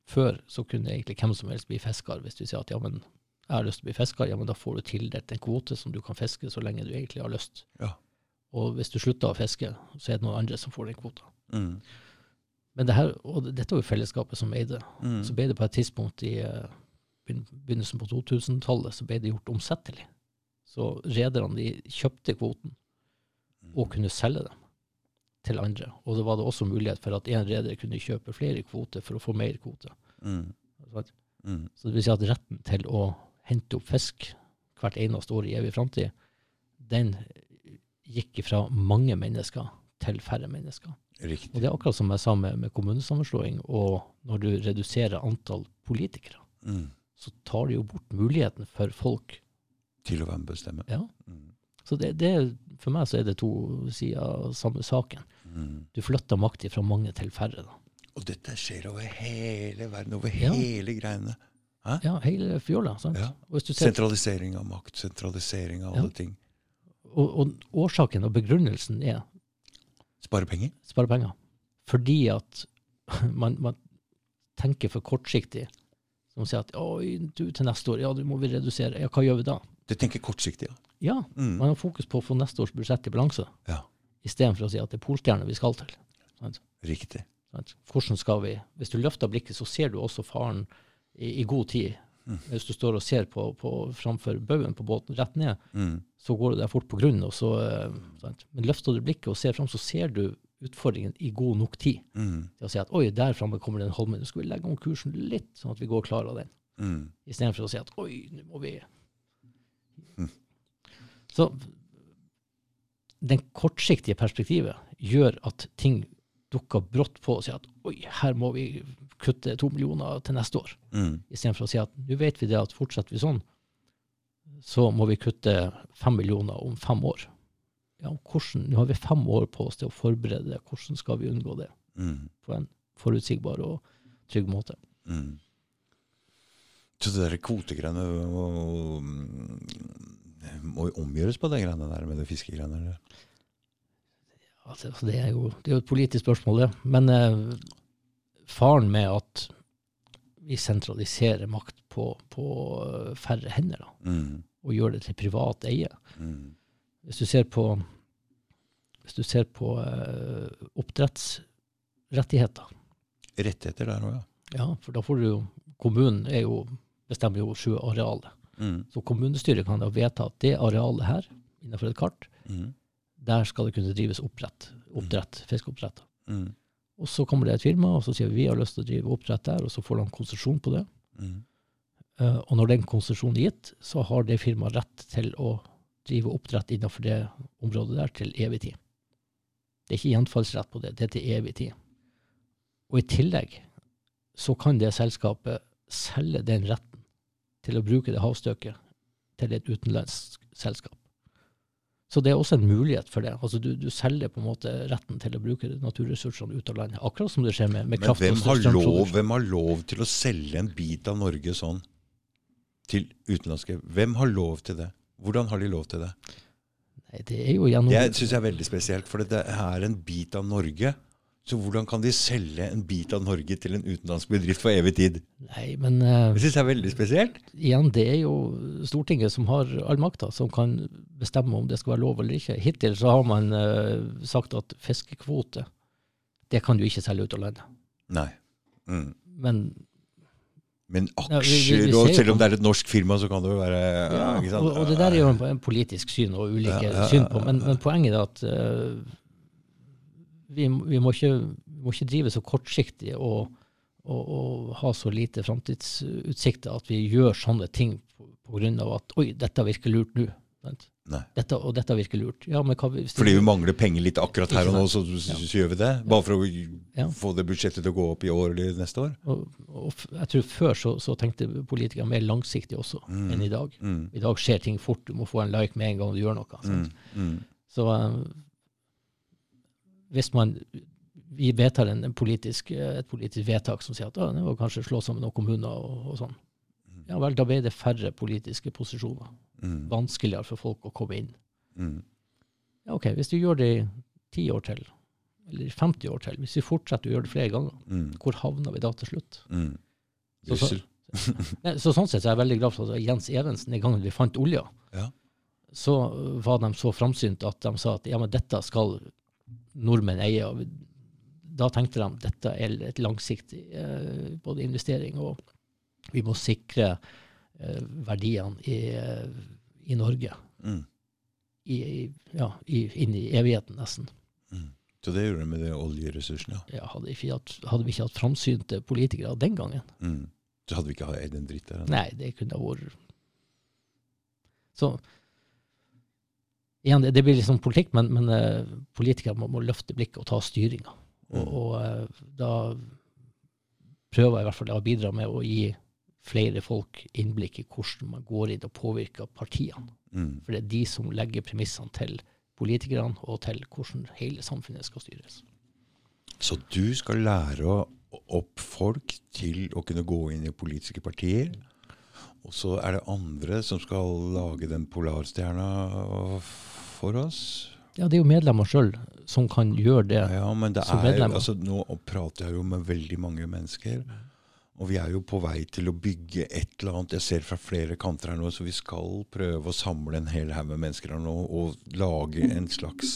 Før så kunne egentlig hvem som helst bli fisker hvis du sier at ja, men jeg har lyst til å bli fisker, ja, men da får du tildelt en kvote som du kan fiske så lenge du egentlig har lyst. Ja. Og hvis du slutter å fiske, så er det noen andre som får den kvota. Mm. Men det her, og dette var jo fellesskapet som eide. Mm. Så ble det på et tidspunkt i eh, begynnelsen på 2000-tallet så ble det gjort omsettelig. Så rederne de kjøpte kvoten og kunne selge dem til andre. Og da var det også mulighet for at én reder kunne kjøpe flere kvoter for å få mer kvote. Mm. Mm. Så det vil si at retten til å hente opp fisk hvert eneste år i evig framtid, den gikk fra mange mennesker til færre mennesker. Og det er akkurat som jeg sa med, med kommunesammenslåing, og når du reduserer antall politikere, Mm. så tar du jo bort muligheten for folk. Til å være med og bestemme. Ja. Mm. Så det, det, for meg så er det to sider av samme saken. Mm. Du flytter makt fra mange til færre. Da. Og dette skjer over hele verden, over Ja. hele greiene. Ja, hele fjola. Sant? Ja. Sentralisering av makt, sentralisering av Ja. alle ting. og, og årsaken og begrunnelsen er Spare penger. spare penger. Fordi at man, man tenker for kortsiktig. Som sier at Oi, du, til neste år, ja, du må vi redusere. Ja, hva gjør vi da? Du tenker kortsiktig, ja. Ja, Mm. man har fokus på å få neste års budsjett i balanse, Ja. Istedenfor å si at det er polstjerner vi skal til. Riktig. Sant? Hvordan skal vi Hvis du løfter blikket, så ser du også faren i, i god tid. Mm. Hvis du står og ser på, på framfor baugen på båten rett ned, Mm. så går du der fort på grunn. Og så, eh, sant? Men løfter du blikket og ser fram, så ser du utfordringen i god nok tid. Mm. Til å si at oi, der framme kommer det en holme, nå skal vi legge om kursen litt, sånn at vi går klar av den. Mm. Istedenfor å si at oi, nå må vi Mm. Så den kortsiktige perspektivet gjør at ting dukker brått på og sier at oi, her må vi kutte to millioner til neste år. Mm. Istedenfor å si at nå vet vi det at fortsetter vi sånn, så må vi kutte fem millioner om fem år. Ja, hvordan, Nå har vi fem år på oss til å forberede det. Hvordan skal vi unngå det Mm. på en forutsigbar og trygg måte? Mm. Så det der kvotegreiene må, må jo omgjøres på de greiene der med de fiskegreiene? eller? Altså, det, er jo, det er jo et politisk spørsmål, det. Men eh, faren med at vi sentraliserer makt på, på eh, færre hender, da, Mm. og gjør det til privat eie Mm. Hvis du ser på, hvis du ser på eh, oppdrettsrettigheter, Rettigheter der òg, ja. ja, for da får du jo Kommunen er jo, bestemmer jo sjøarealet. Mm. Så kommunestyret kan da vedta at det arealet her, innenfor et kart, Mm. der skal det kunne drives oppdrett, oppdrett fiskeoppdrett. Mm. Og så kommer det et firma, og så sier vi vi har lyst til å drive oppdrett der, og så får de konsesjon på det. Mm. Eh, og når den konsesjonen er gitt, så har det firmaet rett til å drive oppdrett innenfor det området der til evig tid. Det er ikke gjenfallsrett på det, det er til evig tid. Og i tillegg så kan det selskapet selge den retten til å bruke det havstøket til et utenlandsk selskap. Så det er også en mulighet for det. Altså du, du selger på en måte retten til å bruke naturressursene ut av landet. Akkurat som det skjer med, med Men hvem har, lov, hvem har lov til å selge en bit av Norge sånn til utenlandske? Hvem har lov til det? Hvordan har de lov til det? Nei, det er jo gjennom Det syns jeg er veldig spesielt, for det er en bit av Norge. Så hvordan kan de selge en bit av Norge til en utenlandsk bedrift for evig tid? Nei, men eh, Det syns jeg er veldig spesielt. igjen, det er jo Stortinget som har all makta, som kan bestemme om det skal være lov eller ikke. Hittil så har man uh, sagt at fiskekvote, det kan du ikke selge ut av landet. Nei. Mm. Men Men aksjer, og selv om det er et norsk firma, så kan det jo være ja, og, og det der er jo en, en politisk syn og ulike Ja, ja, syn på, men, men poenget er at eh, vi, vi, må ikke, vi må ikke drive så kortsiktig og, og, og ha så lite framtidsutsikter at vi gjør sånne ting av at oi, dette virker lurt nå. Dette, og dette virker lurt. Ja, men hva, hvis Fordi vi mangler penger litt akkurat her og nå, så, Ja. gjør vi det. Bare for å Ja. få det budsjettet til å gå opp i år eller neste år. Og, og jeg tror før så, så tenkte politikere mer langsiktig også Mm. enn i dag. Mm. I dag skjer ting fort, du må få en like med en gang du gjør noe. Mm. Mm. Så eh, hvis man vi vedtar en, en politisk, eh, et politisk vedtak som sier at «Å, det var kanskje slå sammen noen kommuner og, og sånn, ja vel, da ble det færre politiske posisjoner. Mm. Vanskeligere for folk å komme inn. Mm. Ja, ok, hvis du gjør det i ti år til, eller 50 år til, hvis vi fortsetter å gjøre det flere ganger, Mm. hvor havner vi da til slutt? Mm. Så- så-. Så sånn sett så er jeg veldig glad for at Jens Evensen, den gangen vi fant olja, Ja. så var de så framsynte at de sa at ja, men dette skal nordmenn eier. og Da tenkte de at dette er et langsiktig eh, både investering og vi må sikre eh, verdiene i, eh, i Norge. Mm. I, ja, i, inn i evigheten, nesten. Mm. Så det gjorde de med de oljeressursene. ja. Ja, hadde, hatt, hadde vi ikke hatt framsynte politikere den gangen, Mm. Så hadde vi ikke hatt eid en dritt der. Nei, det kunne ha vært Så igjen, det, det blir liksom politikk, men, men eh, politikere må, må løfte blikket og ta styringa. Og, Mm. og eh, da prøver jeg i hvert fall å bidra med å gi flere folk innblikk i hvordan man går inn og påvirker partiene. Mm. For det er de som legger premissene til politikerne, og til hvordan hele samfunnet skal styres. Så du skal lære opp folk til å kunne gå inn i politiske partier. Og så er det andre som skal lage den polarstjerna for oss. Ja, det er jo medlemmer sjøl som kan gjøre det. Ja, men det Som er, altså, nå prater jeg jo med veldig mange mennesker. Og vi er jo på vei til å bygge et eller annet. Jeg ser fra flere kanter her nå, så vi skal prøve å samle en hel haug med mennesker her nå og lage en slags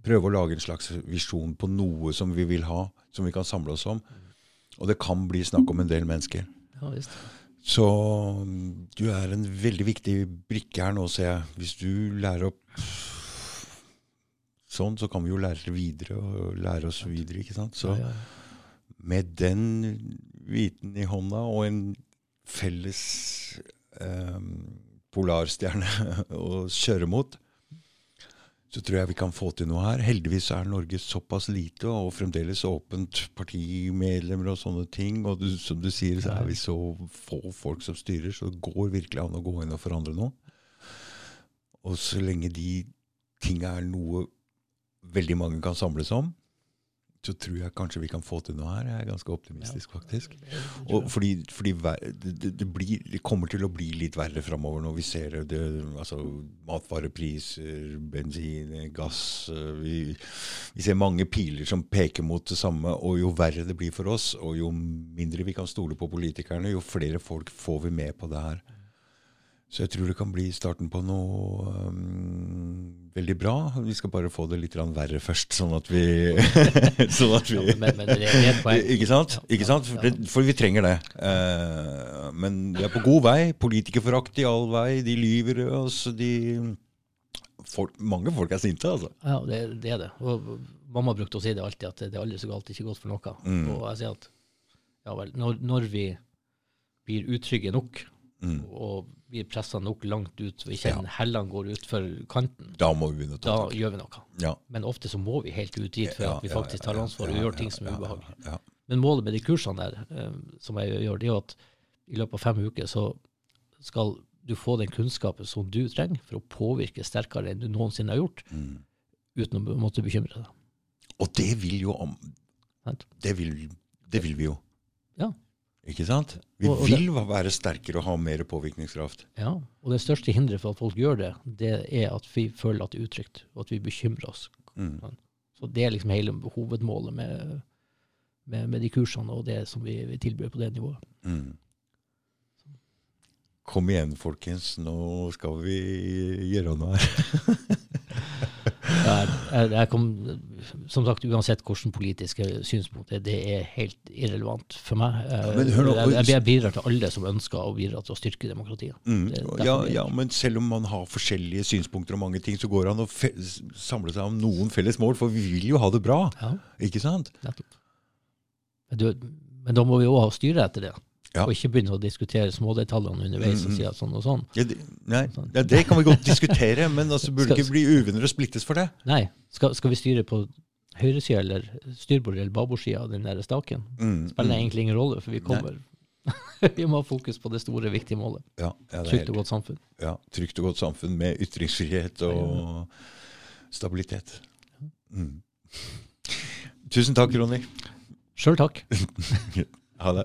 Prøve å lage en slags visjon på noe som vi vil ha, som vi kan samle oss om. Og det kan bli snakk om en del mennesker. Ja, visst. Så du er en veldig viktig brikke her nå, ser jeg. Hvis du lærer opp sånn, så kan vi jo lære videre og lære oss videre, ikke sant? Så med den viten i hånda og en felles eh, polarstjerne å kjøre mot, så tror jeg vi kan få til noe her. Heldigvis er Norge såpass lite og fremdeles åpent partimedlemmer og sånne ting. Og du, som du sier, så er vi så få folk som styrer, så det går virkelig an å gå inn og forandre noe. Og så lenge de tinga er noe veldig mange kan samles om, så tror jeg kanskje vi kan få til noe her. Jeg er ganske optimistisk, faktisk. Og fordi, fordi det, det, blir, det kommer til å bli litt verre framover når vi ser det, altså matvarepriser, bensin, gass eh, vi, vi ser mange piler som peker mot det samme. Og jo verre det blir for oss, og jo mindre vi kan stole på politikerne, jo flere folk får vi med på det her. Så jeg tror det kan bli starten på noe um, veldig bra. Vi skal bare få det litt verre først, sånn at vi, sånn at vi Ja, men, men. Ikke sant? Ikke sant? For, det, for vi trenger det. Uh, men vi er på god vei. Politikerforakt i all vei. De lyver oss. De folk, Mange folk er sinte, altså. Ja, det, det er det. Og mamma brukte å si det alltid, at det er aldri så galt, ikke godt for noe. Mm. Og jeg sier at ja vel, når, når vi blir utrygge nok, Mm. og blir pressa nok langt ut, og ikke ja. hellene går utfor kanten, Da da gjør vi noe. Ja. Men ofte så må vi helt ut dit for at vi faktisk tar ansvar og gjør ting som er ja, ubehagelig. Ja, Men målet med de kursene der, eh, som jeg gjør, det er at i løpet av fem uker så skal du få den kunnskapen som du trenger for å påvirke sterkere enn du noensinne har gjort, mm. uten å måtte bekymre deg. Og det vil jo om det vil, det vil vi jo. Ja. Ikke sant? Vi Og- og vil være sterkere og ha mer påvirkningskraft. Ja, og det største hinderet for at folk gjør det, det er at vi føler at det er utrygt, og at vi bekymrer oss. Mm. Så det er liksom hele hovedmålet med, med, med de kursene og det som vi, vi tilbyr på det nivået. Mm. Kom igjen, folkens. Nå skal vi gjøre noe her. Jeg, jeg, kom, som sagt, uansett hvilke politiske synspunkter, det er helt irrelevant for meg. Jeg, nå, jeg, jeg, jeg bidrar til alle som ønsker å bidra til å styrke demokratiet. Mm. Ja, ja, men selv om man har forskjellige synspunkter og mange ting, så går det an å samle seg om noen felles mål, for vi vil jo ha det bra. Ja, Ikke sant? nettopp. Men, du, men da må vi òg styre etter det, Ja. og ikke begynne å diskutere smådetaljene underveis og mm. si at sånn og sånn. Ja, det, nei, ja, det kan vi godt diskutere, men altså, burde Skal- ikke bli uvenner og splittes for det. Nei, skal, skal vi styre på høyresida eller styrbord eller babordsida av den der staken? Mm, Spiller mm. egentlig ingen rolle, for vi kommer Vi må ha fokus på det store, viktige målet. Ja, Trygt og godt samfunn. ja, trygt og godt samfunn med ytringsfrihet og stabilitet. Mm. Tusen takk, Ronny. Sjøl takk. Ha det.